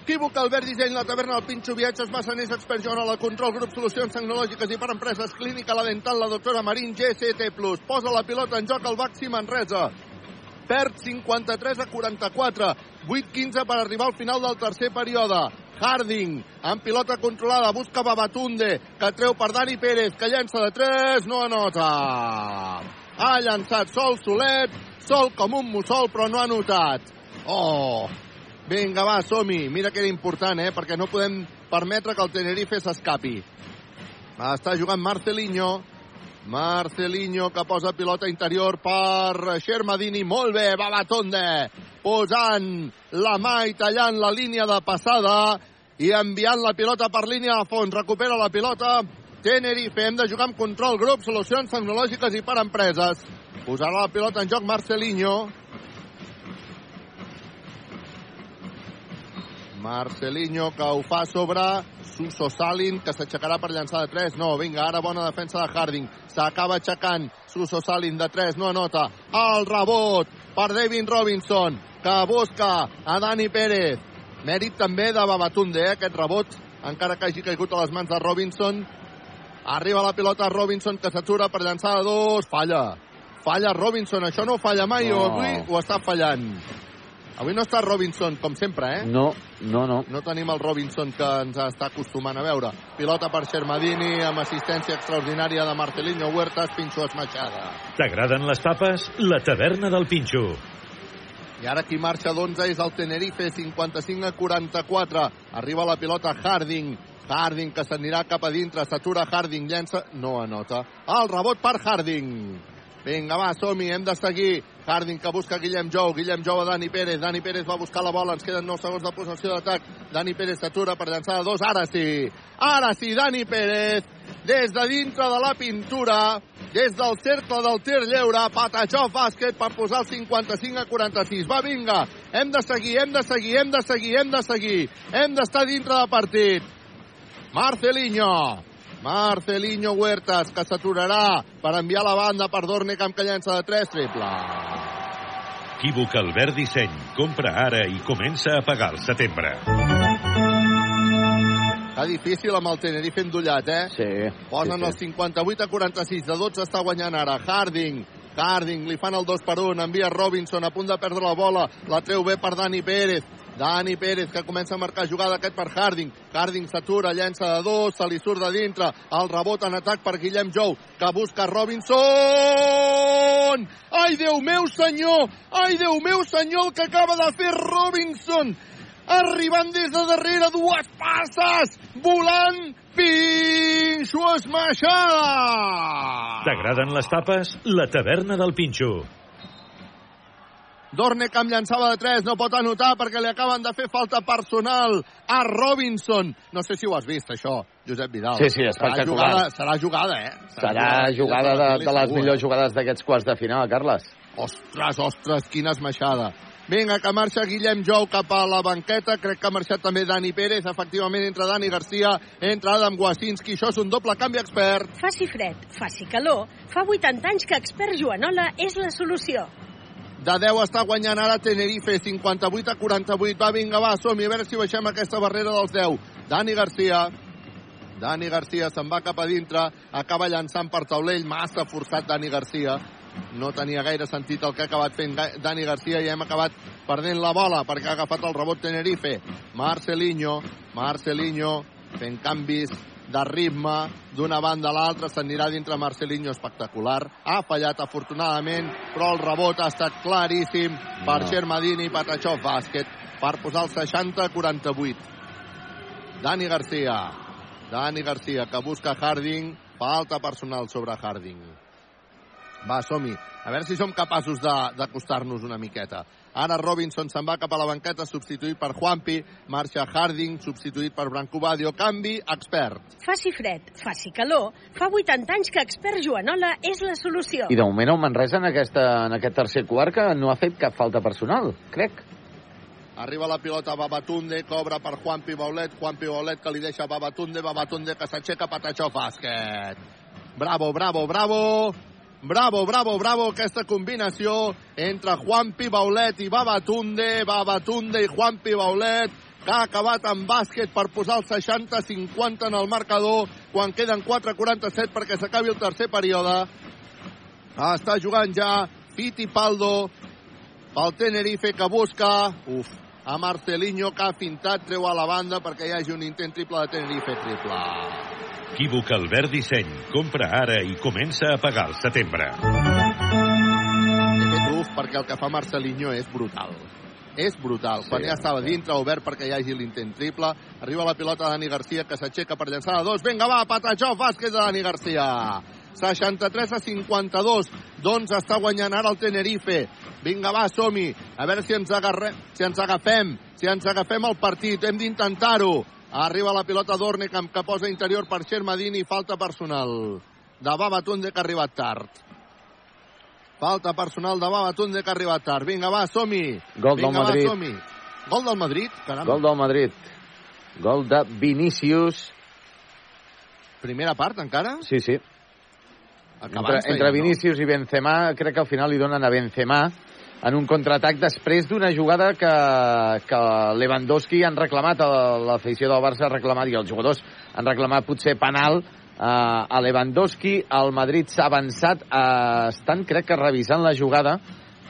Equívoc, Albert Disseny, la taverna, el Pinxo, Viatges, Massaners, Expert Joan, la Control, Grup, Solucions Tecnològiques i per Empreses, Clínica, la Dental, la doctora Marín, GCT+. Posa la pilota en joc al Baxi Manresa. Perd 53 a 44. 8-15 per arribar al final del tercer període. Harding, amb pilota controlada, busca Babatunde, que treu per Dani Pérez, que llença de 3, no anota. Ha llançat sol solet, sol com un mussol, però no ha notat. Oh, vinga, va, som-hi. Mira que era important, eh? Perquè no podem permetre que el Tenerife s'escapi. Està jugant Marcelinho. Marcelinho que posa pilota interior per Xermadini. Molt bé, Babatonde. Posant la mà i tallant la línia de passada i enviant la pilota per línia a fons. Recupera la pilota Tenerife. Hem de jugar amb control grup, solucions tecnològiques i per empreses. Posarà la pilota en joc Marcelinho. Marcelinho, que ho fa sobre Suso Salin, que s'aixecarà per llançar de 3. No, vinga, ara bona defensa de Harding. S'acaba aixecant Suso Salin de 3, no anota. El rebot per David Robinson, que busca a Dani Pérez. Mèrit també de Babatunde, eh, aquest rebot, encara que hagi caigut a les mans de Robinson. Arriba la pilota Robinson, que s'atura per llançar de dos. Falla. Falla Robinson, això no falla mai, No. o avui ho està fallant. Avui no està Robinson, com sempre, eh? No, no, no. No tenim el Robinson que ens està acostumant a veure. Pilota per Xermadini, amb assistència extraordinària de Marcelinho Huertas, Pinxo esmaixada. T'agraden les tapes? La taverna del Pinxo. I ara qui marxa d'11 és el Tenerife, 55 a 44. Arriba la pilota Harding. Harding que s'anirà cap a dintre, s'atura Harding, llença, no anota. El rebot per Harding. Vinga, va, som-hi, hem de seguir. Harding que busca Guillem Jou, Guillem Jou a Dani Pérez, Dani Pérez va buscar la bola, ens queden 9 segons de possessió d'atac. Dani Pérez s'atura per llançar de dos, ara sí. Ara sí, Dani Pérez, des de dintre de la pintura, des del cercle del tir lleure, Patachó bàsquet per posar el 55 a 46. Va, vinga, hem de seguir, hem de seguir, hem de seguir, hem de seguir. Hem d'estar dintre de partit. Marcelinho. Marcelinho Huertas, que s'aturarà per enviar la banda per Dornecamp, que llença de 3, triple. Equívoc Albert Disseny. Compra ara i comença a pagar al setembre. Està difícil amb el Tenerife endollat, eh? Sí. Posen sí, el 58 a 46, de 12 està guanyant ara. Harding, Harding, li fan el 2 per 1, envia Robinson, a punt de perdre la bola, la treu bé per Dani Pérez. Dani Pérez, que comença a marcar jugada aquest per Harding. Harding s'atura, llença de dos, se li surt de dintre. El rebot en atac per Guillem Jou, que busca Robinson! Ai, Déu meu senyor! Ai, Déu meu senyor, el que acaba de fer Robinson! Arribant des de darrere, dues passes! Volant, Pinxo esmaixada! T'agraden les tapes? La taverna del Pinxo. Dornecamp llançava de 3, no pot anotar perquè li acaben de fer falta personal a Robinson. No sé si ho has vist, això, Josep Vidal. Sí, sí, espectacular. Serà jugada, serà jugada eh? Serà jugada de, de les millors jugades d'aquests quarts de final, Carles. Ostres, ostres, quina esmaixada. Vinga, que marxa Guillem Jou cap a la banqueta. Crec que ha marxat també Dani Pérez. Efectivament, entra Dani Garcia, entra Adam Wasinski. Això és un doble canvi expert. Faci fred, faci calor. Fa 80 anys que Expert Joanola és la solució. De 10 està guanyant ara Tenerife, 58 a 48. Va, vinga, va, som -hi. a veure si baixem aquesta barrera dels 10. Dani Garcia, Dani Garcia se'n va cap a dintre, acaba llançant per taulell, massa forçat Dani Garcia. No tenia gaire sentit el que ha acabat fent Dani Garcia i hem acabat perdent la bola perquè ha agafat el rebot Tenerife. Marcelinho, Marcelinho fent canvis de ritme d'una banda a l'altra, s'anirà dintre Marcelinho espectacular, ha fallat afortunadament, però el rebot ha estat claríssim per No. Xermadini i Patachov Bàsquet per posar el 60-48. Dani Garcia, Dani Garcia que busca Harding, falta personal sobre Harding. Va, som-hi. A veure si som capaços de- d'acostar-nos una miqueta. Ara Robinson se'n va cap a la banqueta, substituït per Juanpi. Marxa Harding, substituït per Branco Badio. Canvi, expert. Faci fred, faci calor. Fa 80 anys que Expert Joanola és la solució. I de moment el Manresa en, aquesta, en aquest tercer quart que no ha fet cap falta personal, crec. Arriba la pilota a Babatunde, cobra per Juanpi Baulet, Juanpi Baulet que li deixa Babatunde, Babatunde que s'aixeca, Patachó bàsquet. Bravo, bravo, bravo, bravo, bravo, bravo, aquesta combinació entre Juanpi Baulet i Babatunde, Babatunde i Juanpi Baulet, que ha acabat amb bàsquet per posar el 60-50 en el marcador, quan queden 4-47 perquè s'acabi el tercer període. Està jugant ja Fittipaldo, pel Tenerife que busca uf, a Marcelinho que ha fintat, treu a la banda perquè hi hagi un intent triple de Tenerife triple. Equívoc Albert Disseny. Compra ara i comença a pagar al setembre. He fet uf perquè el que fa Marcelinho és brutal. És brutal. Sí, Quan ja estava dintre, obert perquè hi hagi l'intent triple, arriba la pilota de Dani Garcia que s'aixeca per llançar de dos. Vinga, va, Patachó, bàsquet de Dani Garcia. 63 a 52. Doncs està guanyant ara el Tenerife. Vinga, va, som-hi. A veure si ens, agarrem, si ens agafem, si ens agafem el partit. Hem d'intentar-ho. Arriba la pilota d'Ornecamp que posa interior per Xermadini. Falta personal de Babatunde que ha arribat tard. Falta personal de Babatunde que ha arribat tard. Vinga, va, som-hi. Gol del Vinga, Madrid. va. Gol del Madrid, caramba. Gol del Madrid. Gol de Vinícius. Primera part, encara? Sí, sí. Acabant Entre, entre Vinícius i Benzema, crec que al final li donen a Benzema en un contraatac després d'una jugada que, que Lewandowski han reclamat, l'afició del Barça ha reclamat, i els jugadors han reclamat potser penal eh, a Lewandowski. El Madrid s'ha avançat, eh, estan crec que revisant la jugada,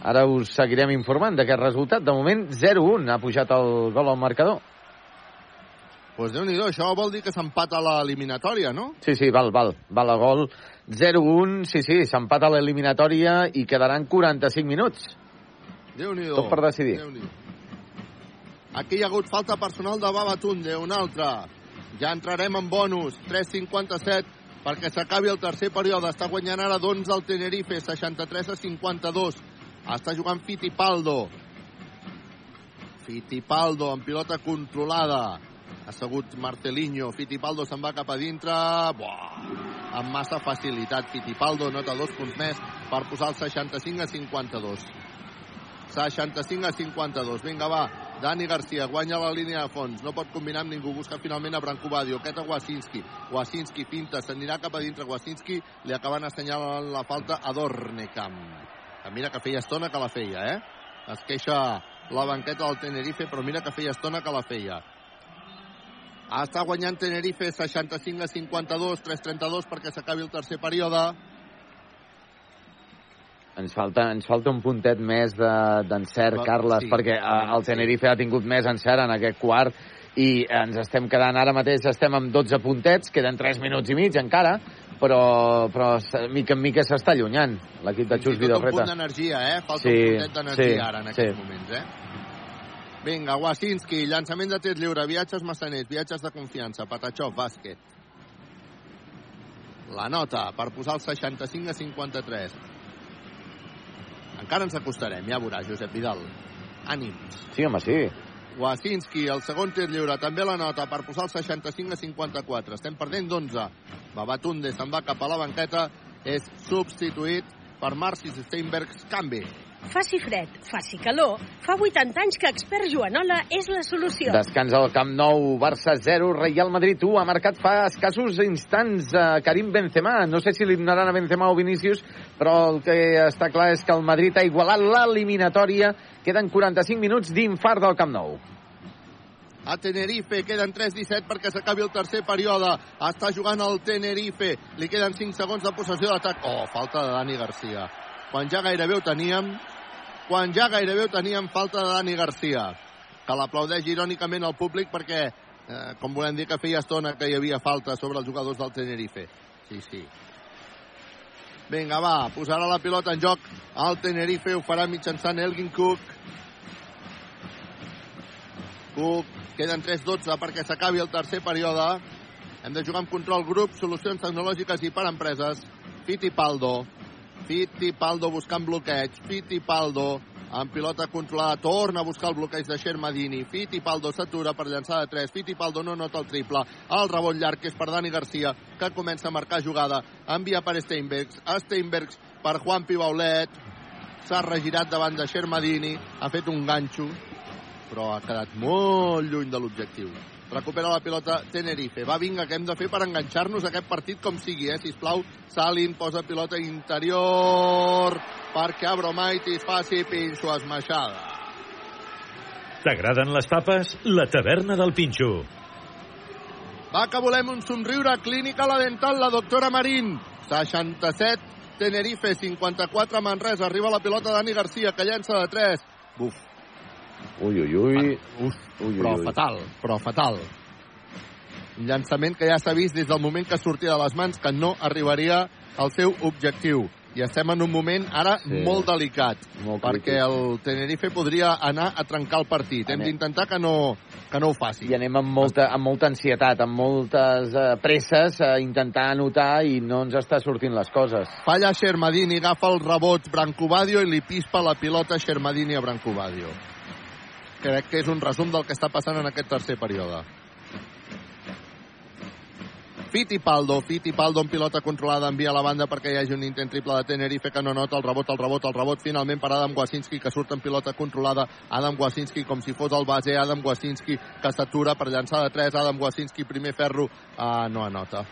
ara us seguirem informant d'aquest resultat. De moment, 0-1 ha pujat el gol al marcador. Pues déu nhi això vol dir que s'empata l'eliminatòria, no? Sí, sí, val, val, val a gol. 0-1, sí, sí, s'empata l'eliminatòria i quedaran 45 minuts. Déu nhi Tot per decidir. Aquí hi ha hagut falta personal de Babatunde, un altre. Ja entrarem en bonus, 3.57, perquè s'acabi el tercer període. Està guanyant ara d'11 el Tenerife, 63 a 52. Està jugant Fittipaldo. Fittipaldo amb pilota controlada. Ha segut Marcelinho. Fittipaldo se'n va cap a dintre. Buah, amb massa facilitat. Fittipaldo nota dos punts més per posar el 65 a 52. 65 a 52. Vinga, va. Dani Garcia guanya la línia de fons. No pot combinar amb ningú. Busca finalment a Brancobadio. Aquest a Wasinski. Wasinski finta. S'anirà cap a dintre. Wasinski li acaben assenyalant la falta a Dornekam. Que mira que feia estona que la feia, eh? Es queixa la banqueta del Tenerife, però mira que feia estona que la feia. Està guanyant Tenerife 65 a 52, 3-32 perquè s'acabi el tercer període. Ens falta, ens falta un puntet més de- d'encert, de, Carles, sí, perquè eh, el Tenerife ha tingut més encert en aquest quart i ens estem quedant, ara mateix estem amb 12 puntets, queden 3 minuts i mig encara, però, però mica en mica s'està allunyant l'equip de Xus tot un punt d'energia, eh? Falta Sí, un puntet d'energia sí, ara en sí. aquests moments, eh? Vinga, Wasinski, llançament de tir lliure, viatges massaners, viatges de confiança, Patachov, bàsquet. La nota per posar el 65 a 53. Encara ens acostarem, ja veuràs, Josep Vidal. Ànims. Sí, home, sí. Wasinski, el segon tir lliure, també la nota per posar el 65 a 54. Estem perdent d'11. Babatunde se'n va cap a la banqueta, és substituït per Marcis Steinbergs, canvi. Faci fred, faci calor, fa 80 anys que expert Joanola és la solució. Descans al Camp Nou, Barça 0, Real Madrid 1. Ha marcat fa escassos instants a Karim Benzema. No sé si li donaran a Benzema o Vinícius, però el que està clar és que el Madrid ha igualat l'eliminatòria. Queden 45 minuts d'infart del Camp Nou. A Tenerife queden 3-17 perquè s'acabi el tercer període. Està jugant el Tenerife. Li queden 5 segons de possessió d'atac. Oh, falta de Dani Garcia. Quan ja gairebé ho teníem, quan ja gairebé ho teníem, falta de Dani Garcia. Que l'aplaudeix irònicament al públic perquè, eh, com volem dir que feia estona que hi havia falta sobre els jugadors del Tenerife. Sí, sí. Vinga, va, posarà la pilota en joc al Tenerife, ho farà mitjançant Elgin Cook. Cook, queden 3-12 perquè s'acabi el tercer període. Hem de jugar amb control grup, solucions tecnològiques i per empreses. Fittipaldo. Fittipaldo buscant bloqueig. Fittipaldo amb pilota controlada, torna a buscar el bloqueig de Shermadini. Fittipaldo s'atura per llançar de 3. Fittipaldo no nota el triple. El rebot llarg que és per Dani Garcia, que comença a marcar jugada. Envia per Steinbergs. Steinbergs per Juan Pibaulet. S'ha regirat davant de Shermadini. Ha fet un ganxo, però ha quedat molt lluny de l'objectiu. Recupera la pilota Tenerife. Va, vinga, què hem de fer per enganxar-nos a aquest partit com sigui, eh? Sisplau, Salin posa pilota interior perquè Abromaitis faci pinxo esmaixada. T'agraden les tapes? La taverna del Pinxo. Va, que volem un somriure. Clínica La Dental, la doctora Marín. 67, Tenerife, 54, Manresa. Arriba la pilota Dani Garcia, que llença de 3. Buf, Ui, ui, ui. Uf, ui, però ui. fatal, però fatal. Un llançament que ja s'ha vist des del moment que sortia de les mans que no arribaria al seu objectiu. I estem en un moment ara Sí. molt delicat, Molt perquè crític. el Tenerife podria anar a trencar el partit. Hem Anem. d'intentar que no, que no ho faci. I anem amb molta, amb molta ansietat, amb moltes eh, presses a intentar anotar i no ens està sortint les coses. Falla Shermadini, agafa el rebot Brancobadio i li pispa la pilota Shermadini a Brancobadio. Crec que és un resum del que està passant en aquest tercer període. Fittipaldo, Fittipaldo amb pilota controlada envia a la banda perquè hi hagi un intent triple de Tenerife que no nota el rebot, el rebot, el rebot. Finalment per Adam Wasinski que surt en pilota controlada. Adam Wasinski com si fos el base. Adam Wasinski que s'atura per llançar de 3 Adam Wasinski primer ferro. Uh, no anota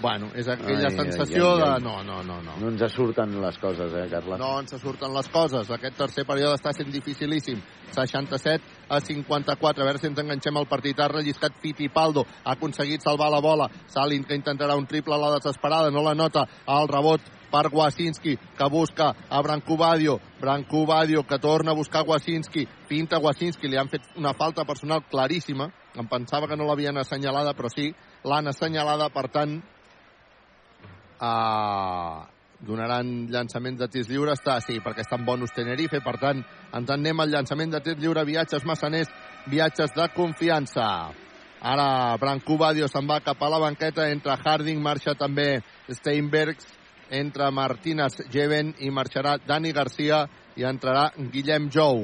Bueno, és aquella Ai, sensació ai, ai, ai. de... No, no, no, no. No ens surten les coses, eh, Carles? No ens surten les coses. Aquest tercer període està sent dificilíssim. 67 a 54. A veure si ens enganxem al partit. Ha relliscat Fittipaldo. Ha aconseguit salvar la bola. Salin, que intentarà un triple a la desesperada. No la nota. El rebot per Wasinski, que busca a Brancobadio. Brancobadio, que torna a buscar Wasinski. Pinta Wasinski. Li han fet una falta personal claríssima. Em pensava que no l'havien assenyalada, però sí, l'han assenyalada. Per tant, uh, donaran llançaments de tirs lliures, està, sí, perquè estan bonus Tenerife, per tant, ens en anem al llançament de tirs lliure, viatges massaners, viatges de confiança. Ara Branco Badio se'n va cap a la banqueta, entre Harding, marxa també Steinbergs, entra Martínez Jeven i marxarà Dani Garcia i entrarà Guillem Jou.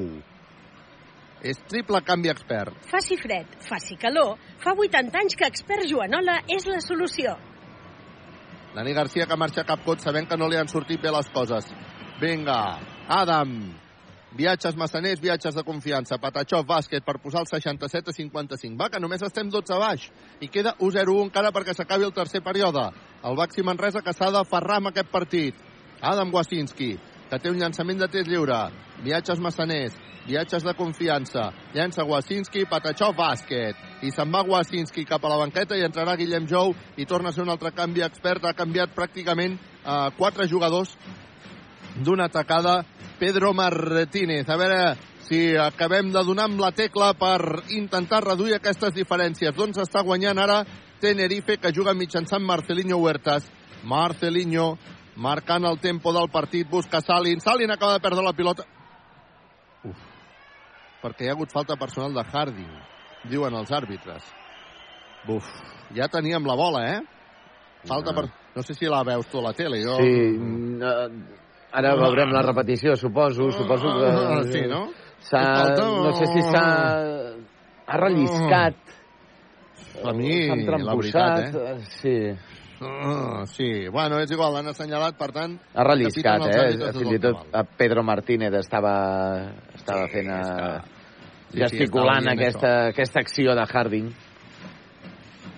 És triple canvi expert. Faci fred, faci calor, fa 80 anys que expert Joanola és la solució. Dani Garcia que marxa cap cot sabent que no li han sortit bé les coses. Vinga, Adam. Viatges massaners, viatges de confiança. Patachov, bàsquet, per posar el 67 a 55. Va, que només estem 12 a baix. I queda 1-0-1 encara perquè s'acabi el tercer període. El Baxi Manresa que s'ha d'aferrar amb aquest partit. Adam Wasinski, que té un llançament de tir lliure. Viatges massaners, viatges de confiança. Llença Wasinski, Patachov, bàsquet. I se'n va Wasinski cap a la banqueta i entrarà Guillem Jou i torna a ser un altre canvi expert. Ha canviat pràcticament eh, quatre jugadors d'una atacada Pedro Martínez. A veure si acabem de donar amb la tecla per intentar reduir aquestes diferències. Doncs està guanyant ara Tenerife, que juga mitjançant Marcelinho Huertas. Marcelinho marcant el tempo del partit, busca Salin. Salin acaba de perdre la pilota. Uf, perquè hi ha hagut falta personal de Harding, diuen els àrbitres. Buf, ja teníem la bola, eh? Falta per... No sé si la veus tu a la tele. Jo... Sí, mm, eh, ara veurem la repetició, suposo. Suposo que... Ah, sí, no? S'ha... Falta o- No sé si s'ha... Ha relliscat. A mi, la veritat, eh? Sí. Ah, sí, bueno, és igual, l'han assenyalat, per tant... Ha relliscat, eh? Fins i tot a Pedro Martínez estava, estava fent... A... sí, gesticulant dient aquesta, aquesta acció de Harding.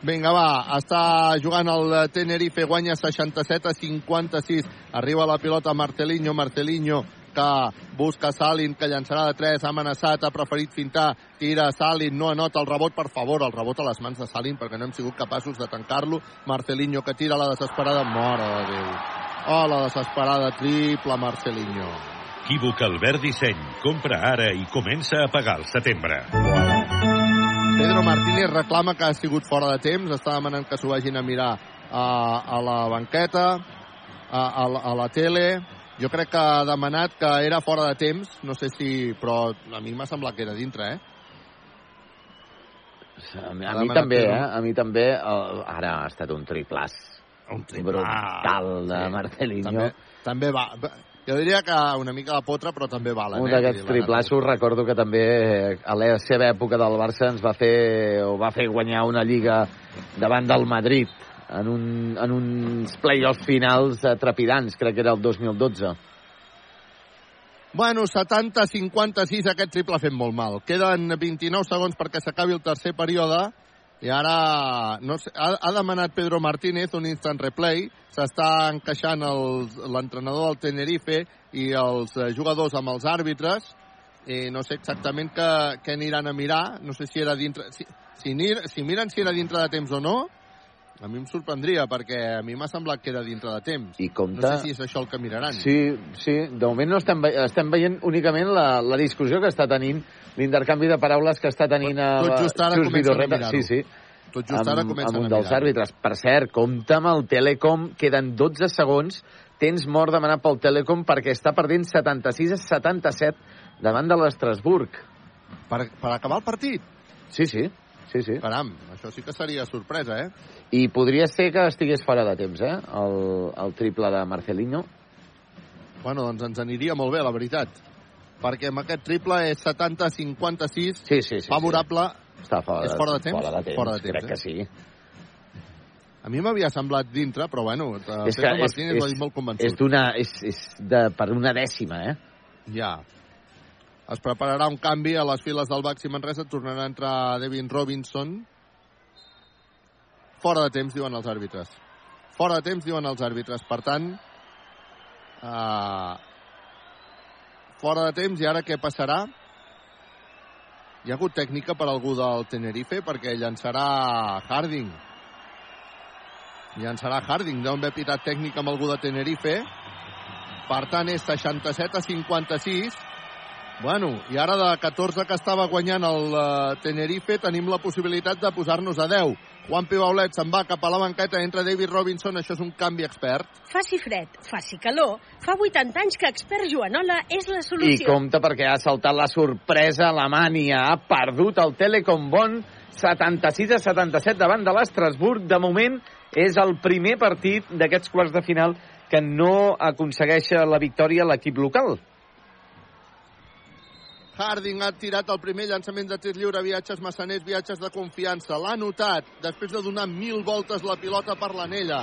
Vinga, va, està jugant el Tenerife, guanya 67 a 56. Arriba la pilota Marcelinho, Marcelinho que busca Salin, que llançarà de 3, ha amenaçat, ha preferit fintar, tira Salin, no anota el rebot, per favor, el rebot a les mans de Salin, perquè no hem sigut capaços de tancar-lo. Marcelinho que tira la desesperada, mare de Déu. Oh, la desesperada, triple Marcelinho. Equívoc Albert Disseny. Compra ara i comença a pagar al setembre. Pedro Martínez reclama que ha sigut fora de temps, està demanant que s'ho vagin a mirar a, a la banqueta, a, a, a la tele. Jo crec que ha demanat que era fora de temps, no sé si... però a mi m'ha semblat que era dintre, eh? A mi, a mi també, eh? A mi també. El, ara ha estat un triplàs. Un Brutal de Sí. Marcelinho. També, també va. Jo diria que una mica de potra, però també valen. Un eh? d'aquests triplassos recordo que també eh, a la seva època del Barça ens va fer o va fer guanyar una lliga davant del Madrid en, un, en uns play-offs finals eh, trepidants, crec que era el 2012. Bueno, 70-56, aquest triple ha fet molt mal. Queden 29 segons perquè s'acabi el tercer període i ara no sé, ha, ha demanat Pedro Martínez un instant replay. S'està encaixant l'entrenador del Tenerife i els eh, jugadors amb els àrbitres i no sé exactament què, què aniran a mirar. No sé si era dintre... Si, si, si miren si era dintre de temps o no, a mi em sorprendria, perquè a mi m'ha semblat que era dintre de temps. I compte... No sé si és això el que miraran. Sí, sí, de moment no estem, ve- estem veient únicament la, la discussió que està tenint, l'intercanvi de paraules que està tenint a Tot just ara Xus comencen a mirar-ho. Sí, sí. Tot just ara comencen amb un dels àrbitres. Per cert, compta amb el Telecom, queden 12 segons, tens mort demanat pel Telecom perquè està perdent 76 a 77 davant de l'Estrasburg. Per, per acabar el partit? Sí, sí. Sí, sí. Caram, això sí que seria sorpresa, eh? I podria ser que estigués fora de temps, eh? El, el triple de Marcelinho. Bueno, doncs ens aniria molt bé, la veritat. Perquè amb aquest triple és 70-56, sí, sí, sí, favorable. Està fora, És fora de temps? Fora de temps, Fora de temps, crec eh? que sí. A mi m'havia semblat dintre, però bueno, És és que Pedro és, Martínez va és, dir molt convençut. és, d'una, és, és de, per una dècima, eh? Ja. Es prepararà un canvi a les files del Baxi Manresa. Tornarà a entrar Devin Robinson. Fora de temps, diuen els àrbitres. Fora de temps, diuen els àrbitres. Per tant, uh, fora de temps, i ara què passarà? Hi ha hagut tècnica per algú del Tenerife perquè llançarà Harding. Llançarà Harding. Deuen haver pitat tècnica amb algú de Tenerife. Per tant, és 67 a 56. Bueno, i ara de 14 que estava guanyant el uh, Tenerife tenim la possibilitat de posar-nos a 10. Juan Pibaulet se'n va cap a la banqueta, entra David Robinson, això és un canvi expert. Faci fred, faci calor, fa 80 anys que expert Joanola és la I solució. compte perquè ha saltat la sorpresa Alemanya. Ha perdut el Telecom Bonn 76 a 77 davant de l'Estrasburg. De moment és el primer partit d'aquests quarts de final que no aconsegueix la victòria l'equip local. Harding ha tirat el primer llançament de tir lliure, viatges massaners, viatges de confiança. L'ha notat després de donar mil voltes la pilota per l'anella.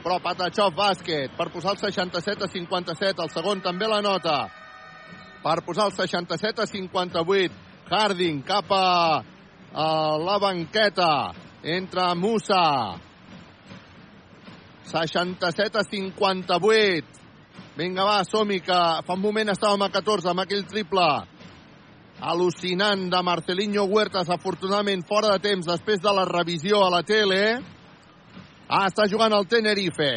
Però Patachov bàsquet per posar el 67 a 57. El segon també la nota. Per posar el 67 a 58. Harding cap a, a la banqueta. Entra Musa. 67 a 58. Vinga, va, som-hi, que fa un moment estàvem a 14 amb aquell triple al·lucinant de Marcelinho Huertas, afortunadament fora de temps després de la revisió a la tele. Ah, està jugant el Tenerife.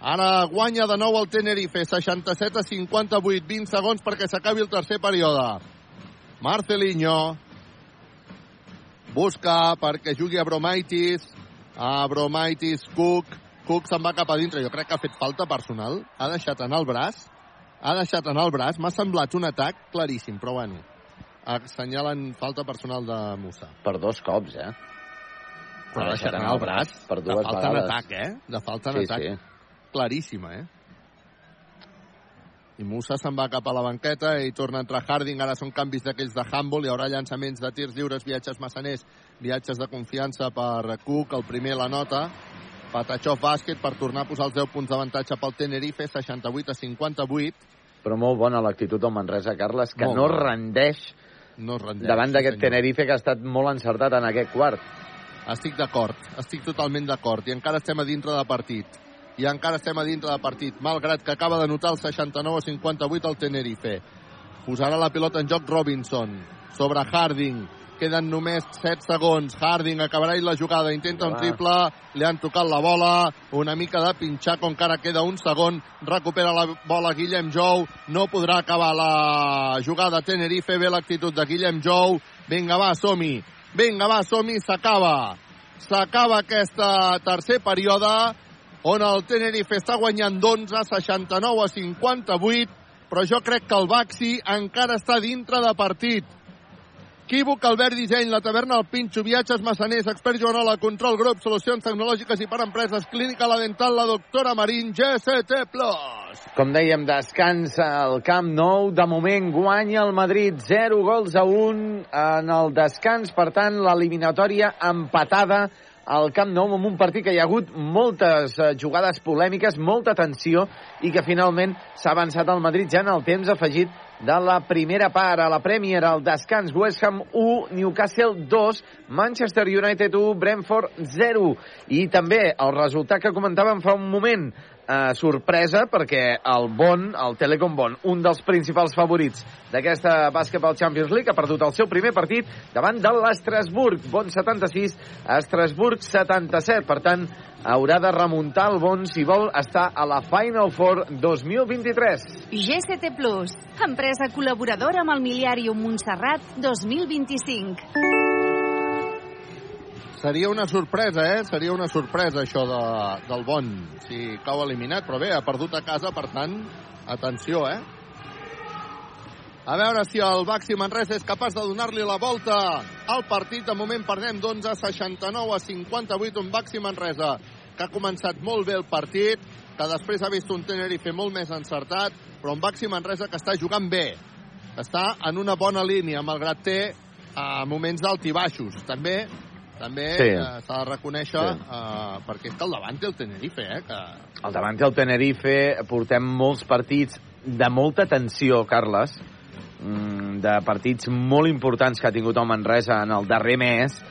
Ara guanya de nou el Tenerife, 67 a 58, 20 segons perquè s'acabi el tercer període. Marcelinho busca perquè jugui a Bromaitis, a Bromaitis, Cook, Cook se'n va cap a dintre, jo crec que ha fet falta personal, ha deixat anar el braç, ha deixat anar el braç, m'ha semblat un atac claríssim, però bueno, assenyalen falta personal de Musa. Per dos cops, eh? Però ha deixat anar el braç, per de dues falta en vegades. atac, eh? De falta en Sí, atac. sí. Claríssima, eh? I Musa se'n va cap a la banqueta i torna a entrar Harding. Ara són canvis d'aquells de handball. Hi haurà llançaments de tirs lliures, viatges massaners, viatges de confiança per Cook. El primer la nota. Patachov bàsquet per tornar a posar els 10 punts d'avantatge pel Tenerife, 68 a 58. Però molt bona l'actitud del Manresa, Carles, que Molt no bona. rendeix No rendeix. davant d'aquest. Tenerife que ha estat molt encertat en aquest quart. Estic d'acord, estic totalment d'acord. I encara estem a dintre de partit. I encara estem a dintre de partit, malgrat que acaba de notar el 69 a 58 al Tenerife. Posarà la pilota en joc Robinson sobre Harding. Queden només 7 segons. Harding acabarà la jugada, intenta un triple, li han tocat la bola, una mica de pinxar, com que ara queda un segon, recupera la bola Guillem Jou, no podrà acabar la jugada. Tenerife, ve l'actitud de Guillem Jou, vinga va, som-hi, vinga va, som-hi, s'acaba, s'acaba aquesta tercer període, on el Tenerife està guanyant d'11, 69 a 58, però jo crec que el Baxi encara està dintre de partit. Equívoc, Albert Disseny, la taverna El Pinxo, viatges massaners, expert Joanola, control grup, solucions tecnològiques i per empreses, clínica la dental, la doctora Marín, GST+. Com dèiem, descans al Camp Nou. De moment guanya el Madrid 0 gols a 1 en el descans. Per tant, l'eliminatòria empatada al Camp Nou amb un partit que hi ha hagut moltes eh, jugades polèmiques, molta tensió i que finalment s'ha avançat al Madrid ja en el temps afegit de la primera part. A la Premier, el descans West Ham 1, Newcastle 2, Manchester United 1, Brentford 0. I també el resultat que comentàvem fa un moment, eh, sorpresa perquè el Bon, el Telecom Bon, un dels principals favorits d'aquesta Basketball Champions League, ha perdut el seu primer partit davant de l'Estrasburg. Bon 76, Estrasburg 77. Per tant, haurà de remuntar el Bon si vol estar a la Final Four 2023. GCT Plus, empresa col·laboradora amb el Miliàrium Montserrat 2025. Seria una sorpresa, eh? Seria una sorpresa, això de, del Bon, si cau eliminat. Però bé, ha perdut a casa, per tant, atenció, eh? A veure si el Baxi Manresa és capaç de donar-li la volta al partit. De moment perdem d'11 a 69 a 58. Un Baxi Manresa que ha començat molt bé el partit, que després ha vist un Tenerife molt més encertat, però un Baxi Manresa que està jugant bé, està en una bona línia, malgrat té uh, moments d'alt i baixos. També També Sí. eh, s'ha de reconèixer, Sí. eh, perquè és que el davant té el Tenerife, eh, que Al davant del Tenerife portem molts partits de molta tensió, Carles, mm, de partits molt importants que ha tingut el Manresa en el darrer mes,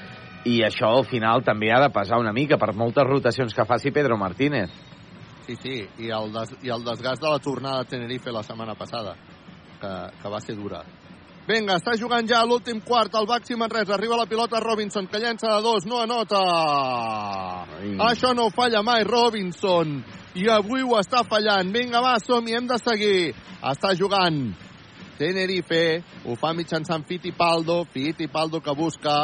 i això al final també ha de pesar una mica per moltes rotacions que faci Pedro Martínez. Sí, sí, i el, des, i el desgast de la tornada a Tenerife la setmana passada, que, que va ser dura. Vinga, està jugant ja l'últim quart, el Baxi Manresa, arriba la pilota Robinson, que llença de dos, no anota! Ai. Això no ho falla mai, Robinson, i avui ho està fallant. Vinga, va, som-hi, hem de seguir. Està jugant Tenerife, ho fa mitjançant Fittipaldo, Fittipaldo que busca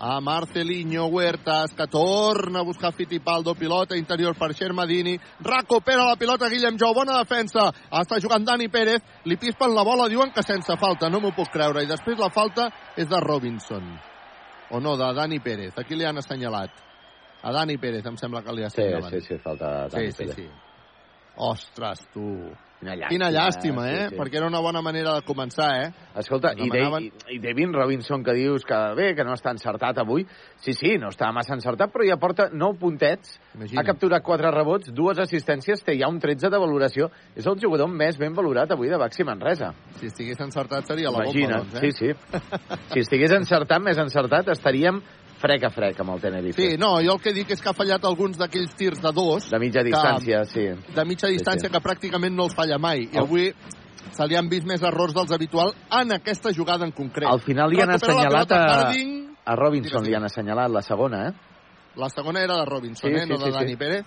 a Marcelinho Huertas, que torna a buscar Fittipaldo, pilota interior per Xermadini, recupera la pilota Guillem Jou, bona defensa, està jugant Dani Pérez, li pispen la bola, diuen que sense falta, no m'ho puc creure, i després la falta és de Robinson, o no, de Dani Pérez, aquí li han assenyalat, a Dani Pérez em sembla que li Sí, assenyalen. sí, sí, falta Dani sí, sí, Pérez. sí. Ostres, tu. Quina llàstima, Quina llàstima, eh? sí, sí. Perquè era una bona manera de començar, eh? Escolta, i, Demanaven- Dave, i David Robinson, que dius que bé, que no està encertat avui, sí, sí, no està massa encertat, però ja porta 9 puntets, Imagina. ha capturat 4 rebots, dues assistències, té ja un 13 de valoració. És el jugador més ben valorat avui de Baxi Manresa. Si estigués encertat seria la Imagina, bomba, doncs, eh? sí, sí. Si estigués encertat, més encertat, estaríem frec a frec amb el Tenerife. Sí, no, jo el que dic és que ha fallat alguns d'aquells tirs de dos. De mitja que- distància, sí. De mitja distància, sí. que pràcticament no els falla mai. I avui se li han vist més errors dels habituals en aquesta jugada en concret. Al final li han assenyalat a, Harding. a Robinson, li han assenyalat la segona, eh? La segona era de Robinson, Sí, eh? sí, no de sí, Dani sí. Pérez.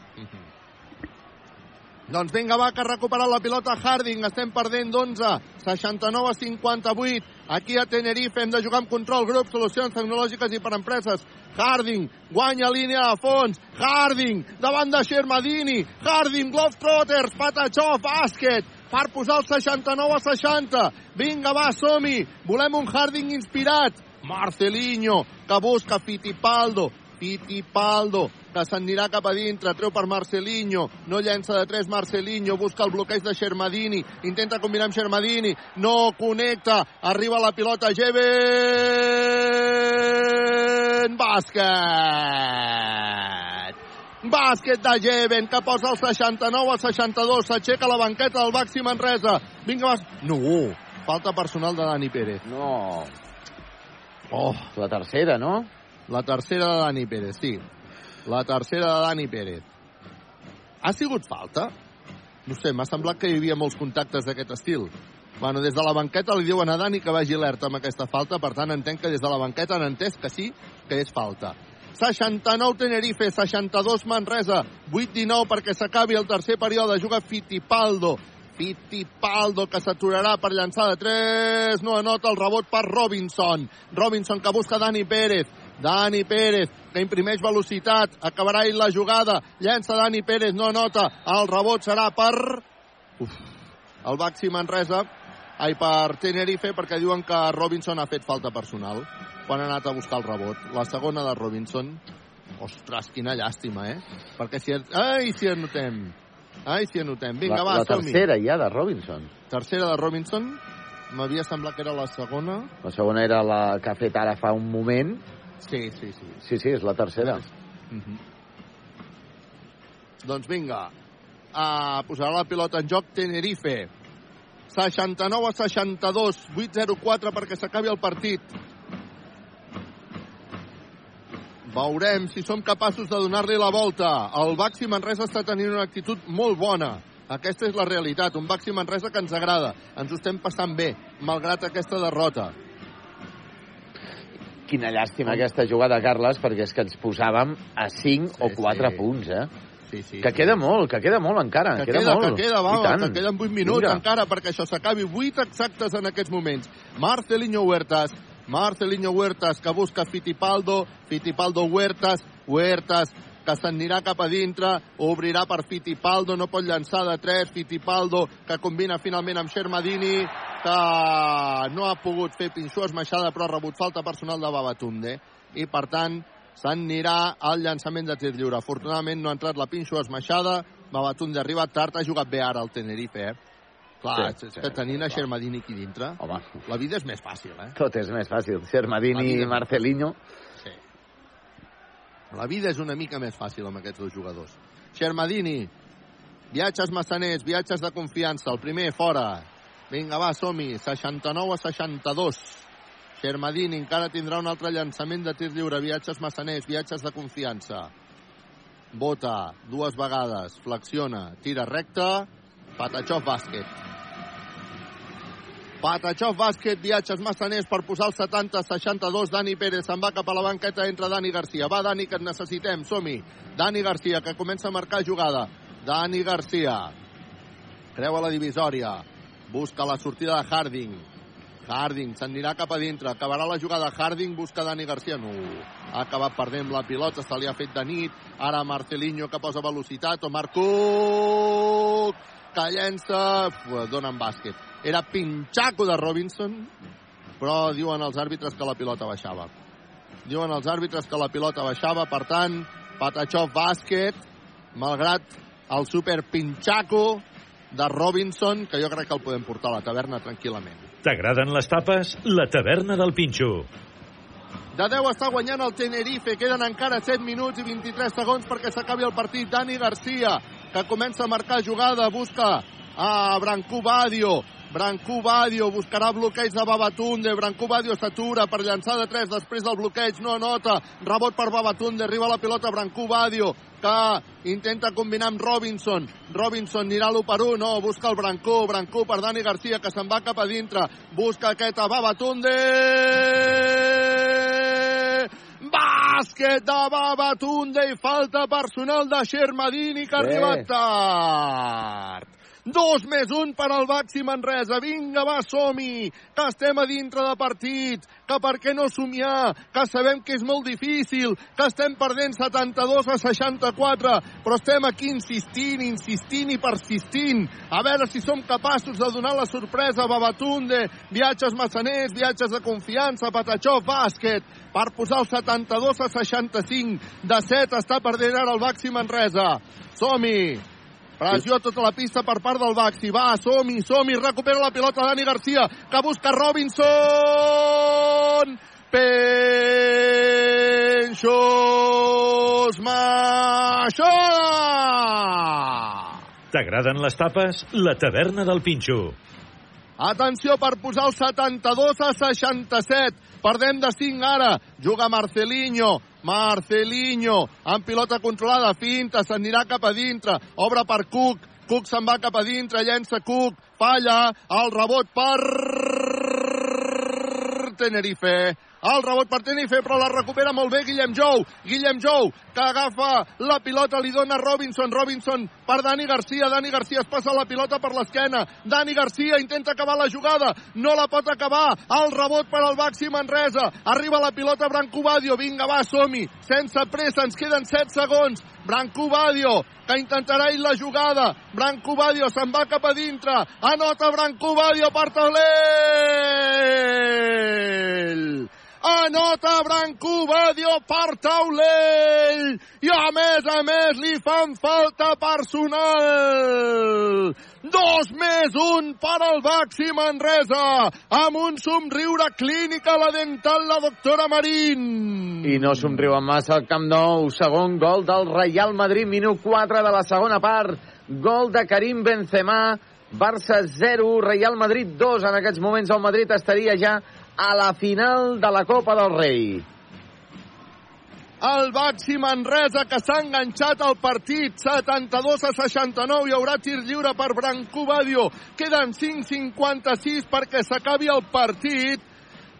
Doncs vinga, va, que ha recuperat la pilota Harding. Estem perdent d'11. 69 a 58. Aquí a Tenerife hem de jugar amb control grup, solucions tecnològiques i per empreses. Harding guanya línia de fons. Harding davant de Shermadini. Harding, Globetrotters, Patachó, bàsquet per posar el 69 a 60. Vinga, va, som-hi. Volem un Harding inspirat. Marcelinho, que busca Fittipaldo. Fittipaldo, que s'anirà cap a dintre, treu per Marcelinho, no llença de 3 Marcelinho, busca el bloqueig de Xermadini, intenta combinar amb Xermadini, no connecta, arriba la pilota Jeven, bàsquet! Bàsquet de Jeven, que posa el 69 al 62, s'aixeca la banqueta del Baxi Manresa. Vinga, vas... No, falta personal de Dani Pérez. No. Oh, La tercera, no? la tercera de Dani Pérez, sí. La tercera de Dani Pérez. Ha sigut falta? No sé, m'ha semblat que hi havia molts contactes d'aquest estil. Bueno, des de la banqueta li diuen a Dani que vagi alerta amb aquesta falta, per tant entenc que des de la banqueta han entès que sí, que és falta. 69 Tenerife, 62 Manresa, 8-19 perquè s'acabi el tercer període, juga Fittipaldo. Fittipaldo que s'aturarà per llançar de 3, no anota el rebot per Robinson. Robinson que busca Dani Pérez. Dani Pérez, que imprimeix velocitat, acabarà la jugada, llença Dani Pérez, no anota, el rebot serà per... Uf, el Baxi Manresa, ai, per Tenerife, perquè diuen que Robinson ha fet falta personal quan ha anat a buscar el rebot. La segona de Robinson, ostres, quina llàstima, eh? Perquè si... Ai, si anotem! Ai, si anotem. Vinga, la, va, la tercera ja de Robinson. Tercera de Robinson. M'havia semblat que era la segona. La segona era la que ha fet ara fa un moment. Sí, sí, sí. Sí, sí, és la tercera. Mhm. Doncs vinga, uh, posarà la pilota en joc Tenerife. 69 a 62, 8-0-4 perquè s'acabi el partit. Veurem si som capaços de donar-li la volta. El Baxi Manresa està tenint una actitud molt bona. Aquesta és la realitat, un Baxi Manresa que ens agrada. Ens ho estem passant bé, malgrat aquesta derrota. Quina llàstima aquesta jugada, Carles, perquè és que ens posàvem a 5 o 4 sí. punts, eh? Sí, sí. Que queda molt, que queda molt encara. Que queda, queda, molt. que queda, va, que queden 8 minuts Mira. encara perquè això s'acabi. 8 exactes en aquests moments. Marcelinho Huertas, Marcelinho Huertas que busca Fittipaldo, Fittipaldo Huertas, Huertas que s'anirà cap a dintre, obrirà per Fittipaldo, no pot llançar de 3, Fittipaldo que combina finalment amb Xermadini, que no ha pogut fer pinxó esmaixada però ha rebut falta personal de Babatunde i per tant s'anirà al llançament de tir lliure. Afortunadament no ha entrat la pinxo esmaixada, Babatunde ha arribat tard, ha jugat bé ara el Tenerife, eh? Clar, Sí, és sí, que tenint a Xermadini aquí dintre, Home, la vida és més fàcil, eh? tot és més fàcil. Vida i Marcelinho. La vida és una mica més fàcil amb aquests dos jugadors. Xermadini, viatges massaners, viatges de confiança. El primer, fora. Vinga, va, som-hi. 69 a 62. Xermadini encara tindrà un altre llançament de tir lliure. Viatges massaners, viatges de confiança. Bota dues vegades, flexiona, tira recta, Patachov bàsquet. Patachov bàsquet, viatges massaners per posar el 70-62. Dani Pérez se'n va cap a la banqueta, entra Dani Garcia. Va, Dani, que et necessitem, som-hi. Dani Garcia, que comença a marcar jugada. Dani Garcia. Creua la divisòria. Busca la sortida de Harding. Harding s'anirà cap a dintre. Acabarà la jugada. Harding busca Dani Garcia. No. Ha acabat perdent la pilota. Se li ha fet de nit. Ara Marcelinho que posa velocitat. Omar Cook que llença. En bàsquet. Era pinxaco de Robinson, però diuen els àrbitres que la pilota baixava. Diuen els àrbitres que la pilota baixava, per tant, Patachov bàsquet, malgrat el super pinxaco de Robinson, que jo crec que el podem portar a la taverna tranquil·lament. T'agraden les tapes? La taverna del Pinxo. De 10 està guanyant el Tenerife. Queden encara 7 minuts i 23 segons perquè s'acabi el partit. Dani Garcia, que comença a marcar jugada, busca a Brancú Badio. Brancú Badio buscarà bloqueig de Babatunde. Brancú Badio s'atura per llançar de 3 després del bloqueig. No nota. Rebot per Babatunde. Arriba la pilota Brancú Badio que intenta combinar amb Robinson. Robinson anirà l'1 per 1. No, busca el Brancú. Brancú per Dani Garcia que se'n va cap a dintre. Busca aquest a Babatunde. Bàsquet de Babatunde i falta personal de Xermadini que ha arribat tard. Dos més un per al Baxi Manresa. Vinga, va, som-hi, que estem a dintre de partit, que per què no somiar, que sabem que és molt difícil, que estem perdent 72 a 64, però estem aquí insistint, insistint i persistint. A veure si som capaços de donar la sorpresa a Babatunde, viatges massaners, viatges de confiança, Patachov, bàsquet, per posar el 72 a 65. De 7 està perdent ara el Baxi Manresa. Som-hi! Pressió a tota la pista per part del Baxi. Va, som-hi, som-hi. Recupera la pilota Dani Garcia, que busca Robinson. Penxos Maixó! T'agraden les tapes? La taverna del Pinxo. Atenció per posar el 72 a 67. Perdem de 5 ara. Juga Marcelinho. Marcelinho. Amb pilota controlada. Finta. S'anirà cap a dintre. Obre per Cook. Cook se'n va cap a dintre. Llença Cook. Falla. El rebot per Tenerife. El rebot per Tenerife, però la recupera molt bé Guillem Jou. Guillem Jou, que agafa la pilota, li dona Robinson. Robinson per Dani Garcia. Dani Garcia es passa la pilota per l'esquena. Dani Garcia intenta acabar la jugada. No la pot acabar. El rebot per al Baxi Manresa. Arriba la pilota Branco Badio. Vinga, va, som-hi. Sense pressa, ens queden 7 segons. Branco Badio, que intentarà ir la jugada. Branco Badio se'n va cap a dintre. Anota Branco Badio per taulell. Anota Branco Badio per taulell. I a més a més li fan falta personal. Dos més un per al Baxi Manresa. Amb un somriure clínic a la dental la doctora Marín. I no somriuen massa al Camp Nou. Segon gol del Real Madrid, minut 4 de la segona part. Gol de Karim Benzema. Barça 0, Real Madrid 2. En aquests moments el Madrid estaria ja a la final de la Copa del Rei. El Baxi Manresa que s'ha enganxat al partit 72 a 69 hi haurà tir lliure per Branco Badio queden 5.56 perquè s'acabi el partit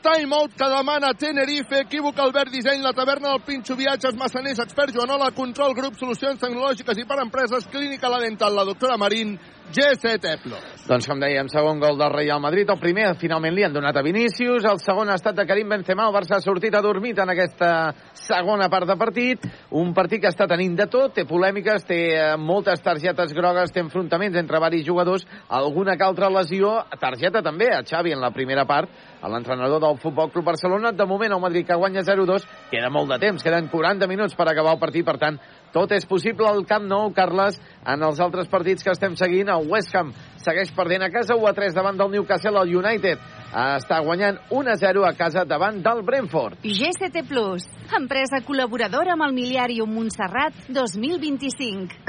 Timeout que demana Tenerife, equívoc Albert Disseny, la taverna del Pinxo, viatges, massaners, expert Joanola, control, grup, solucions tecnològiques i per empreses, clínica la dental, la doctora Marín, G7 Plus. Doncs com dèiem, segon gol del Real Madrid. El primer finalment li han donat a Vinícius. El segon ha estat de Karim Benzema. El Barça ha sortit adormit en aquesta segona part de partit. Un partit que està tenint de tot. Té polèmiques, té eh, moltes targetes grogues, té enfrontaments entre varis jugadors. Alguna que altra lesió. Targeta també a Xavi en la primera part. A l'entrenador del Futbol Club Barcelona. De moment el Madrid que guanya 0-2. Queda molt de temps. Queden 40 minuts per acabar el partit. Per tant, tot és possible al Camp Nou, Carles, en els altres partits que estem seguint. El West Ham segueix perdent a casa 1 a 3 davant del Newcastle. El United està guanyant 1-0 a casa davant del Brentford. GCT Plus, empresa col·laboradora amb el miliari Montserrat 2025.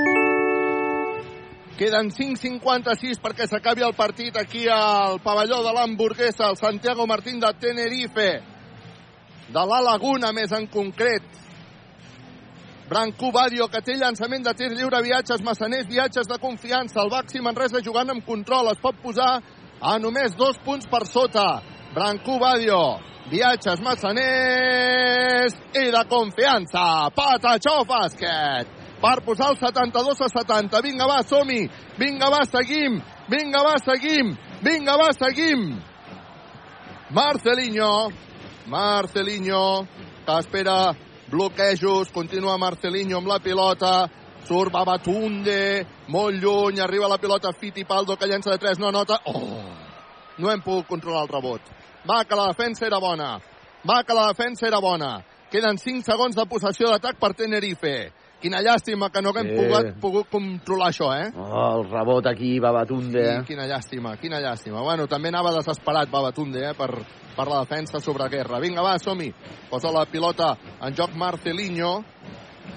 Queden 5.56 perquè s'acabi el partit aquí al pavelló de l'hamburguesa, el Santiago Martín de Tenerife, de la Laguna més en concret. Brancú Badio, té llançament de tir lliure, viatges massaners, viatges de confiança. El Baxi Manresa jugant amb control. Es pot posar a només dos punts per sota. Brancú Badio, viatges massaners i de confiança. Patachó bàsquet per posar el 72 a 70. Vinga, va, som-hi. Vinga, va, seguim. Vinga, va, seguim. Vinga, va, seguim. Marcelinho. Marcelinho, que espera bloquejos. Continua Marcelinho amb la pilota. Surt Babatunde, molt lluny, arriba la pilota Fittipaldo, que llença de 3, no nota. Oh! No hem pogut controlar el rebot. Va, que la defensa era bona. Va, que la defensa era bona. Queden 5 segons de possessió d'atac per Tenerife. Quina llàstima que no haguem Sí. pogut, pogut controlar això, eh? Oh, el rebot aquí, Babatunde. Sí, quina llàstima, quina llàstima. Bueno, també anava desesperat Babatunde, eh, per, per la defensa sobre guerra. Vinga, va, som-hi. Posa la pilota en joc Marcelinho.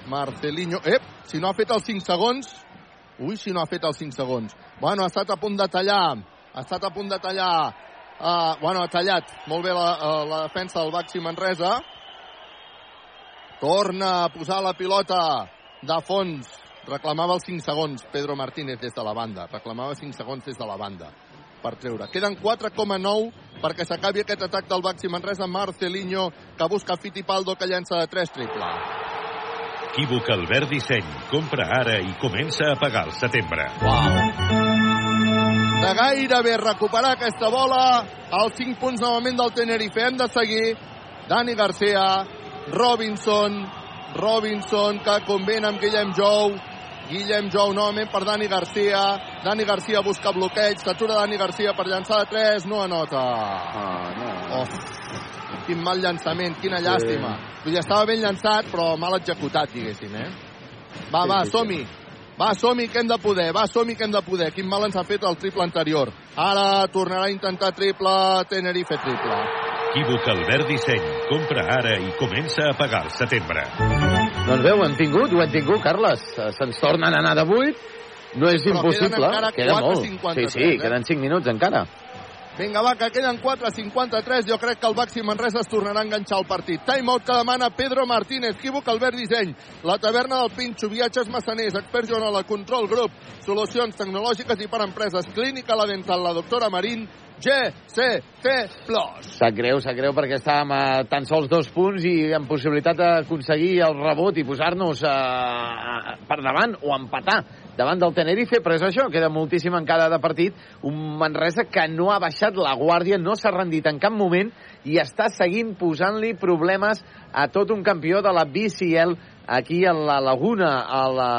Marcelinho. Ep, si no ha fet els 5 segons... Ui, si no ha fet els 5 segons. Bueno, ha estat a punt de tallar. Ha estat a punt de tallar. Uh, bueno, ha tallat molt bé la, uh, la defensa del Baxi Manresa. Torna a posar la pilota de fons. Reclamava els 5 segons Pedro Martínez des de la banda. Reclamava 5 segons des de la banda per treure. Queden 4,9 perquè s'acabi aquest atac del Baxi Manresa. Marcelinho, que busca Fittipaldo, que llença de 3 triple. Equívoc Albert Disseny. Compra ara i comença a pagar el setembre. de gairebé recuperar aquesta bola. Els 5 punts novament del Tenerife. Hem de seguir. Dani Garcia, Robinson, Robinson, que convén amb Guillem Jou. Guillem Jou novament per Dani Garcia. Dani Garcia busca bloqueig. S'atura Dani Garcia per llançar de 3. No anota. Ah, no. Oh, quin mal llançament, quina llàstima. Vull dir, estava ben llançat, però mal executat, diguéssim, eh? Va, Sí, va, sí, sí. som-hi. Va, som-hi, que hem de poder. Va, som-hi, que hem de poder. Quin mal ens ha fet el triple anterior. Ara tornarà a intentar triple, Tenerife triple. Equívoc Albert Disseny. Compra ara i comença a pagar el setembre. Doncs bé, ho hem tingut, ho hem tingut, Carles. Eh, Se'ns tornen a anar de 8. No és Però impossible. queden Queda molt. 4,53, Sí, sí, eh? queden 5 minuts encara. Vinga, va, que queden 4.53. Jo crec que el Baxi Manresa es tornarà a enganxar el partit. Timeout que demana Pedro Martínez. Equívoc, Albert Disseny. La taverna del Pinxo, viatges massaners, expert Joanola, control grup, solucions tecnològiques i per empreses, clínica la dental, la doctora Marín, GCT Plus. Sap greu, sap greu, perquè estàvem a tan sols dos punts i amb possibilitat d'aconseguir el rebot i posar-nos eh, per davant o empatar davant del Tenerife, però és això, queda moltíssim encara de partit. Un Manresa que no ha baixat la guàrdia, no s'ha rendit en cap moment i està seguint posant-li problemes a tot un campió de la BCL aquí a la Laguna, a la,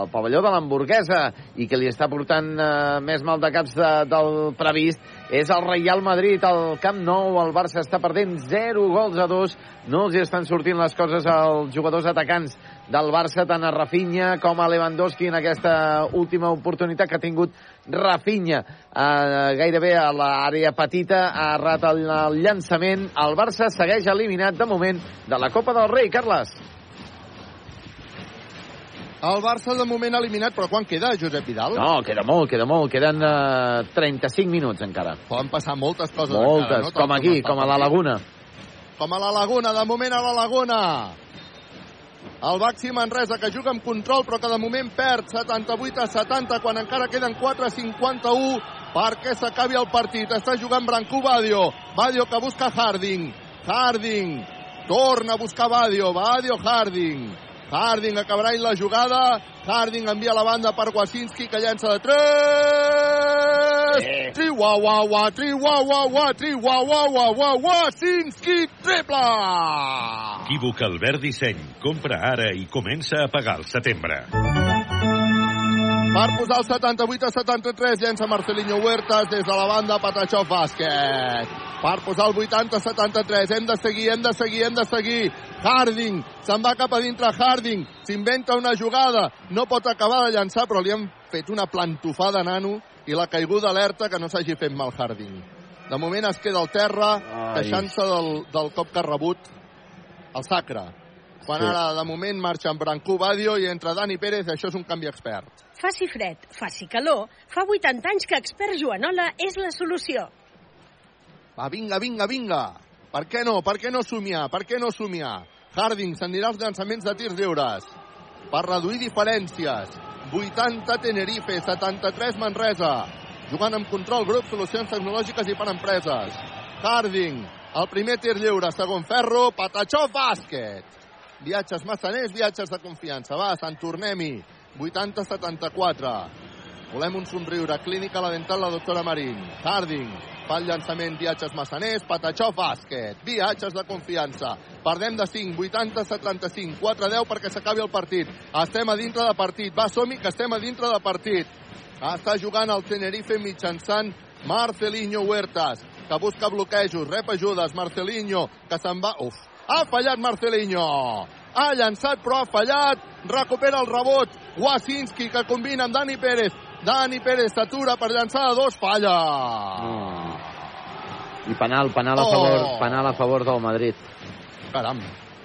al pavelló de l'hamburguesa, i que li està portant eh, més mal de caps de, del previst, és el Real Madrid, al Camp Nou, el Barça està perdent 0 gols a 2, no els estan sortint les coses als jugadors atacants del Barça, tant a Rafinha com a Lewandowski en aquesta última oportunitat que ha tingut Rafinha eh, gairebé a l'àrea petita, ha errat el, el llançament. El Barça segueix eliminat de moment de la Copa del Rei, Carles. El Barça de moment eliminat, però quan queda, Josep Vidal? No, queda molt, queda molt. Queden eh, 35 minuts encara. Poden passar moltes coses Moltes, encara, no? Tal com aquí, com a la. Laguna. Com a la Laguna, de moment a la Laguna. El Baxi Manresa, que juga amb control, però que de moment perd 78 a 70, quan encara queden 4-51 perquè s'acabi el partit. Està jugant Brancú Badio. Badio que busca Harding. Harding. Torna a buscar Badio. Badio Harding. Harding acabarà la jugada. Harding envia la banda per Wasinski, que llença de 3. Eh. Triuaua, triuaua, triuaua, Wasinski triple! Equívoc Albert Disseny. Compra ara i comença a pagar el setembre. Per posar el 78 a 73, llença Marcelinho Huertas des de la banda Patachov Bàsquet. Per posar el 80 a 73, hem de seguir, hem de seguir, hem de seguir. Harding, se'n va cap a dintre Harding, s'inventa una jugada, no pot acabar de llançar, però li han fet una plantofada, nano, i la caiguda alerta que no s'hagi fet mal Harding. De moment es queda al terra, queixant-se del, del cop que ha rebut el Sacre. Quan Sí. ara, de moment, marxa en Brancú Badio i entre Dani Pérez, això és un canvi expert. Faci fred, faci calor, fa 80 anys que expert Joanola és la solució. Va, vinga, vinga, vinga. Per què no? Per què no somiar? Per què no somiar? Harding s'anirà als llançaments de tirs lliures. Per reduir diferències. 80 Tenerife, 73 Manresa. Jugant amb control grup, solucions tecnològiques i per empreses. Harding, el primer tir lliure, segon ferro, Patachó, bàsquet. Viatges massaners, viatges de confiança. Va, Sant Tornem-hi. 80-74. Volem un somriure. Clínica La Dental, la doctora Marín. Harding, fa el llançament, viatges massaners, Patachó, bàsquet. Viatges de confiança. Perdem de 5, 80-75, 4-10 perquè s'acabi el partit. Estem a dintre de partit. Va, som que estem a dintre de partit. Està jugant el Tenerife mitjançant Marcelinho Huertas, que busca bloquejos, rep ajudes. Marcelinho, que se'n va... Uf, ha fallat Marcelinho. Ha llançat, però ha fallat. Recupera el rebot. Wasinski, que combina amb Dani Pérez. Dani Pérez s'atura per llançar de dos, falla. I penal, penal a Oh. favor, penal a favor del Madrid. Caram,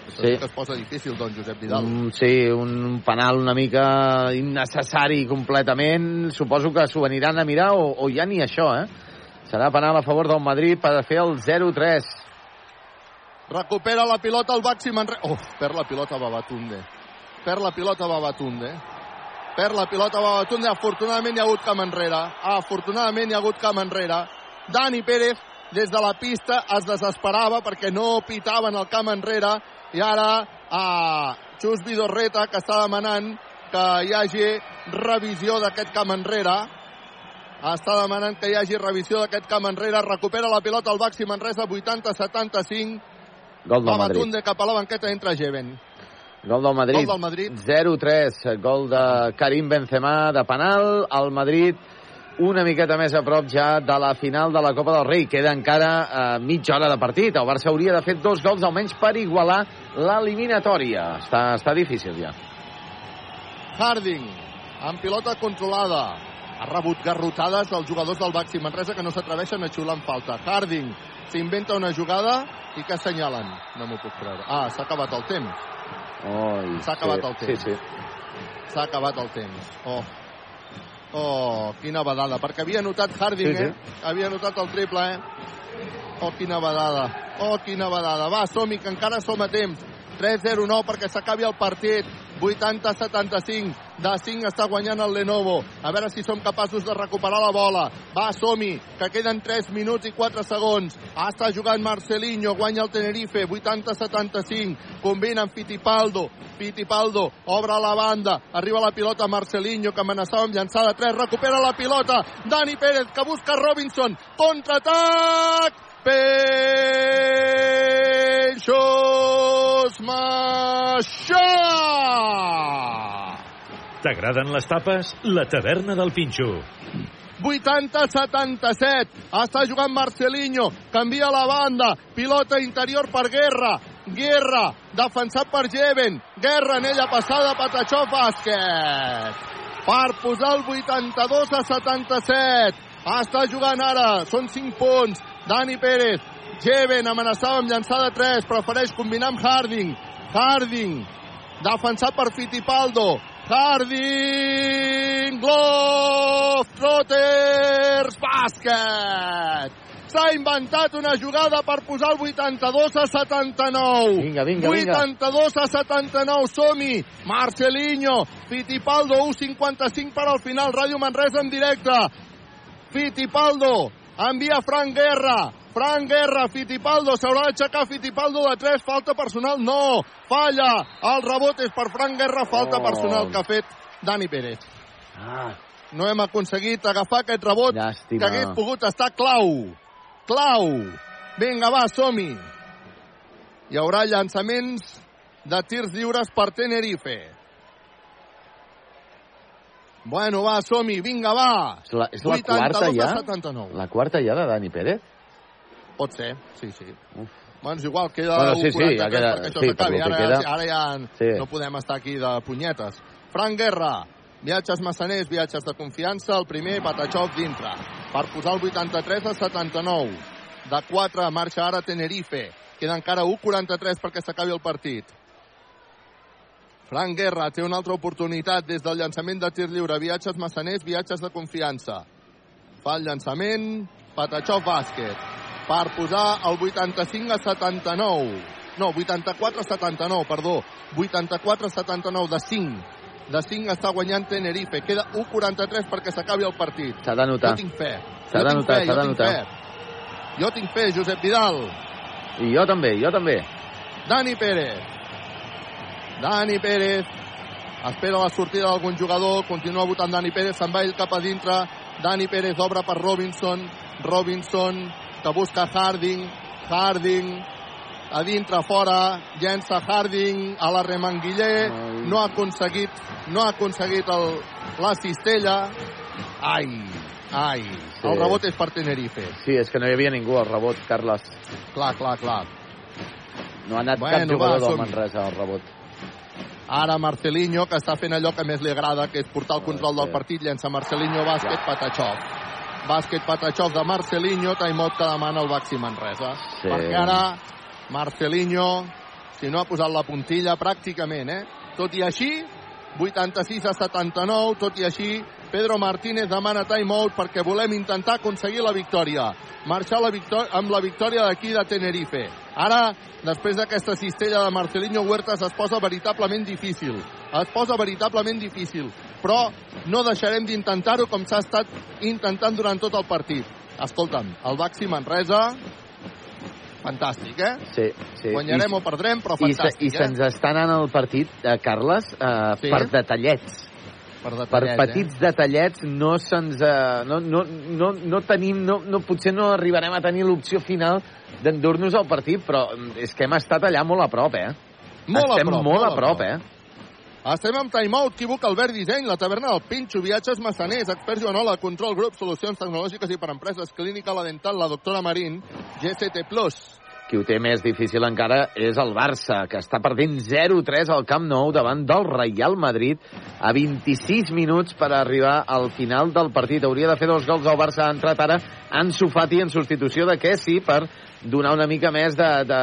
Sí. que es posa difícil, doncs, Josep Vidal. Mm, sí, un penal una mica innecessari completament. Suposo que s'ho aniran a mirar o, o ja ni això, eh? Serà penal a favor del Madrid per fer el 0-3. Recupera la pilota el Baxi Manresa. Uf, perd la pilota Babatunde. Perd la pilota Babatunde. Perd la pilota Babatunde. Afortunadament hi ha hagut camp enrere. Afortunadament hi ha hagut camp enrere. Dani Pérez, des de la pista, es desesperava perquè no pitaven el camp enrere. I ara, a Xus Vidorreta, que està demanant que hi hagi revisió d'aquest camp enrere. Està demanant que hi hagi revisió d'aquest camp enrere. Recupera la pilota al Baxi Manresa, 80-75. Gol del Madrid. Babatunde cap a la banqueta entra Jeven. Gol del Madrid. Gol del Madrid. 0-3. Gol de Karim Benzema de penal. El Madrid una miqueta més a prop ja de la final de la Copa del Rei. Queda encara eh, mitja hora de partit. El Barça hauria de fer dos gols almenys per igualar l'eliminatòria. Està, està difícil ja. Harding, amb pilota controlada. Ha rebut garrotades els jugadors del Baxi Manresa que no s'atreveixen a xular en falta. Harding s'inventa una jugada i que assenyalen. No m'ho puc creure. Ah, s'ha acabat el temps. S'ha acabat sí, el temps. Sí, sí. S'ha acabat el temps. Oh. Oh, quina badada. Perquè havia notat Harding, Sí, sí. eh? Havia notat el triple, eh? Oh, quina badada. Oh, quina badada. Va, som-hi, que encara som a temps. 3-0-9 perquè s'acabi el partit. 80-75. De 5 està guanyant el Lenovo. A veure si som capaços de recuperar la bola. Va, som-hi, que queden 3 minuts i 4 segons. Està jugant Marcelinho, guanya el Tenerife, 80-75. Combina amb Fittipaldo. Fittipaldo obre la banda, arriba la pilota Marcelinho, que amenaçava amb llançada de 3, recupera la pilota. Dani Pérez, que busca Robinson. Contraatac! Peixos Maixà! T'agraden les tapes? La taverna del Pinxo. 80-77. Està jugant Marcelinho. Canvia la banda. Pilota interior per Guerra. Guerra, defensat per Jeven. Guerra, en ella passada, Patachó, bàsquet. Per posar el 82 a 77. Està jugant ara. Són 5 punts. Dani Pérez. Jeven amenaçava amb llançada 3. Prefereix combinar amb Harding. Harding. Defensat per Fittipaldo. Harding, Globetrotters, bàsquet! S'ha inventat una jugada per posar el 82 a 79. Vinga, vinga, vinga. 82 a 79, som-hi! Marcelinho, Fittipaldo, 1.55 per al final, Ràdio Manresa en directe. Fittipaldo, envia Frank Guerra, Frank Guerra, Fittipaldo, s'haurà d'aixecar Fittipaldo de 3, falta personal, no, falla, el rebot és per Frank Guerra, falta Oh. personal que ha fet Dani Pérez. Ah, No hem aconseguit agafar aquest rebot Llàstima. que hagués pogut estar clau. Clau. Vinga, va, som-hi. Hi haurà llançaments de tirs lliures per Tenerife. Bueno, va, som-hi, vinga, va. és la, és la 82 quarta ja? 79. La quarta ja de Dani Pérez? Pot ser, sí, sí. Bueno, és igual, queda Bueno, sí, sí, 1.43 ja queda- perquè això sí, s'acabi. lo Ara, que queda. ara ja Sí. no podem estar aquí de punyetes. Frank Guerra, viatges massaners, viatges de confiança, el primer, Patachov dintre, per posar el 83 a 79. de 4, marxa ara Tenerife. Queda encara 1'43 perquè s'acabi el partit. Frank Guerra té una altra oportunitat des del llançament de tir lliure. Viatges massaners, viatges de confiança. Fa el llançament, Patachov bàsquet. Per posar el 85 a 79. No, 84 a 79, perdó. 84 a 79 de 5. De 5 està guanyant Tenerife. Queda 1'43 perquè s'acabi el partit. S'ha de notar. Jo tinc fe. S'ha de notar, s'ha de notar. Jo tinc fe, Josep Vidal. I jo també, jo també. Dani Pérez. Dani Pérez. Espera la sortida d'algun jugador. Continua votant Dani Pérez. Se'n va ell cap a dintre. Dani Pérez obre per Robinson. Robinson que busca Harding. Harding a dintre, fora, llença Harding a la Remanguiller, no ha aconseguit, no ha aconseguit el, la cistella. Ai, ai, Sí. el rebot és per Tenerife. Sí, és que no hi havia ningú al rebot, Carles. Clar, clar, clar. No ha anat Bueno, cap jugador va, del som-hi. Manresa al rebot. Ara Marcelinho, que està fent allò que més li agrada, que és portar el control del partit, llença Marcelinho, bàsquet, Patachov. Bàsquet, Patachov de Marcelinho, timeout que demana el Baxi Manresa. Sí. Perquè ara Marcelinho, si no ha posat la puntilla, pràcticament, eh? Tot i així, 86 a 79, tot i així, Pedro Martínez demana timeout perquè volem intentar aconseguir la victòria. Marxar la victòria, amb la victòria d'aquí de Tenerife. Ara, després d'aquesta cistella de Marcelinho Huertas, es posa veritablement difícil. Es posa veritablement difícil. Però no deixarem d'intentar-ho com s'ha estat intentant durant tot el partit. Escolta'm, el Baxi Manresa, fantàstic, eh? Sí, sí. Guanyarem I, o perdrem, però i, se- fantàstic, I se'ns eh? està anant el partit, eh, Carles, eh, Sí? per detallets. Per, per detallets, petits detallets no se'ns... Eh, no, no, no, no tenim... No, no, potser no arribarem a tenir l'opció final d'endur-nos al partit, però mm, és que hem estat allà molt a prop, eh? Molt a Estem prop, molt molt a a prop, prop. eh? Estem amb timeout, Quibuc, Albert Disseny, la taverna del Pinxo, viatges massaners, experts Joanola, control grup, solucions tecnològiques i per empreses, clínica la dental, la doctora Marín, GCT+. Qui ho té més difícil encara és el Barça, que està perdent 0-3 al Camp Nou davant del Real Madrid a 26 minuts per arribar al final del partit. Hauria de fer dos gols al Barça. Ha entrat ara Ansu Fati en substitució de Kessi per donar una mica més de, de,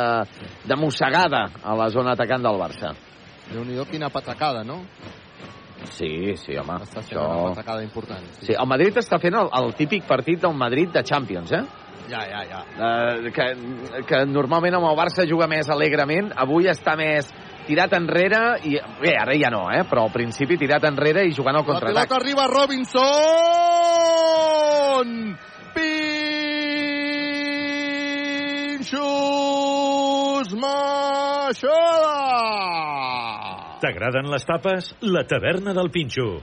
de mossegada a la zona atacant del Barça. Déu-n'hi-do quina patacada, no? Sí, sí, home. Està fent Això... una patacada important. Sí, el Madrid està fent el, el típic partit del Madrid de Champions, eh? Ja, ja, ja. Uh, que, que normalment amb el Barça juga més alegrement, avui està més tirat enrere, i bé, ara ja no, eh? però al principi tirat enrere i jugant al La contraatac. pilota arriba Robinson! Pinxos Maixola! T'agraden les tapes? La taverna del Pinxo.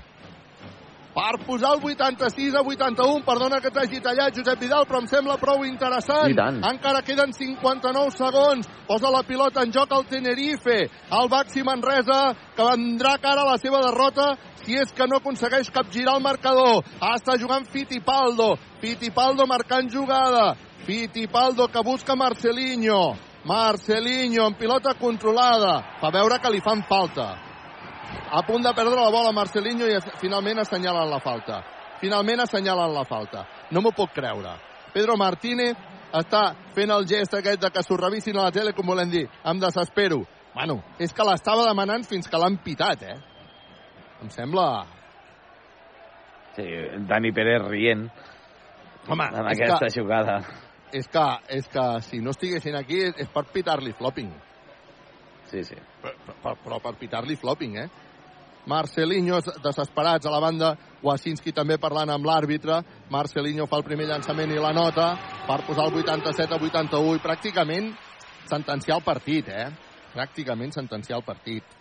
Per posar el 86 a 81. Perdona que t'hagi tallat, Josep Vidal, però em sembla prou interessant. Encara queden 59 segons. Posa la pilota en joc al Tenerife. El Baxi Manresa, que vendrà cara a la seva derrota si és que no aconsegueix capgirar el marcador. Ah, està jugant Fittipaldo. Fittipaldo marcant jugada. Fittipaldo que busca Marcelinho. Marcelinho amb pilota controlada. Fa veure que li fan falta a punt de perdre la bola Marcelinho i finalment assenyalen la falta. Finalment assenyalen la falta. No m'ho puc creure. Pedro Martínez està fent el gest aquest de que s'ho revisin a la tele, com volem dir. Em desespero. Bueno, és que l'estava demanant fins que l'han pitat, eh? Em sembla... Sí, Dani Pérez rient Home, en aquesta que, jugada. és, que, és que si no estiguessin aquí és, és per pitar-li flopping. Sí, sí. Però, però, però per pitar-li flopping, eh? Marcelinho desesperats a la banda, Wasinski també parlant amb l'àrbitre, Marcelinho fa el primer llançament i la nota per posar el 87 a 81 i pràcticament sentenciar el partit, eh? Pràcticament sentenciar el partit.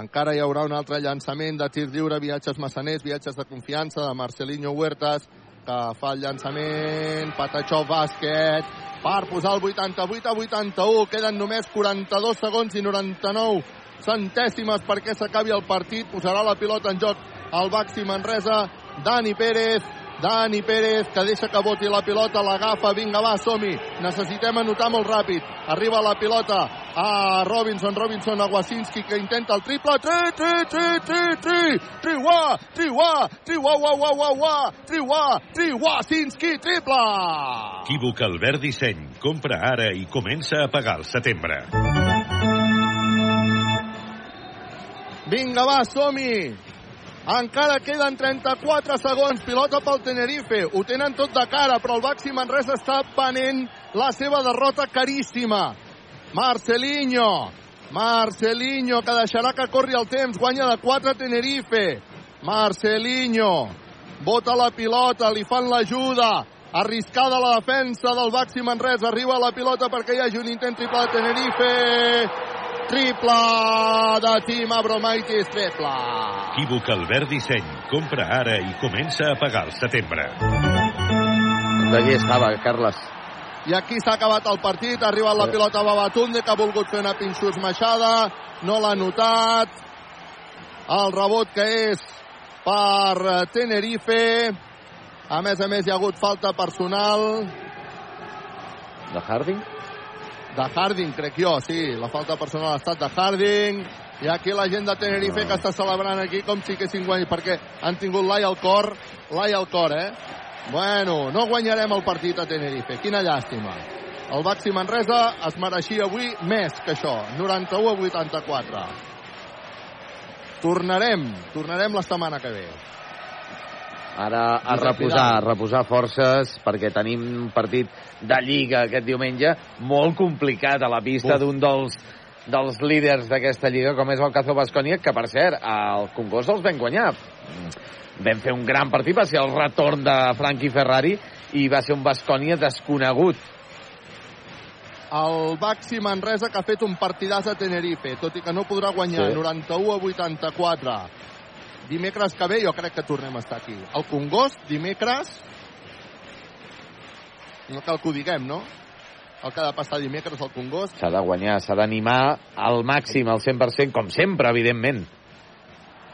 Encara hi haurà un altre llançament de tir lliure, viatges massaners, viatges de confiança de Marcelinho Huertas, que fa el llançament, Patachó bàsquet, per posar el 88 a 81. Queden només 42 segons i 99 centèsimes perquè s'acabi el partit. Posarà la pilota en joc el Baxi Manresa. Dani Pérez, Dani Pérez, que deixa que voti la pilota, l'agafa, vinga, va, som-hi. Necessitem anotar molt ràpid. Arriba la pilota a Robinson, Robinson a Wasinski, que intenta el triple. Tri, tri, tri, tri, tri, tri, wa, tri, wa, tri, wa, wa, wa, wa, wa, tri, wa, tri, Wasinski, triple! Equívoc Albert Disseny. Compra ara i comença a pagar al setembre. Vinga, va, som-hi! Encara queden 34 segons. Pilota pel Tenerife. Ho tenen tot de cara, però el Baxi Manresa està venent la seva derrota caríssima. Marcelinho. Marcelinho, que deixarà que corri el temps. Guanya de 4 Tenerife. Marcelinho. Bota la pilota, li fan l'ajuda. Arriscada la defensa del Baxi Manresa. Arriba la pilota perquè hi hagi un intent triple de Tenerife. Triple de Tim Abromaitis, triple. Equívoc Albert Disseny. Compra ara i comença a pagar al setembre. D'allí estava, Carles. I aquí s'ha acabat el partit, ha arribat la pilota a Babatunde, que ha volgut fer una pinxos maixada, no l'ha notat. El rebot que és per Tenerife. A més a més, hi ha hagut falta personal. De Harding? De Harding, crec jo, sí. La falta personal ha estat de Harding. I aquí la gent de Tenerife que està celebrant aquí com si haguessin guanyat, perquè han tingut l'ai al cor, l'ai al cor, eh? Bueno, no guanyarem el partit a Tenerife. Quina llàstima. El Baxi Manresa es mereixia avui més que això. 91 a 84. Tornarem, tornarem la setmana que ve. Ara a reposar, a reposar forces perquè tenim un partit de Lliga aquest diumenge molt complicat a la pista d'un dels dels líders d'aquesta lliga, com és el Cazo Bascònia, que, per cert, al Congost els vam guanyar. Vam fer un gran partit, va ser el retorn de Frankie Ferrari i va ser un Bascònia desconegut. El Baxi Manresa que ha fet un partidàs a Tenerife, tot i que no podrà guanyar Sí. 91 a 84. Dimecres que ve jo crec que tornem a estar aquí. El Congost, dimecres... No cal que ho diguem, no? El que ha de passar dimecres al Congost. S'ha de guanyar, s'ha d'animar al màxim, al 100%, com sempre, evidentment.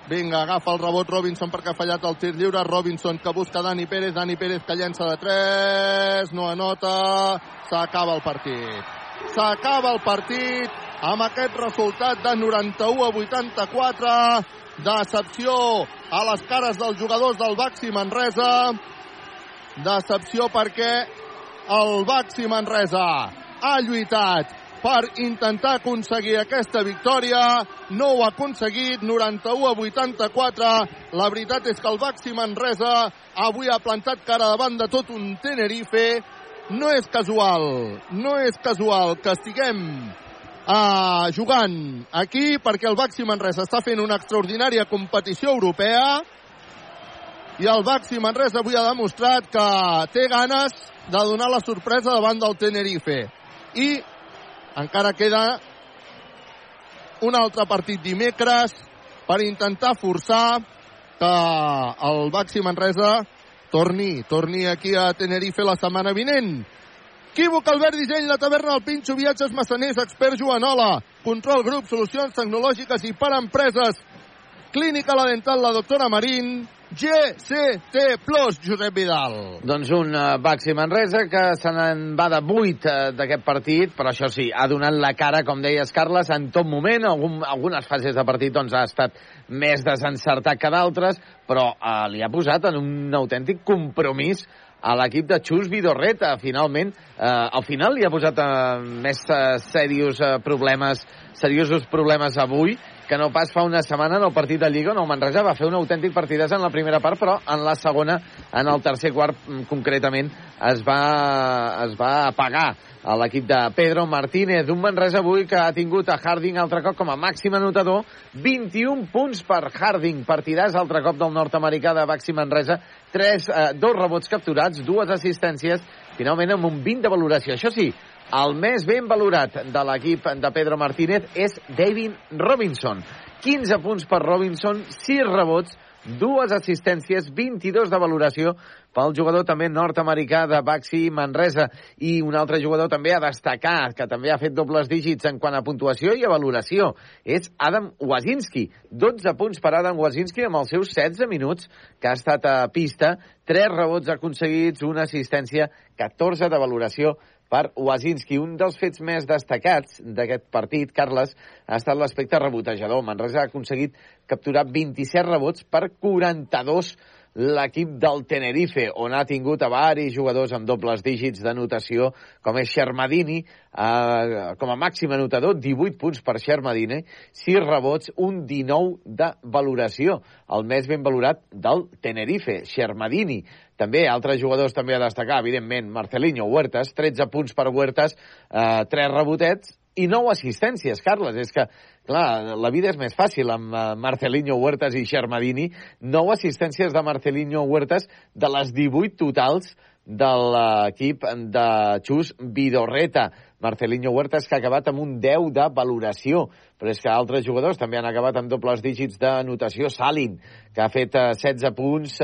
Vinga, agafa el rebot Robinson perquè ha fallat el tir lliure. Robinson que busca Dani Pérez. Dani Pérez que llença de 3. No anota. S'acaba el partit. S'acaba el partit amb aquest resultat de 91 a 84. Decepció a les cares dels jugadors del Baxi Manresa. Decepció perquè el Baxi Manresa ha lluitat per intentar aconseguir aquesta victòria. No ho ha aconseguit, 91 a 84. La veritat és que el Baxi Manresa avui ha plantat cara davant de tot un Tenerife. No és casual, no és casual que estiguem uh, jugant aquí perquè el Baxi Manresa està fent una extraordinària competició europea i el Baxi Manresa avui ha demostrat que té ganes de donar la sorpresa davant del Tenerife. I encara queda un altre partit dimecres per intentar forçar que el Baxi Manresa torni, torni aquí a Tenerife la setmana vinent. Equívoc, Albert Disseny, la taverna del Pinxo, viatges massaners, expert Joanola, control grup, solucions tecnològiques i per empreses, clínica la dental, la doctora Marín, GCT Plus, Josep Vidal. Doncs un uh, Baxi Manresa que se n'en va de 8 uh, d'aquest partit, però això sí, ha donat la cara, com deies, Carles, en tot moment. Algun, algunes fases de partit doncs, ha estat més desencertat que d'altres, però uh, li ha posat en un autèntic compromís a l'equip de Xus Vidorreta, finalment. Eh, al final li ha posat eh, més eh, serios eh, problemes, seriosos problemes avui que no pas fa una setmana en el partit de Lliga on el Manresa va fer un autèntic partidàs en la primera part, però en la segona, en el tercer quart mm, concretament, es va, es va apagar a l'equip de Pedro Martínez, un Manresa avui que ha tingut a Harding altre cop com a màxim anotador, 21 punts per Harding, partidàs altre cop del nord-americà de Baxi Manresa, tres, eh, dos rebots capturats, dues assistències, finalment amb un 20 de valoració. Això sí, el més ben valorat de l'equip de Pedro Martínez és David Robinson. 15 punts per Robinson, 6 rebots, dues assistències, 22 de valoració pel jugador també nord-americà de Baxi Manresa i un altre jugador també a destacar, que també ha fet dobles dígits en quant a puntuació i a valoració, és Adam Wazinski. 12 punts per Adam Wazinski amb els seus 16 minuts que ha estat a pista, 3 rebots aconseguits, una assistència, 14 de valoració per Wazinski. Un dels fets més destacats d'aquest partit, Carles, ha estat l'aspecte rebotejador. Manresa ha aconseguit capturar 27 rebots per 42 l'equip del Tenerife, on ha tingut a varis jugadors amb dobles dígits de notació, com és Xermadini, eh, com a màxim anotador, 18 punts per Xermadini, 6 rebots, un 19 de valoració, el més ben valorat del Tenerife, Xermadini. També altres jugadors també a destacar, evidentment, Marcelinho Huertas, 13 punts per Huertas, eh, 3 rebotets i 9 assistències, Carles. És que, clar, la vida és més fàcil amb eh, Marcelinho Huertas i Xermadini. 9 assistències de Marcelinho Huertas de les 18 totals de l'equip de Xus Vidorreta. Marcelinho Huertas que ha acabat amb un 10 de valoració, però és que altres jugadors també han acabat amb dobles dígits de notació. Salin, que ha fet 16 eh, punts,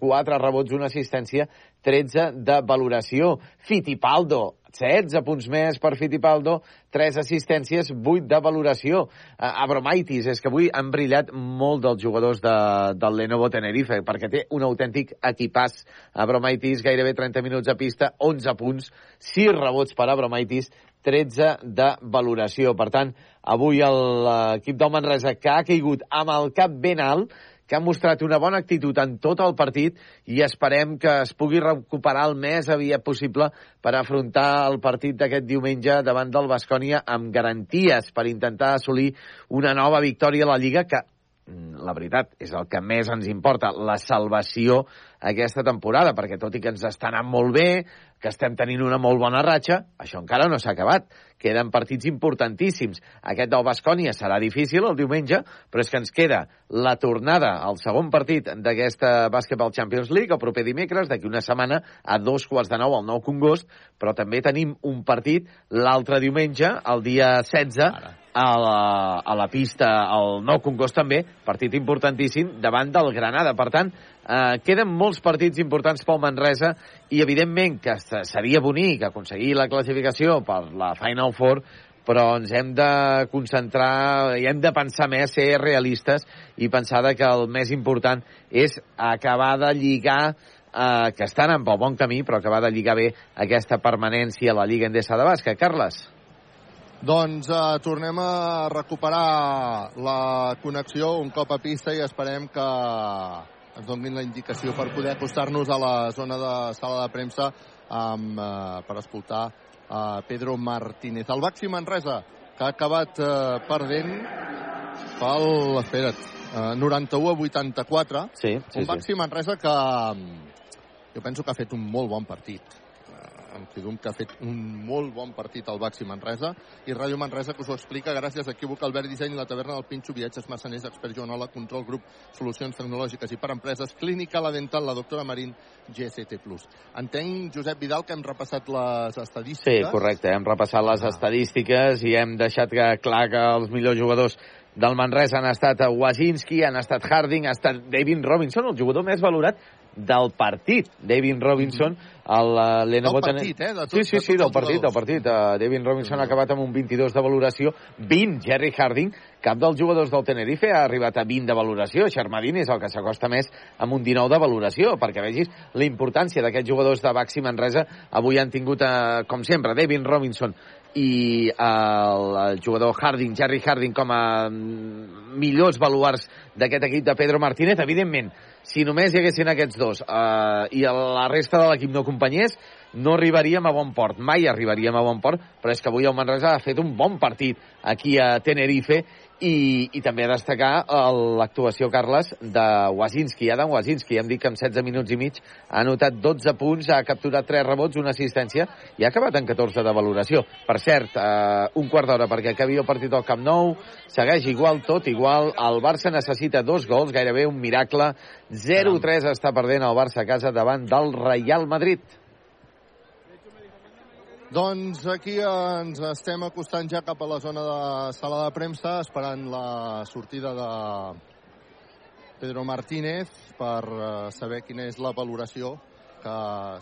4 rebots, una assistència, 13 de valoració. Fittipaldo, 16 punts més per Fittipaldo, 3 assistències, 8 de valoració. Abromaitis, és que avui han brillat molt dels jugadors de, del Lenovo Tenerife, perquè té un autèntic equipàs. Abromaitis, gairebé 30 minuts a pista, 11 punts, 6 rebots per Abromaitis, 13 de valoració. Per tant, avui l'equip del Manresa, que ha caigut amb el cap ben alt, que ha mostrat una bona actitud en tot el partit i esperem que es pugui recuperar el més aviat possible per afrontar el partit d'aquest diumenge davant del Bascònia amb garanties per intentar assolir una nova victòria a la Lliga que mm, la veritat, és el que més ens importa, la salvació aquesta temporada, perquè tot i que ens està anant molt bé, que estem tenint una molt bona ratxa, això encara no s'ha acabat. Queden partits importantíssims. Aquest del Bascònia serà difícil el diumenge, però és que ens queda la tornada al segon partit d'aquesta Basketball Champions League el proper dimecres, d'aquí una setmana, a dos quarts de nou al Nou Congost, però també tenim un partit l'altre diumenge, el dia 16, Ara a la, a la pista, al Nou Congost també, partit importantíssim davant del Granada. Per tant, eh, queden molts partits importants pel Manresa i, evidentment, que seria bonic aconseguir la classificació per la Final Four, però ens hem de concentrar i hem de pensar més, ser realistes i pensar que el més important és acabar de lligar eh, que estan en bon camí, però acabar de lligar bé aquesta permanència a la Lliga Endesa de Bàsquet. Carles? Doncs eh, tornem a recuperar la connexió un cop a pista i esperem que ens donin la indicació per poder acostar-nos a la zona de sala de premsa amb, eh, per escoltar eh, Pedro Martínez. El Baxi Manresa, que ha acabat eh, perdent pel, espera't, eh, 91 a 84. Sí, sí, un Baxi sí. Manresa que mm, jo penso que ha fet un molt bon partit en Fidum, que ha fet un molt bon partit al Baxi Manresa, i Ràdio Manresa, que us ho explica gràcies a Equívoc, Albert Disseny, la taverna del Pinxo, viatges massaners, expert Joanola, control grup, solucions tecnològiques i per empreses, clínica la dental, la doctora Marín, GST+. Entenc, Josep Vidal, que hem repassat les estadístiques. Sí, correcte, hem repassat les ah. estadístiques i hem deixat que, clar que els millors jugadors del Manresa han estat Wazinski, han estat Harding, ha estat David Robinson, el jugador més valorat del partit. David Robinson, el uh, Lenovo... Del partit, eh? De tot, sí, sí, sí, de del partit, del partit. Uh, David Robinson ha acabat amb un 22 de valoració, 20 Jerry Harding, cap dels jugadors del Tenerife ha arribat a 20 de valoració. Xermadín és el que s'acosta més amb un 19 de valoració, perquè vegis la importància d'aquests jugadors de Baxi Manresa. Avui han tingut, uh, com sempre, David Robinson i el, el jugador Harding, Jerry Harding, com a millors baluars d'aquest equip de Pedro Martínez. Evidentment, si només hi haguessin aquests dos eh, i la resta de l'equip no acompanyés, no arribaríem a bon port, mai arribaríem a bon port, però és que avui el Manresa ha fet un bon partit aquí a Tenerife i, i també destacar l'actuació, Carles, de Wazinski, Adam Wazinski, hem dit que en 16 minuts i mig ha anotat 12 punts, ha capturat 3 rebots, una assistència i ha acabat en 14 de valoració. Per cert, eh, un quart d'hora perquè acabi el partit al Camp Nou, segueix igual, tot igual, el Barça necessita dos gols, gairebé un miracle, 0-3 està perdent el Barça a casa davant del Real Madrid. Doncs aquí ens estem acostant ja cap a la zona de sala de premsa, esperant la sortida de Pedro Martínez per uh, saber quina és la valoració que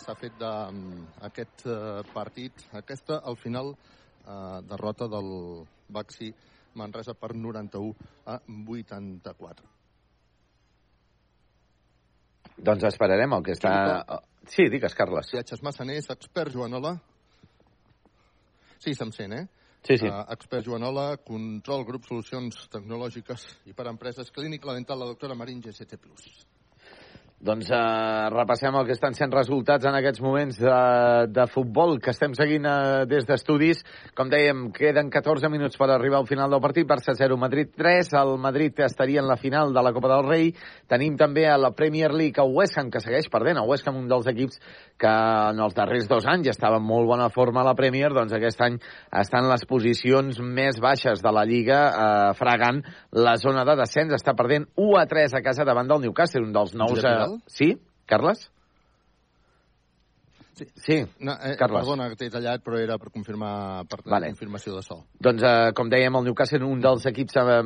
s'ha fet d'aquest uh, partit. Aquesta, al final, uh, derrota del Baxi Manresa per 91 a 84. Doncs esperarem el que està... Sí, digues, Carles. Viatges Massaners, expert Joanola. Sí, se'm sent, eh? Sí, sí. Uh, expert Joanola, control, grup, solucions tecnològiques i per empreses, clínica, la dental, la doctora Marín, GCT+. Doncs eh, repassem el que estan sent resultats en aquests moments de, de futbol que estem seguint eh, des d'estudis. Com dèiem, queden 14 minuts per arribar al final del partit. Barça 0, Madrid 3. El Madrid estaria en la final de la Copa del Rei. Tenim també a la Premier League a West Ham, que segueix perdent. A West Ham, un dels equips que en els darrers dos anys estava en molt bona forma a la Premier, doncs aquest any estan les posicions més baixes de la Lliga, eh, fregant la zona de descens. Està perdent 1 a 3 a casa davant del Newcastle, un dels nous... Eh, Sí, Carles? Sí, sí no, eh, Carles. Perdona que t'he tallat, però era per confirmar per la Vale. confirmació de so. Doncs, eh, com dèiem, el Newcastle, un dels equips eh,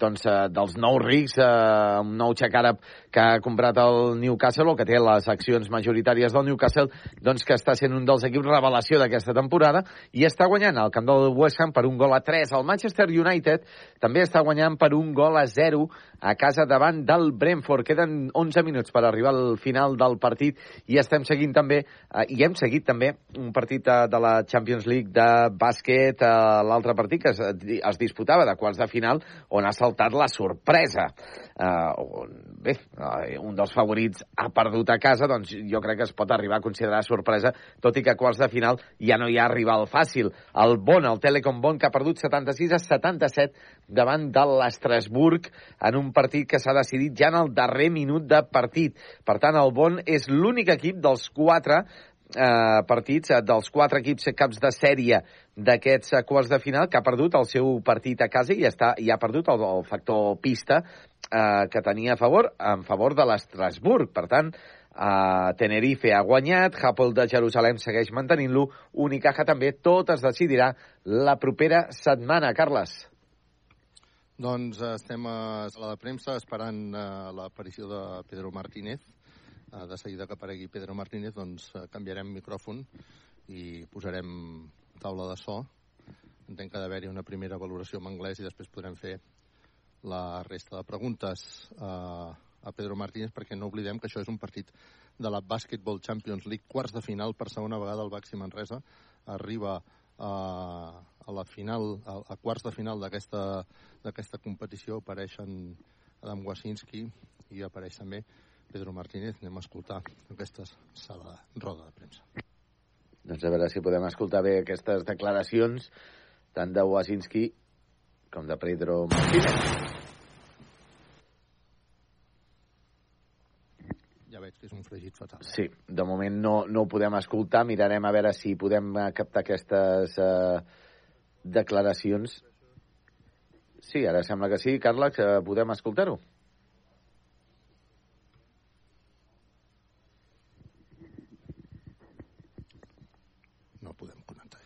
doncs, eh, dels nous rics, eh, un nou xec àrab que ha comprat el Newcastle, o que té les accions majoritàries del Newcastle, doncs que està sent un dels equips revelació d'aquesta temporada, i està guanyant al camp del West Ham per un gol a 3. El Manchester United també està guanyant per un gol a 0 a casa davant del Brentford. Queden 11 minuts per arribar al final del partit i estem seguint també, eh, i hem seguit també un partit eh, de la Champions League de bàsquet, eh, l'altre partit que es, es disputava de quarts de final, on ha saltat la sorpresa. Eh, on, bé, eh, un dels favorits ha perdut a casa, doncs jo crec que es pot arribar a considerar sorpresa, tot i que a quarts de final ja no hi ha rival fàcil. El Bon, el Telecom Bon, que ha perdut 76 a 77 davant de l'Estrasburg en un partit que s'ha decidit ja en el darrer minut de partit. Per tant, el Bon és l'únic equip dels quatre eh, partits, eh, dels quatre equips caps de sèrie d'aquests eh, quarts de final, que ha perdut el seu partit a casa i, està, i ha perdut el, el factor pista eh, que tenia a favor, en favor de l'Estrasburg. Per tant, Uh, Tenerife ha guanyat, Hapoel de Jerusalem segueix mantenint-lo, Unicaja també, tot es decidirà la propera setmana. Carles. Doncs eh, estem a sala de premsa esperant uh, l'aparició de Pedro Martínez. Uh, de seguida que aparegui Pedro Martínez, doncs uh, canviarem micròfon i posarem taula de so. Entenc que ha d'haver-hi una primera valoració en anglès i després podrem fer la resta de preguntes. Uh, a Pedro Martínez perquè no oblidem que això és un partit de la Basketball Champions League, quarts de final per segona vegada el Baxi Manresa arriba a, a la final, a, a quarts de final d'aquesta competició apareixen Adam Wasinski i apareix també Pedro Martínez. Anem a escoltar aquesta sala de roda de premsa. Doncs a veure si podem escoltar bé aquestes declaracions tant de Wasinski com de Pedro Martínez. veig que és un fregit fatal. Sí, de moment no, no ho podem escoltar. Mirarem a veure si podem captar aquestes eh, declaracions. Sí, ara sembla que sí, Carla, que podem escoltar-ho. No podem connectar.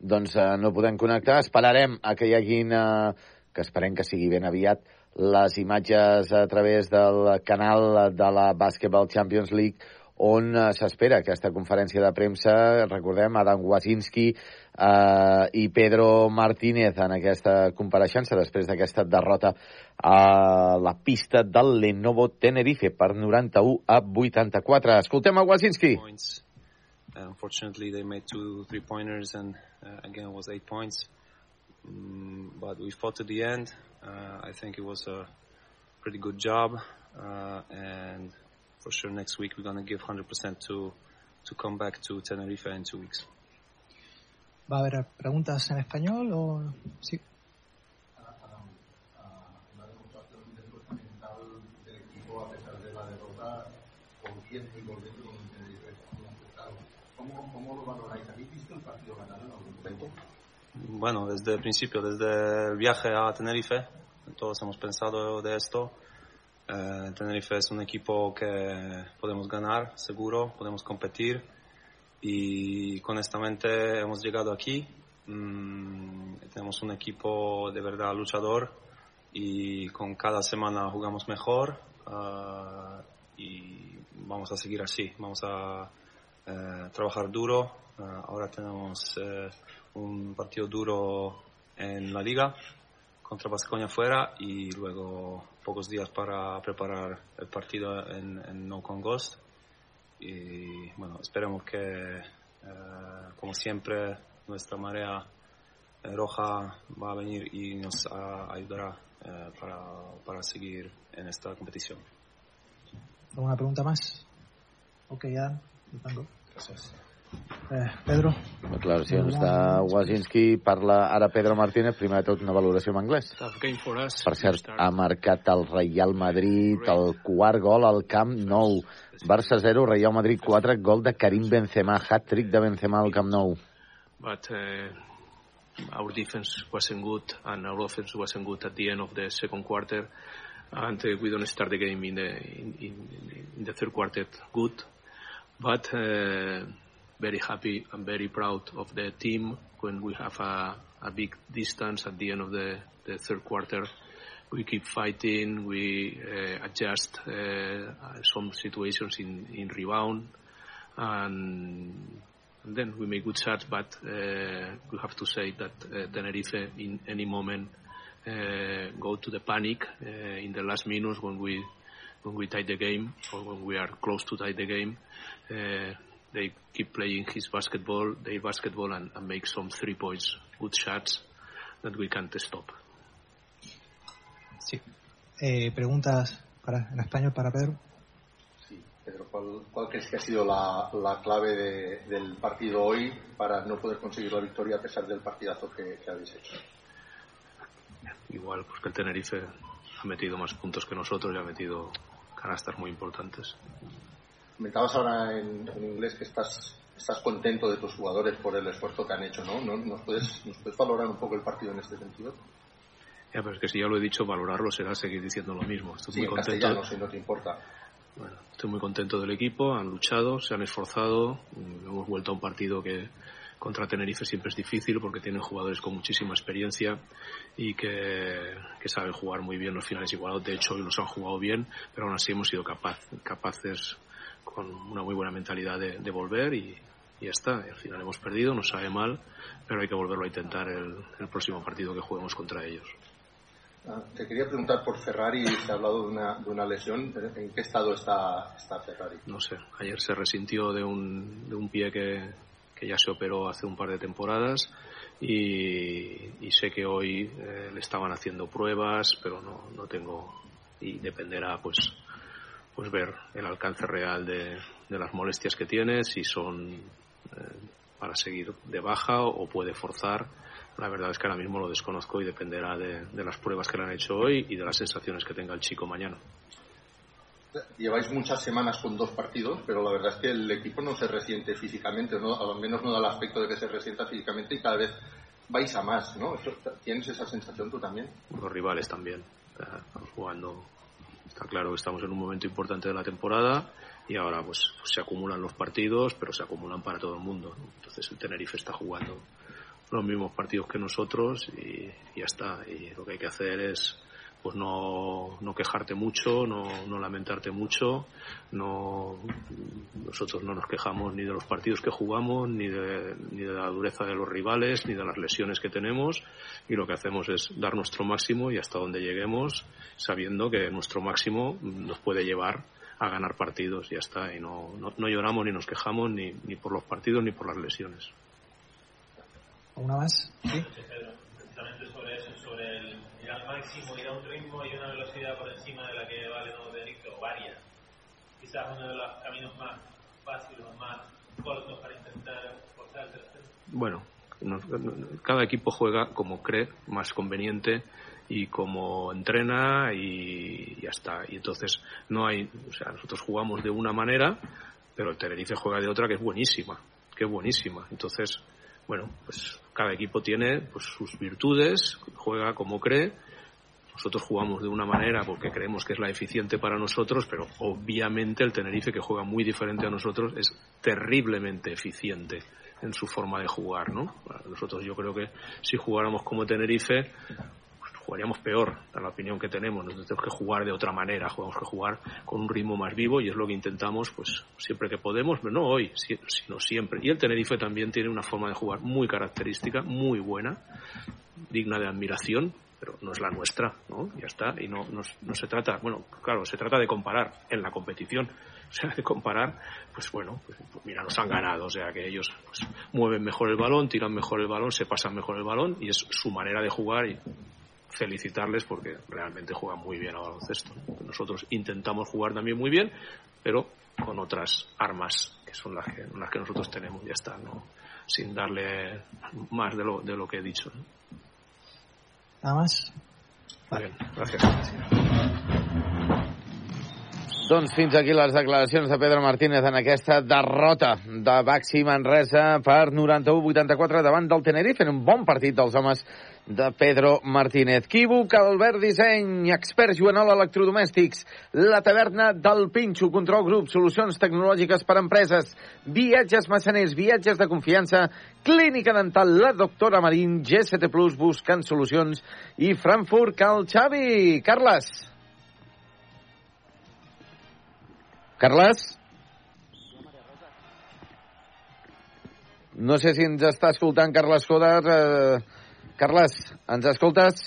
Doncs eh, no podem connectar. Esperarem a que hi haguin... Eh, que esperem que sigui ben aviat les imatges a través del canal de la Basketball Champions League on uh, s'espera aquesta conferència de premsa. Recordem, Adam Wasinski eh, i Pedro Martínez en aquesta compareixença després d'aquesta derrota a la pista del Lenovo Tenerife per 91 a 84. Escoltem a Wasinski. Points. Uh, unfortunately, they made two three-pointers and uh, again was eight points. Mm, but we fought to the end. Uh, I think it was a pretty good job, uh, and for sure next week we're going to give 100% to to come back to Tenerife in two weeks. ¿Va a haber preguntas en español o sí? ¿Cómo, lo valoráis? ¿Habéis visto el partido ganado en algún momento? Bueno, desde el principio, desde el viaje a Tenerife, todos hemos pensado de esto. Eh, Tenerife es un equipo que podemos ganar, seguro, podemos competir y honestamente hemos llegado aquí. Mm, tenemos un equipo de verdad luchador y con cada semana jugamos mejor. uh, y vamos a seguir así. Vamos a eh, trabajar duro. Ahora tenemos eh, un partido duro en la liga contra Vasconia fuera y luego pocos días para preparar el partido en, en No Con Ghost. Y bueno, esperemos que, eh, como siempre, nuestra marea eh, roja va a venir y nos a- ayudará eh, para, para seguir en esta competición. ¿Alguna pregunta más? Ok, Adam. tengo. Eh, Pedro. Declaracions de Wazinski. Parla ara Pedro Martínez. Primer de tot, una valoració en anglès. Per cert, ha marcat el Real Madrid el quart gol al Camp Nou. Barça 0, Real Madrid 4, gol de Karim Benzema, hat-trick de Benzema al Camp Nou. But uh, our defense wasn't good and our offense wasn't good at the end of the second quarter. And uh, we don't start the game in the, in, in, in the third quarter good. But uh, very happy and very proud of the team when we have a, a big distance at the end of the, the third quarter. We keep fighting, we uh, adjust uh, some situations in, in rebound, and, and then we make good shots, but uh, we have to say that uh, Tenerife in any moment uh, go to the panic uh, in the last minutes when we when we tie the game or when we are close to tie the game. Uh, they keep playing his basketball, their basketball, and, and make some three points, good shots that we can't stop. Sí. Eh, preguntas para, en español para Pedro. Pedro, ¿cuál, cuál crees que ha sido la, la clave de- del partido hoy para no poder conseguir la victoria a pesar del partidazo que, que habéis hecho? Igual, porque el Tenerife ha metido más puntos que nosotros y ha metido canastas muy importantes. Comentabas ahora en, en inglés que estás, estás contento de tus jugadores por el esfuerzo que han hecho, ¿no? ¿No- ¿Nos puedes, ¿Nos puedes valorar un poco el partido en este sentido? Ya, pero es que si ya lo he dicho, valorarlo será seguir diciendo lo mismo. Estoy Sí, muy en contento. si no te importa. Bueno, estoy muy contento del equipo, han luchado, se han esforzado, mm, hemos vuelto a un partido que contra Tenerife siempre es difícil porque tienen jugadores con muchísima experiencia y que, que saben jugar muy bien los finales igualados. De hecho, hoy los han jugado bien, pero aún así hemos sido capaz, capaces con una muy buena mentalidad de, de volver y, y ya está. Al final hemos perdido, nos sabe mal, pero hay que volverlo a intentar el, el próximo partido que juguemos contra ellos. Ah, te quería preguntar por Ferrari, se ha hablado de una, de una lesión. ¿En qué estado está, está Ferrari? no sé, ayer se resintió de un, de un pie que, que ya se operó hace un par de temporadas y, y sé que hoy eh, le estaban haciendo pruebas, pero no, no tengo y dependerá pues pues ver el alcance real de, de las molestias que tiene, si son eh, para seguir de baja o puede forzar. La verdad es que ahora mismo lo desconozco y dependerá de, de las pruebas que le han hecho hoy y de las sensaciones que tenga el chico mañana. Lleváis muchas semanas con dos partidos, pero la verdad es que el equipo no se resiente físicamente, ¿no? al menos no da el aspecto de que se resienta físicamente y cada vez vais a más, ¿no? ¿Tienes esa sensación tú también? los rivales también. Estamos jugando, está claro que estamos en un momento importante de la temporada y ahora pues, pues se acumulan los partidos, pero se acumulan para todo el mundo. Entonces el Tenerife está jugando los mismos partidos que nosotros y, y ya está. Y lo que hay que hacer es pues no, no quejarte mucho, no, no lamentarte mucho, no nosotros no nos quejamos ni de los partidos que jugamos, ni de, ni de la dureza de los rivales, ni de las lesiones que tenemos, y lo que hacemos es dar nuestro máximo y hasta donde lleguemos, sabiendo que nuestro máximo nos puede llevar a ganar partidos, y ya está, y no, no, no lloramos ni nos quejamos ni, ni por los partidos ni por las lesiones. ¿Alguna más? Sí. precisamente sobre eso, sobre el ir al máximo, ir a un ritmo y una velocidad por encima de la que vale no Benito, o varias. Quizás uno de los caminos más fáciles, más cortos para intentar forzar el tercero. bueno, cada equipo juega como cree más conveniente y como entrena y ya está. Y entonces no hay, o sea, nosotros jugamos de una manera, pero el Tenerife juega de otra que es buenísima, que es buenísima. Entonces, bueno, pues cada equipo tiene pues, sus virtudes, juega como cree. Nosotros jugamos de una manera porque creemos que es la eficiente para nosotros, pero obviamente el Tenerife, que juega muy diferente a nosotros, es terriblemente eficiente en su forma de jugar, ¿no? Nosotros yo creo que si jugáramos como Tenerife, pues, jugaríamos peor, en la opinión que tenemos. Nosotros tenemos que jugar de otra manera, tenemos que jugar con un ritmo más vivo y es lo que intentamos, pues siempre que podemos, pero no hoy, sino siempre. Y el Tenerife también tiene una forma de jugar muy característica, muy buena, digna de admiración, pero no es la nuestra, ¿no? Ya está. Y no, no, se trata, bueno, claro, se trata de comparar en la competición o sea, de comparar, pues bueno, pues, pues, mira, nos han ganado, o sea que ellos pues, mueven mejor el balón, tiran mejor el balón, se pasan mejor el balón y es su manera de jugar y felicitarles porque realmente juegan muy bien a baloncesto. Nosotros intentamos jugar también muy bien, pero con otras armas que son las que, las que nosotros tenemos, ya está, ¿no? sin darle más de lo, de lo que he dicho. ¿no? Nada más. Vale. Bien, gracias. Doncs fins aquí les declaracions de Pedro Martínez en aquesta derrota de Baxi Manresa per 91-84 davant del Tenerife en un bon partit dels homes de Pedro Martínez. Quívoc, Albert Disseny, expert Joanol Electrodomèstics, la taverna del Pinxo, Control Grup, solucions tecnològiques per a empreses, viatges massaners, viatges de confiança, clínica dental, la doctora Marín, GST Plus, buscant solucions, i Frankfurt, Cal Xavi. Carles. Carles? No sé si ens està escoltant Carles Coder. Eh, Carles, ens escoltes?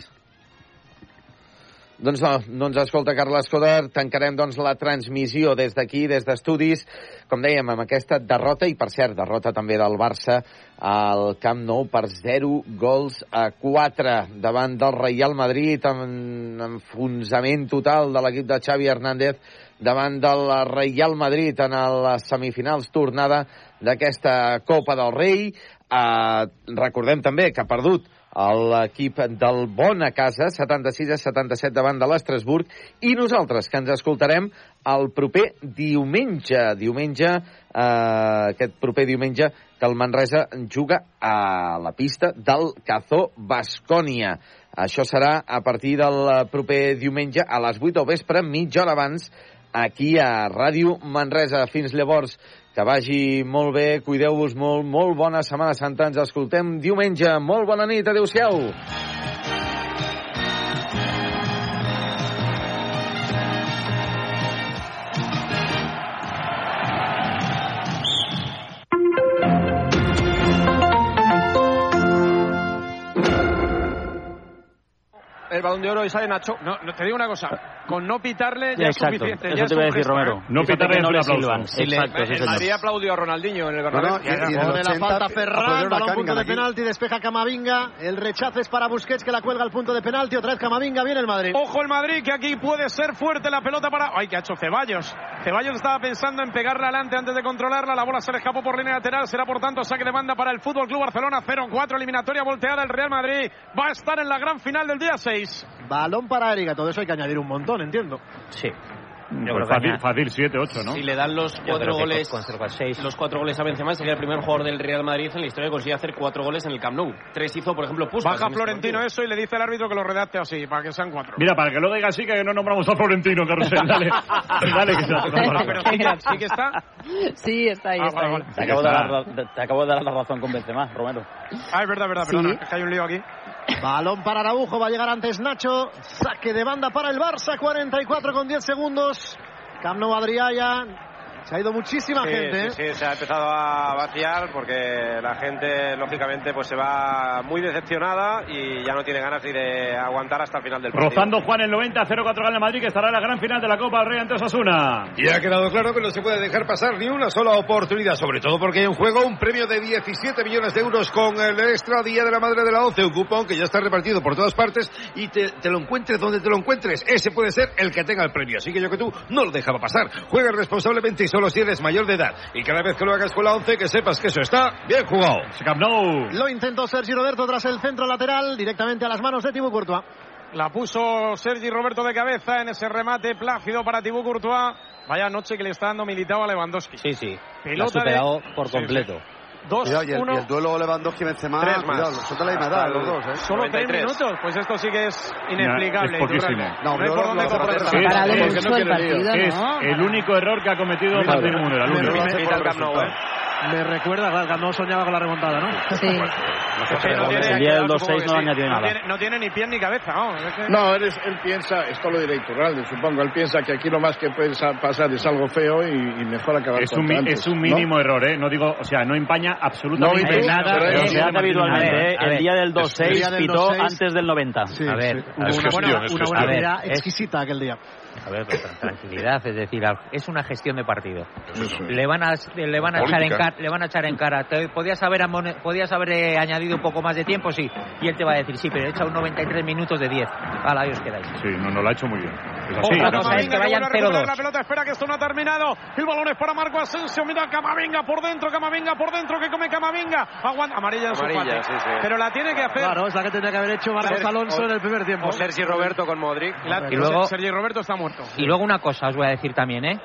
Doncs no, no ens escolta Carles Coder. Tancarem doncs la transmissió des d'aquí, des d'estudis, com dèiem, amb aquesta derrota, i per cert, derrota també del Barça al Camp Nou per 0 gols a 4 davant del Real Madrid, amb enfonsament total de l'equip de Xavi Hernández davant del Real Madrid en les semifinals tornada d'aquesta Copa del Rei. Eh, recordem també que ha perdut l'equip del Bona Casa, 76 a 77 davant de l'Estrasburg, i nosaltres, que ens escoltarem el proper diumenge, diumenge, eh, aquest proper diumenge, que el Manresa juga a la pista del Cazó Bascònia. Això serà a partir del proper diumenge a les 8 del vespre, mitja hora abans aquí a Ràdio Manresa. Fins llavors, que vagi molt bé, cuideu-vos molt, molt bona Setmana Santa. Ens escoltem diumenge. Molt bona nit, adeu-siau. el balón de oro y sale Nacho. No, no te digo una cosa, con no pitarle ya, Exacto, es suficiente. Eso ya te iba a decir gesto, Romero. No pitarle no le silban. Exacto, sí, señor. Aplaudió a Ronaldinho en el Bernabéu. Bueno, y, y en el la 80 falta Ferran, balón punto de aquí. penalti. penalti, despeja Camavinga, el rechazo es para Busquets que la cuelga al punto de penalti, otra vez Camavinga, viene el Madrid. Ojo el Madrid, que aquí puede ser fuerte la pelota para... ¡Ay, que ha hecho Ceballos! Ceballos estaba pensando en pegarla adelante antes de controlarla. La bola se le escapó por línea lateral. Será, por tanto, saque de banda para el Fútbol Club Barcelona. 0-4, eliminatoria volteada. El Real Madrid va a estar en la gran final del día 6. Balón para Erika, todo eso hay que añadir un montón, entiendo. Sí. Yo creo fácil, fácil 7, 8, ¿no? Si le dan los cuatro goles, los cuatro goles a Benzema, sería el primer jugador del Real Madrid en la historia que consigue hacer cuatro goles en el Camp Nou. Tres hizo, por ejemplo, Puskas. Baja este Florentino eso y le dice al árbitro que lo redacte así, para que sean cuatro. Mira, para que lo diga así, que no nombramos a Florentino, Carrusel. Dale, dale que se al Barça. Pero sí que, sí que está. Sí, está ahí, Ah, está vale, ahí. vale. Te acabo, de dar, la- te acabo de dar la razón con Benzema, Romero. Ah, es verdad, verdad, Sí. perdona, es que hay un lío aquí. Balón para Araujo, va a llegar antes Nacho. Saque de banda para el Barça, 44 con 10 segundos. Camp Nou Adriaya. Se ha ido muchísima Sí, gente. ¿eh? sí, sí, se ha empezado a vaciar porque la gente, lógicamente, pues se va muy decepcionada y ya no tiene ganas ni de aguantar hasta el final del partido. Rozando Juan el 90, 0-4 gana Madrid, que estará en la gran final de la Copa del Rey ante Osasuna. Y ha quedado claro que no se puede dejar pasar ni una sola oportunidad, sobre todo porque hay en juego un premio de 17 millones de euros con el extra Día de la Madre de la ONCE, un cupón que ya está repartido por todas partes y te, te lo encuentres donde te lo encuentres. Ese puede ser el que tenga el premio. Así que yo que tú no lo dejaba pasar. Juega responsablemente y solo si eres mayor de edad. Y cada vez que lo hagas con la 11, que sepas que eso está bien jugado. Lo intentó Sergio Roberto tras el centro lateral, directamente a las manos de Thibaut Courtois. La puso Sergi Roberto de cabeza en ese remate plácido para Thibaut Courtois. Vaya noche que le está dando militado a Lewandowski. Sí, sí. Pelota ha superado por completo. 2, Cuidado, y, el, uno, duelo tres más. De. Solo tres minutos, pues esto sí que es inexplicable. Por dónde el único error que ha cometido Martín Munera. El. Pero. Me recuerda, claro, no soñaba con la remontada, ¿no? Sí. El día del 2-6 no añadió no nada. tiene, no tiene ni pie ni cabeza, vamos. es que- No, él, es- él piensa, esto lo dirá Iturralde, supongo, él piensa que aquí lo más que puede sa- pasar es algo feo y, y mejor acabar Es un, antes, es un ¿no? mínimo error, ¿eh? No digo, o sea, no empaña absolutamente No, tú, nada. pero pero es- hace habitualmente, ¿eh? el día del 2-6 El día del pitó 2-6. antes del 90. Sí, A ver, sí. Una, buena, una buena es- exquisita aquel día. A ver, tranquilidad, es decir, es una gestión de partido. Eso. Le van a, le van a echar en cara, le van a echar en cara. Te- podías haber amone- podías haber eh, añadido un poco más de tiempo, sí. Y él te va a decir, sí, pero he echado 93 minutos de 10. Hala, ahí os quedáis. Sí, no, no lo ha hecho muy bien. Es así, Otra ¿no? cosa es que vayan vuelve a recuperar 0-2. La pelota espera que esto no ha terminado. El balón es para Marco Asensio. Mira Camavinga por dentro, Camavinga por dentro. que come Camavinga? Aguanta. Amarilla en su Amarilla, parte. sí, sí. Pero la tiene que hacer. Claro, es la que tenía que haber hecho Marcos Alonso o- en el primer tiempo. O Sergi Roberto con Modric. La- Y luego- Sergi Roberto está muerto. Y luego una cosa os voy a decir también, ¿eh?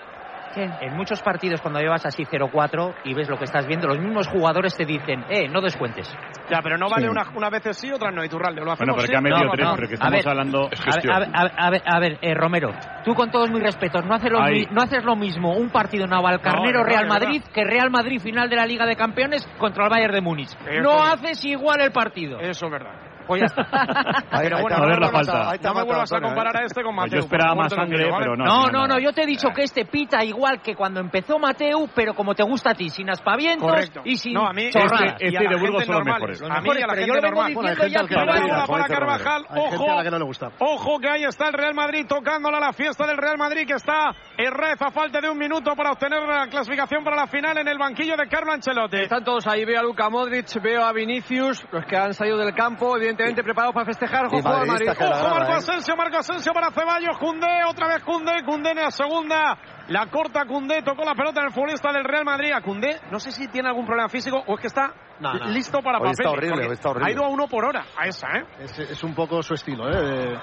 ¿Qué? En muchos partidos cuando llevas así 0-4 y ves lo que estás viendo, los mismos jugadores te dicen, eh, no descuentes. Ya, pero no vale Sí. una, una vez sí, otras no. Iturralde, lo hacemos Bueno, pero sí, que ha metido no, tres, no. pero que A estamos ver, hablando... A ver, a ver, a ver, a ver, eh, Romero, tú con todos mis respetos, no haces lo, mi- no haces lo mismo un partido Navalcarnero No, es Real verdad, es Madrid que Real Madrid final de la Liga de Campeones contra el Bayern de Múnich. Eso No es. haces igual el partido. Eso es verdad. Pues ya está. Pero bueno, A ver la no falta. a- No me vuelvas a comparar a este con Pues Mateo. yo esperaba más sangre, ¿vale? pero no. No, no, no, nada. yo te he dicho que este pita igual que cuando empezó Mateu, pero como te gusta a ti, sin aspavientos Correcto. y sin No, a mí chorradas. Este- y a este la de Burgos son los mejores. A mí y a la gente yo lo vengo diciendo ya que no para Carvajal. Ojo. la que no le gusta. Ojo que ahí está el Real Madrid tocándola la fiesta del Real Madrid que está Herrez a falta de un minuto para obtener la clasificación para la final en el banquillo de Carlo Ancelotti. Están todos ahí, veo a Luka Modric, veo a Vinicius, los que han salido del campo, evidentemente preparados para festejar. Ojo Madrid. Ojo Marco ¿eh? Asensio, Marco Asensio para Ceballos, Cundé, otra vez Cundé, Cundé en la segunda. La corta Cundé, tocó la pelota en el futbolista del Real Madrid. A Cundé, no sé si tiene algún problema físico o es que está No, no. listo para Hoy papel. está horrible, está horrible. Ha ido a uno por hora, a esa, ¿eh? Es, es un poco su estilo, ¿eh?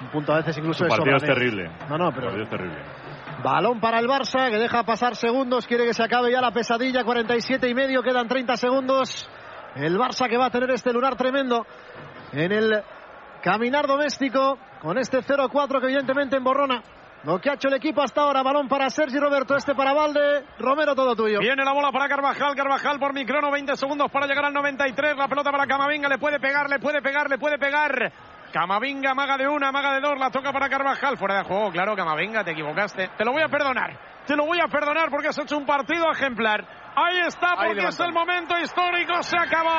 Un punto a veces incluso Su de partido es terrible. No, no, pero partido es terrible. Balón para el Barça, que deja pasar segundos, quiere que se acabe ya la pesadilla, 47 y medio, quedan 30 segundos. El Barça que va a tener este lunar tremendo en el caminar doméstico, con este 0-4 que evidentemente emborrona lo que ha hecho el equipo hasta ahora. Balón para Sergi Roberto, este para Valde. Romero, todo tuyo. Viene la bola para Carvajal, Carvajal por microno, 20 segundos para llegar al 93. La pelota para Camavinga, le puede pegar, le puede pegar, le puede pegar. Camavinga, maga de una, maga de dos, la toca para Carvajal. Fuera de juego, claro, Camavinga, te equivocaste. Te lo voy a perdonar, te lo voy a perdonar porque has hecho un partido ejemplar. Ahí está, Ahí porque es el momento histórico, se acabó.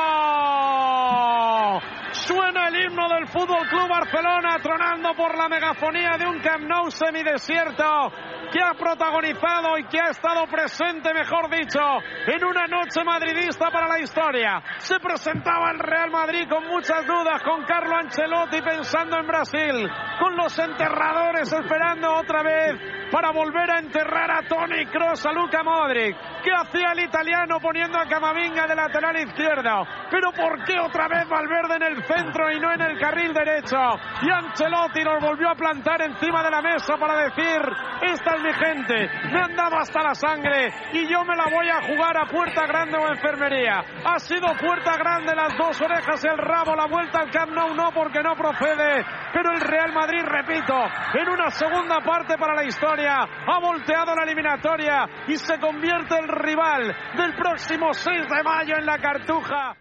Suena el himno del Fútbol Club Barcelona, tronando por la megafonía de un Camp Nou semidesierto que ha protagonizado y que ha estado presente, mejor dicho, en una noche madridista para la historia. Se presentaba el Real Madrid con muchas dudas, con Carlo Ancelotti pensando en Brasil, con los enterradores esperando otra vez para volver a enterrar a Tony Kroos, a Luca Modric. ¿Qué hacía el italiano poniendo a Camavinga de lateral izquierdo? Pero ¿por qué otra vez Valverde en el centro y no en el carril derecho? Y Ancelotti nos volvió a plantar encima de la mesa para decir, esta es mi gente, me han dado hasta la sangre y yo me la voy a jugar a puerta grande o enfermería. Ha sido puerta grande las dos orejas el rabo, la vuelta al Camp Nou no porque no procede, pero el Real Madrid, repito, en una segunda parte para la historia, ha volteado la eliminatoria y se convierte el rival del próximo 6 de mayo en la Cartuja.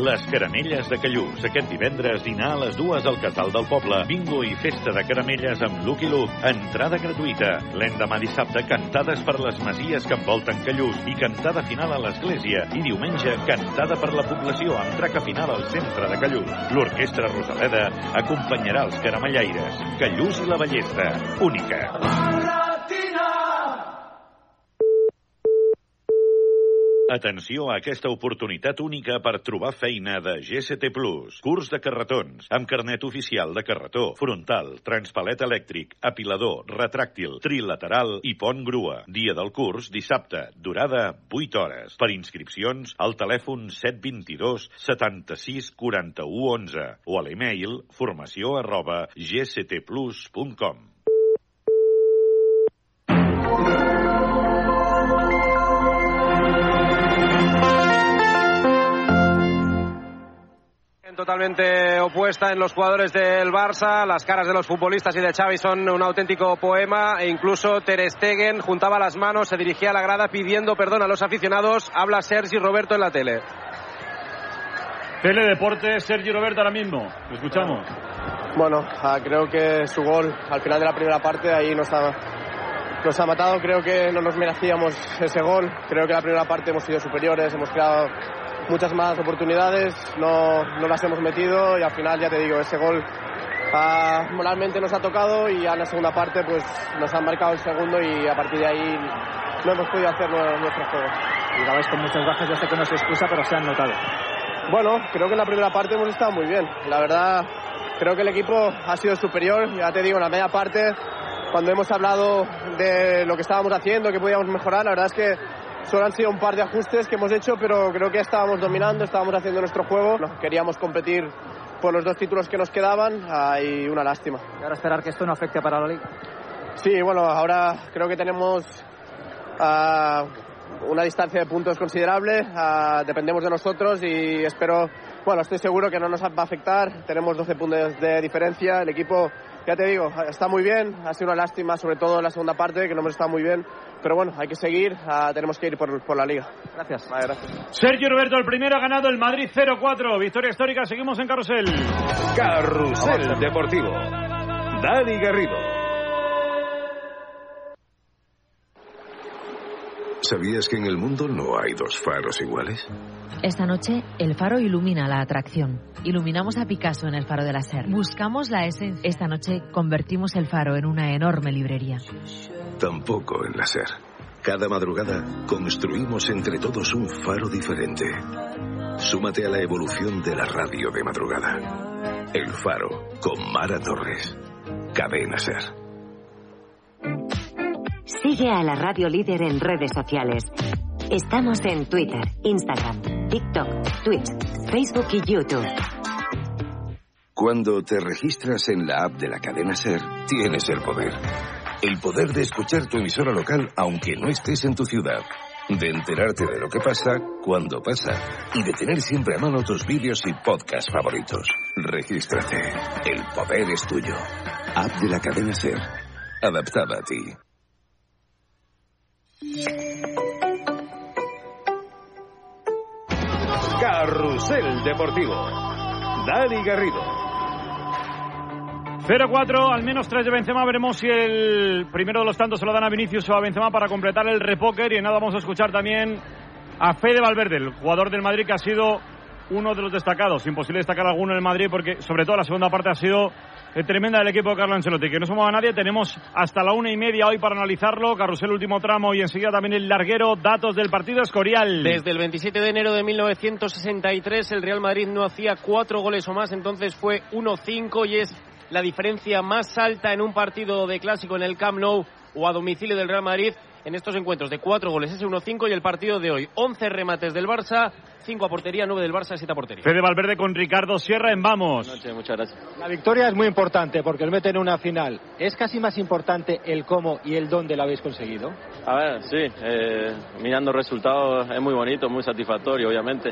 Les Caramelles de Callús. Aquest divendres dinar a les dues al Casal del Poble. Bingo i festa de caramelles amb Lucky Luke. Entrada gratuïta. L'endemà dissabte, cantades per les masies que envolten Callús i cantada final a l'església. I diumenge, cantada per la població amb traca final al centre de Callús. L'Orquestra Rosaleda acompanyarà els caramellaires. Callús i la ballesta. Única. Atenció a aquesta oportunitat única per trobar feina de Plus. Curs de carretons, amb carnet oficial de carretó, frontal, transpalet elèctric, apilador, retràctil, trilateral i pont grua. Dia del curs, dissabte. Durada, 8 hores. Per inscripcions, al telèfon 722 76 41 11 o a l'email formació arroba gstplus.com. totalmente opuesta en los jugadores del Barça. Las caras de los futbolistas y de Xavi son un auténtico poema e incluso Ter Stegen juntaba las manos, se dirigía a la grada pidiendo perdón a los aficionados. Habla Sergi Roberto en la tele. Teledeporte, Sergi Roberto ahora mismo. Lo escuchamos. Bueno, ah, creo que su gol al final de la primera parte ahí nos ha, nos ha matado. Creo que no nos merecíamos ese gol. Creo que la primera parte hemos sido superiores, hemos creado muchas más oportunidades, no, no las hemos metido y al final, ya te digo, ese gol ah, moralmente nos ha tocado y ya en la segunda parte pues nos han marcado el segundo y a partir de ahí no hemos podido hacer nu- nuestro juego. Llegabais con muchas bajas, ya sé que no se excusa, pero se han notado. Bueno, creo que en la primera parte hemos estado muy bien. La verdad, creo que el equipo ha sido superior. Ya te digo, en la media parte, cuando hemos hablado de lo que estábamos haciendo, que podíamos mejorar, la verdad es que solo han sido un par de ajustes que hemos hecho, pero creo que estábamos dominando, estábamos haciendo nuestro juego. Queríamos competir por los dos títulos que nos quedaban y una lástima. Y ahora esperar que esto no afecte para la liga. Sí, bueno, ahora creo que tenemos ah, una distancia de puntos considerable, ah, dependemos de nosotros y espero, bueno, estoy seguro que no nos va a afectar, tenemos 12 puntos de diferencia, el equipo, ya te digo, está muy bien, ha sido una lástima, sobre todo en la segunda parte, que no hemos estado muy bien, pero bueno, hay que seguir, ah, tenemos que ir por, por la liga. Gracias. Vale, gracias. Sergio Roberto, el primero ha ganado el Madrid 0-4. Victoria histórica, seguimos en Carrusel. Carrusel Deportivo. Dani Garrido. ¿Sabías que en el mundo no hay dos faros iguales? Esta noche, el faro ilumina la atracción. Iluminamos a Picasso en el faro de la SER. Buscamos la esencia. Esta noche, convertimos el faro en una enorme librería. Tampoco en la SER. Cada madrugada construimos entre todos un faro diferente. Súmate a la evolución de la radio de madrugada. El faro con Mara Torres. Cadena SER. Sigue a la radio líder en redes sociales. Estamos en Twitter, Instagram, TikTok, Twitch, Facebook y YouTube. Cuando te registras en la app de la cadena SER, tienes el poder. El poder de escuchar tu emisora local aunque no estés en tu ciudad. De enterarte de lo que pasa cuando pasa. Y de tener siempre a mano tus vídeos y podcasts favoritos. Regístrate. El poder es tuyo. App de la cadena SER. Adaptada a ti. Carrusel Deportivo. Dani Garrido. 0-4, al menos 3 de Benzema. Veremos si el primero de los tantos se lo dan a Vinicius o a Benzema para completar el repóker. Y en nada vamos a escuchar también a Fede Valverde, el jugador del Madrid que ha sido uno de los destacados. Imposible destacar alguno en el Madrid porque, sobre todo, la segunda parte ha sido tremenda del equipo de Carlo Ancelotti. Que no se mueva nadie. Tenemos hasta la una y media hoy para analizarlo. Carrusel, último tramo y enseguida también el larguero. Datos del partido Escorial. Desde el 27 de enero de 1963 el Real Madrid no hacía cuatro goles o más, entonces fue 1-5 y es la diferencia más alta en un partido de clásico en el Camp Nou o a domicilio del Real Madrid en estos encuentros de cuatro goles, ese 1-5 y el partido de hoy, 11 remates del Barça, 5 a portería, 9 del Barça, 7 a portería. Fede Valverde con Ricardo Sierra en Vamos. muchas gracias. La victoria es muy importante porque el mete en una final. ¿Es casi más importante el cómo y el dónde lo habéis conseguido? A ver, sí, eh, mirando resultados es muy bonito, muy satisfactorio, obviamente.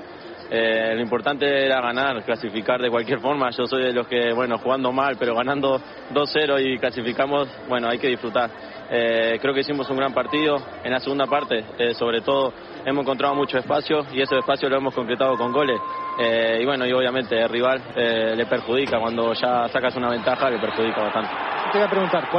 Eh, lo importante era ganar, clasificar de cualquier forma. Yo soy de los que, bueno, jugando mal, pero ganando 2-0 y clasificamos, bueno, hay que disfrutar. Eh, creo que hicimos un gran partido. En la segunda parte, eh, sobre todo, hemos encontrado mucho espacio y ese espacio lo hemos concretado con goles. Eh, y bueno, y obviamente el rival eh, le perjudica cuando ya sacas una ventaja, le perjudica bastante. Te voy a preguntar, ¿cuál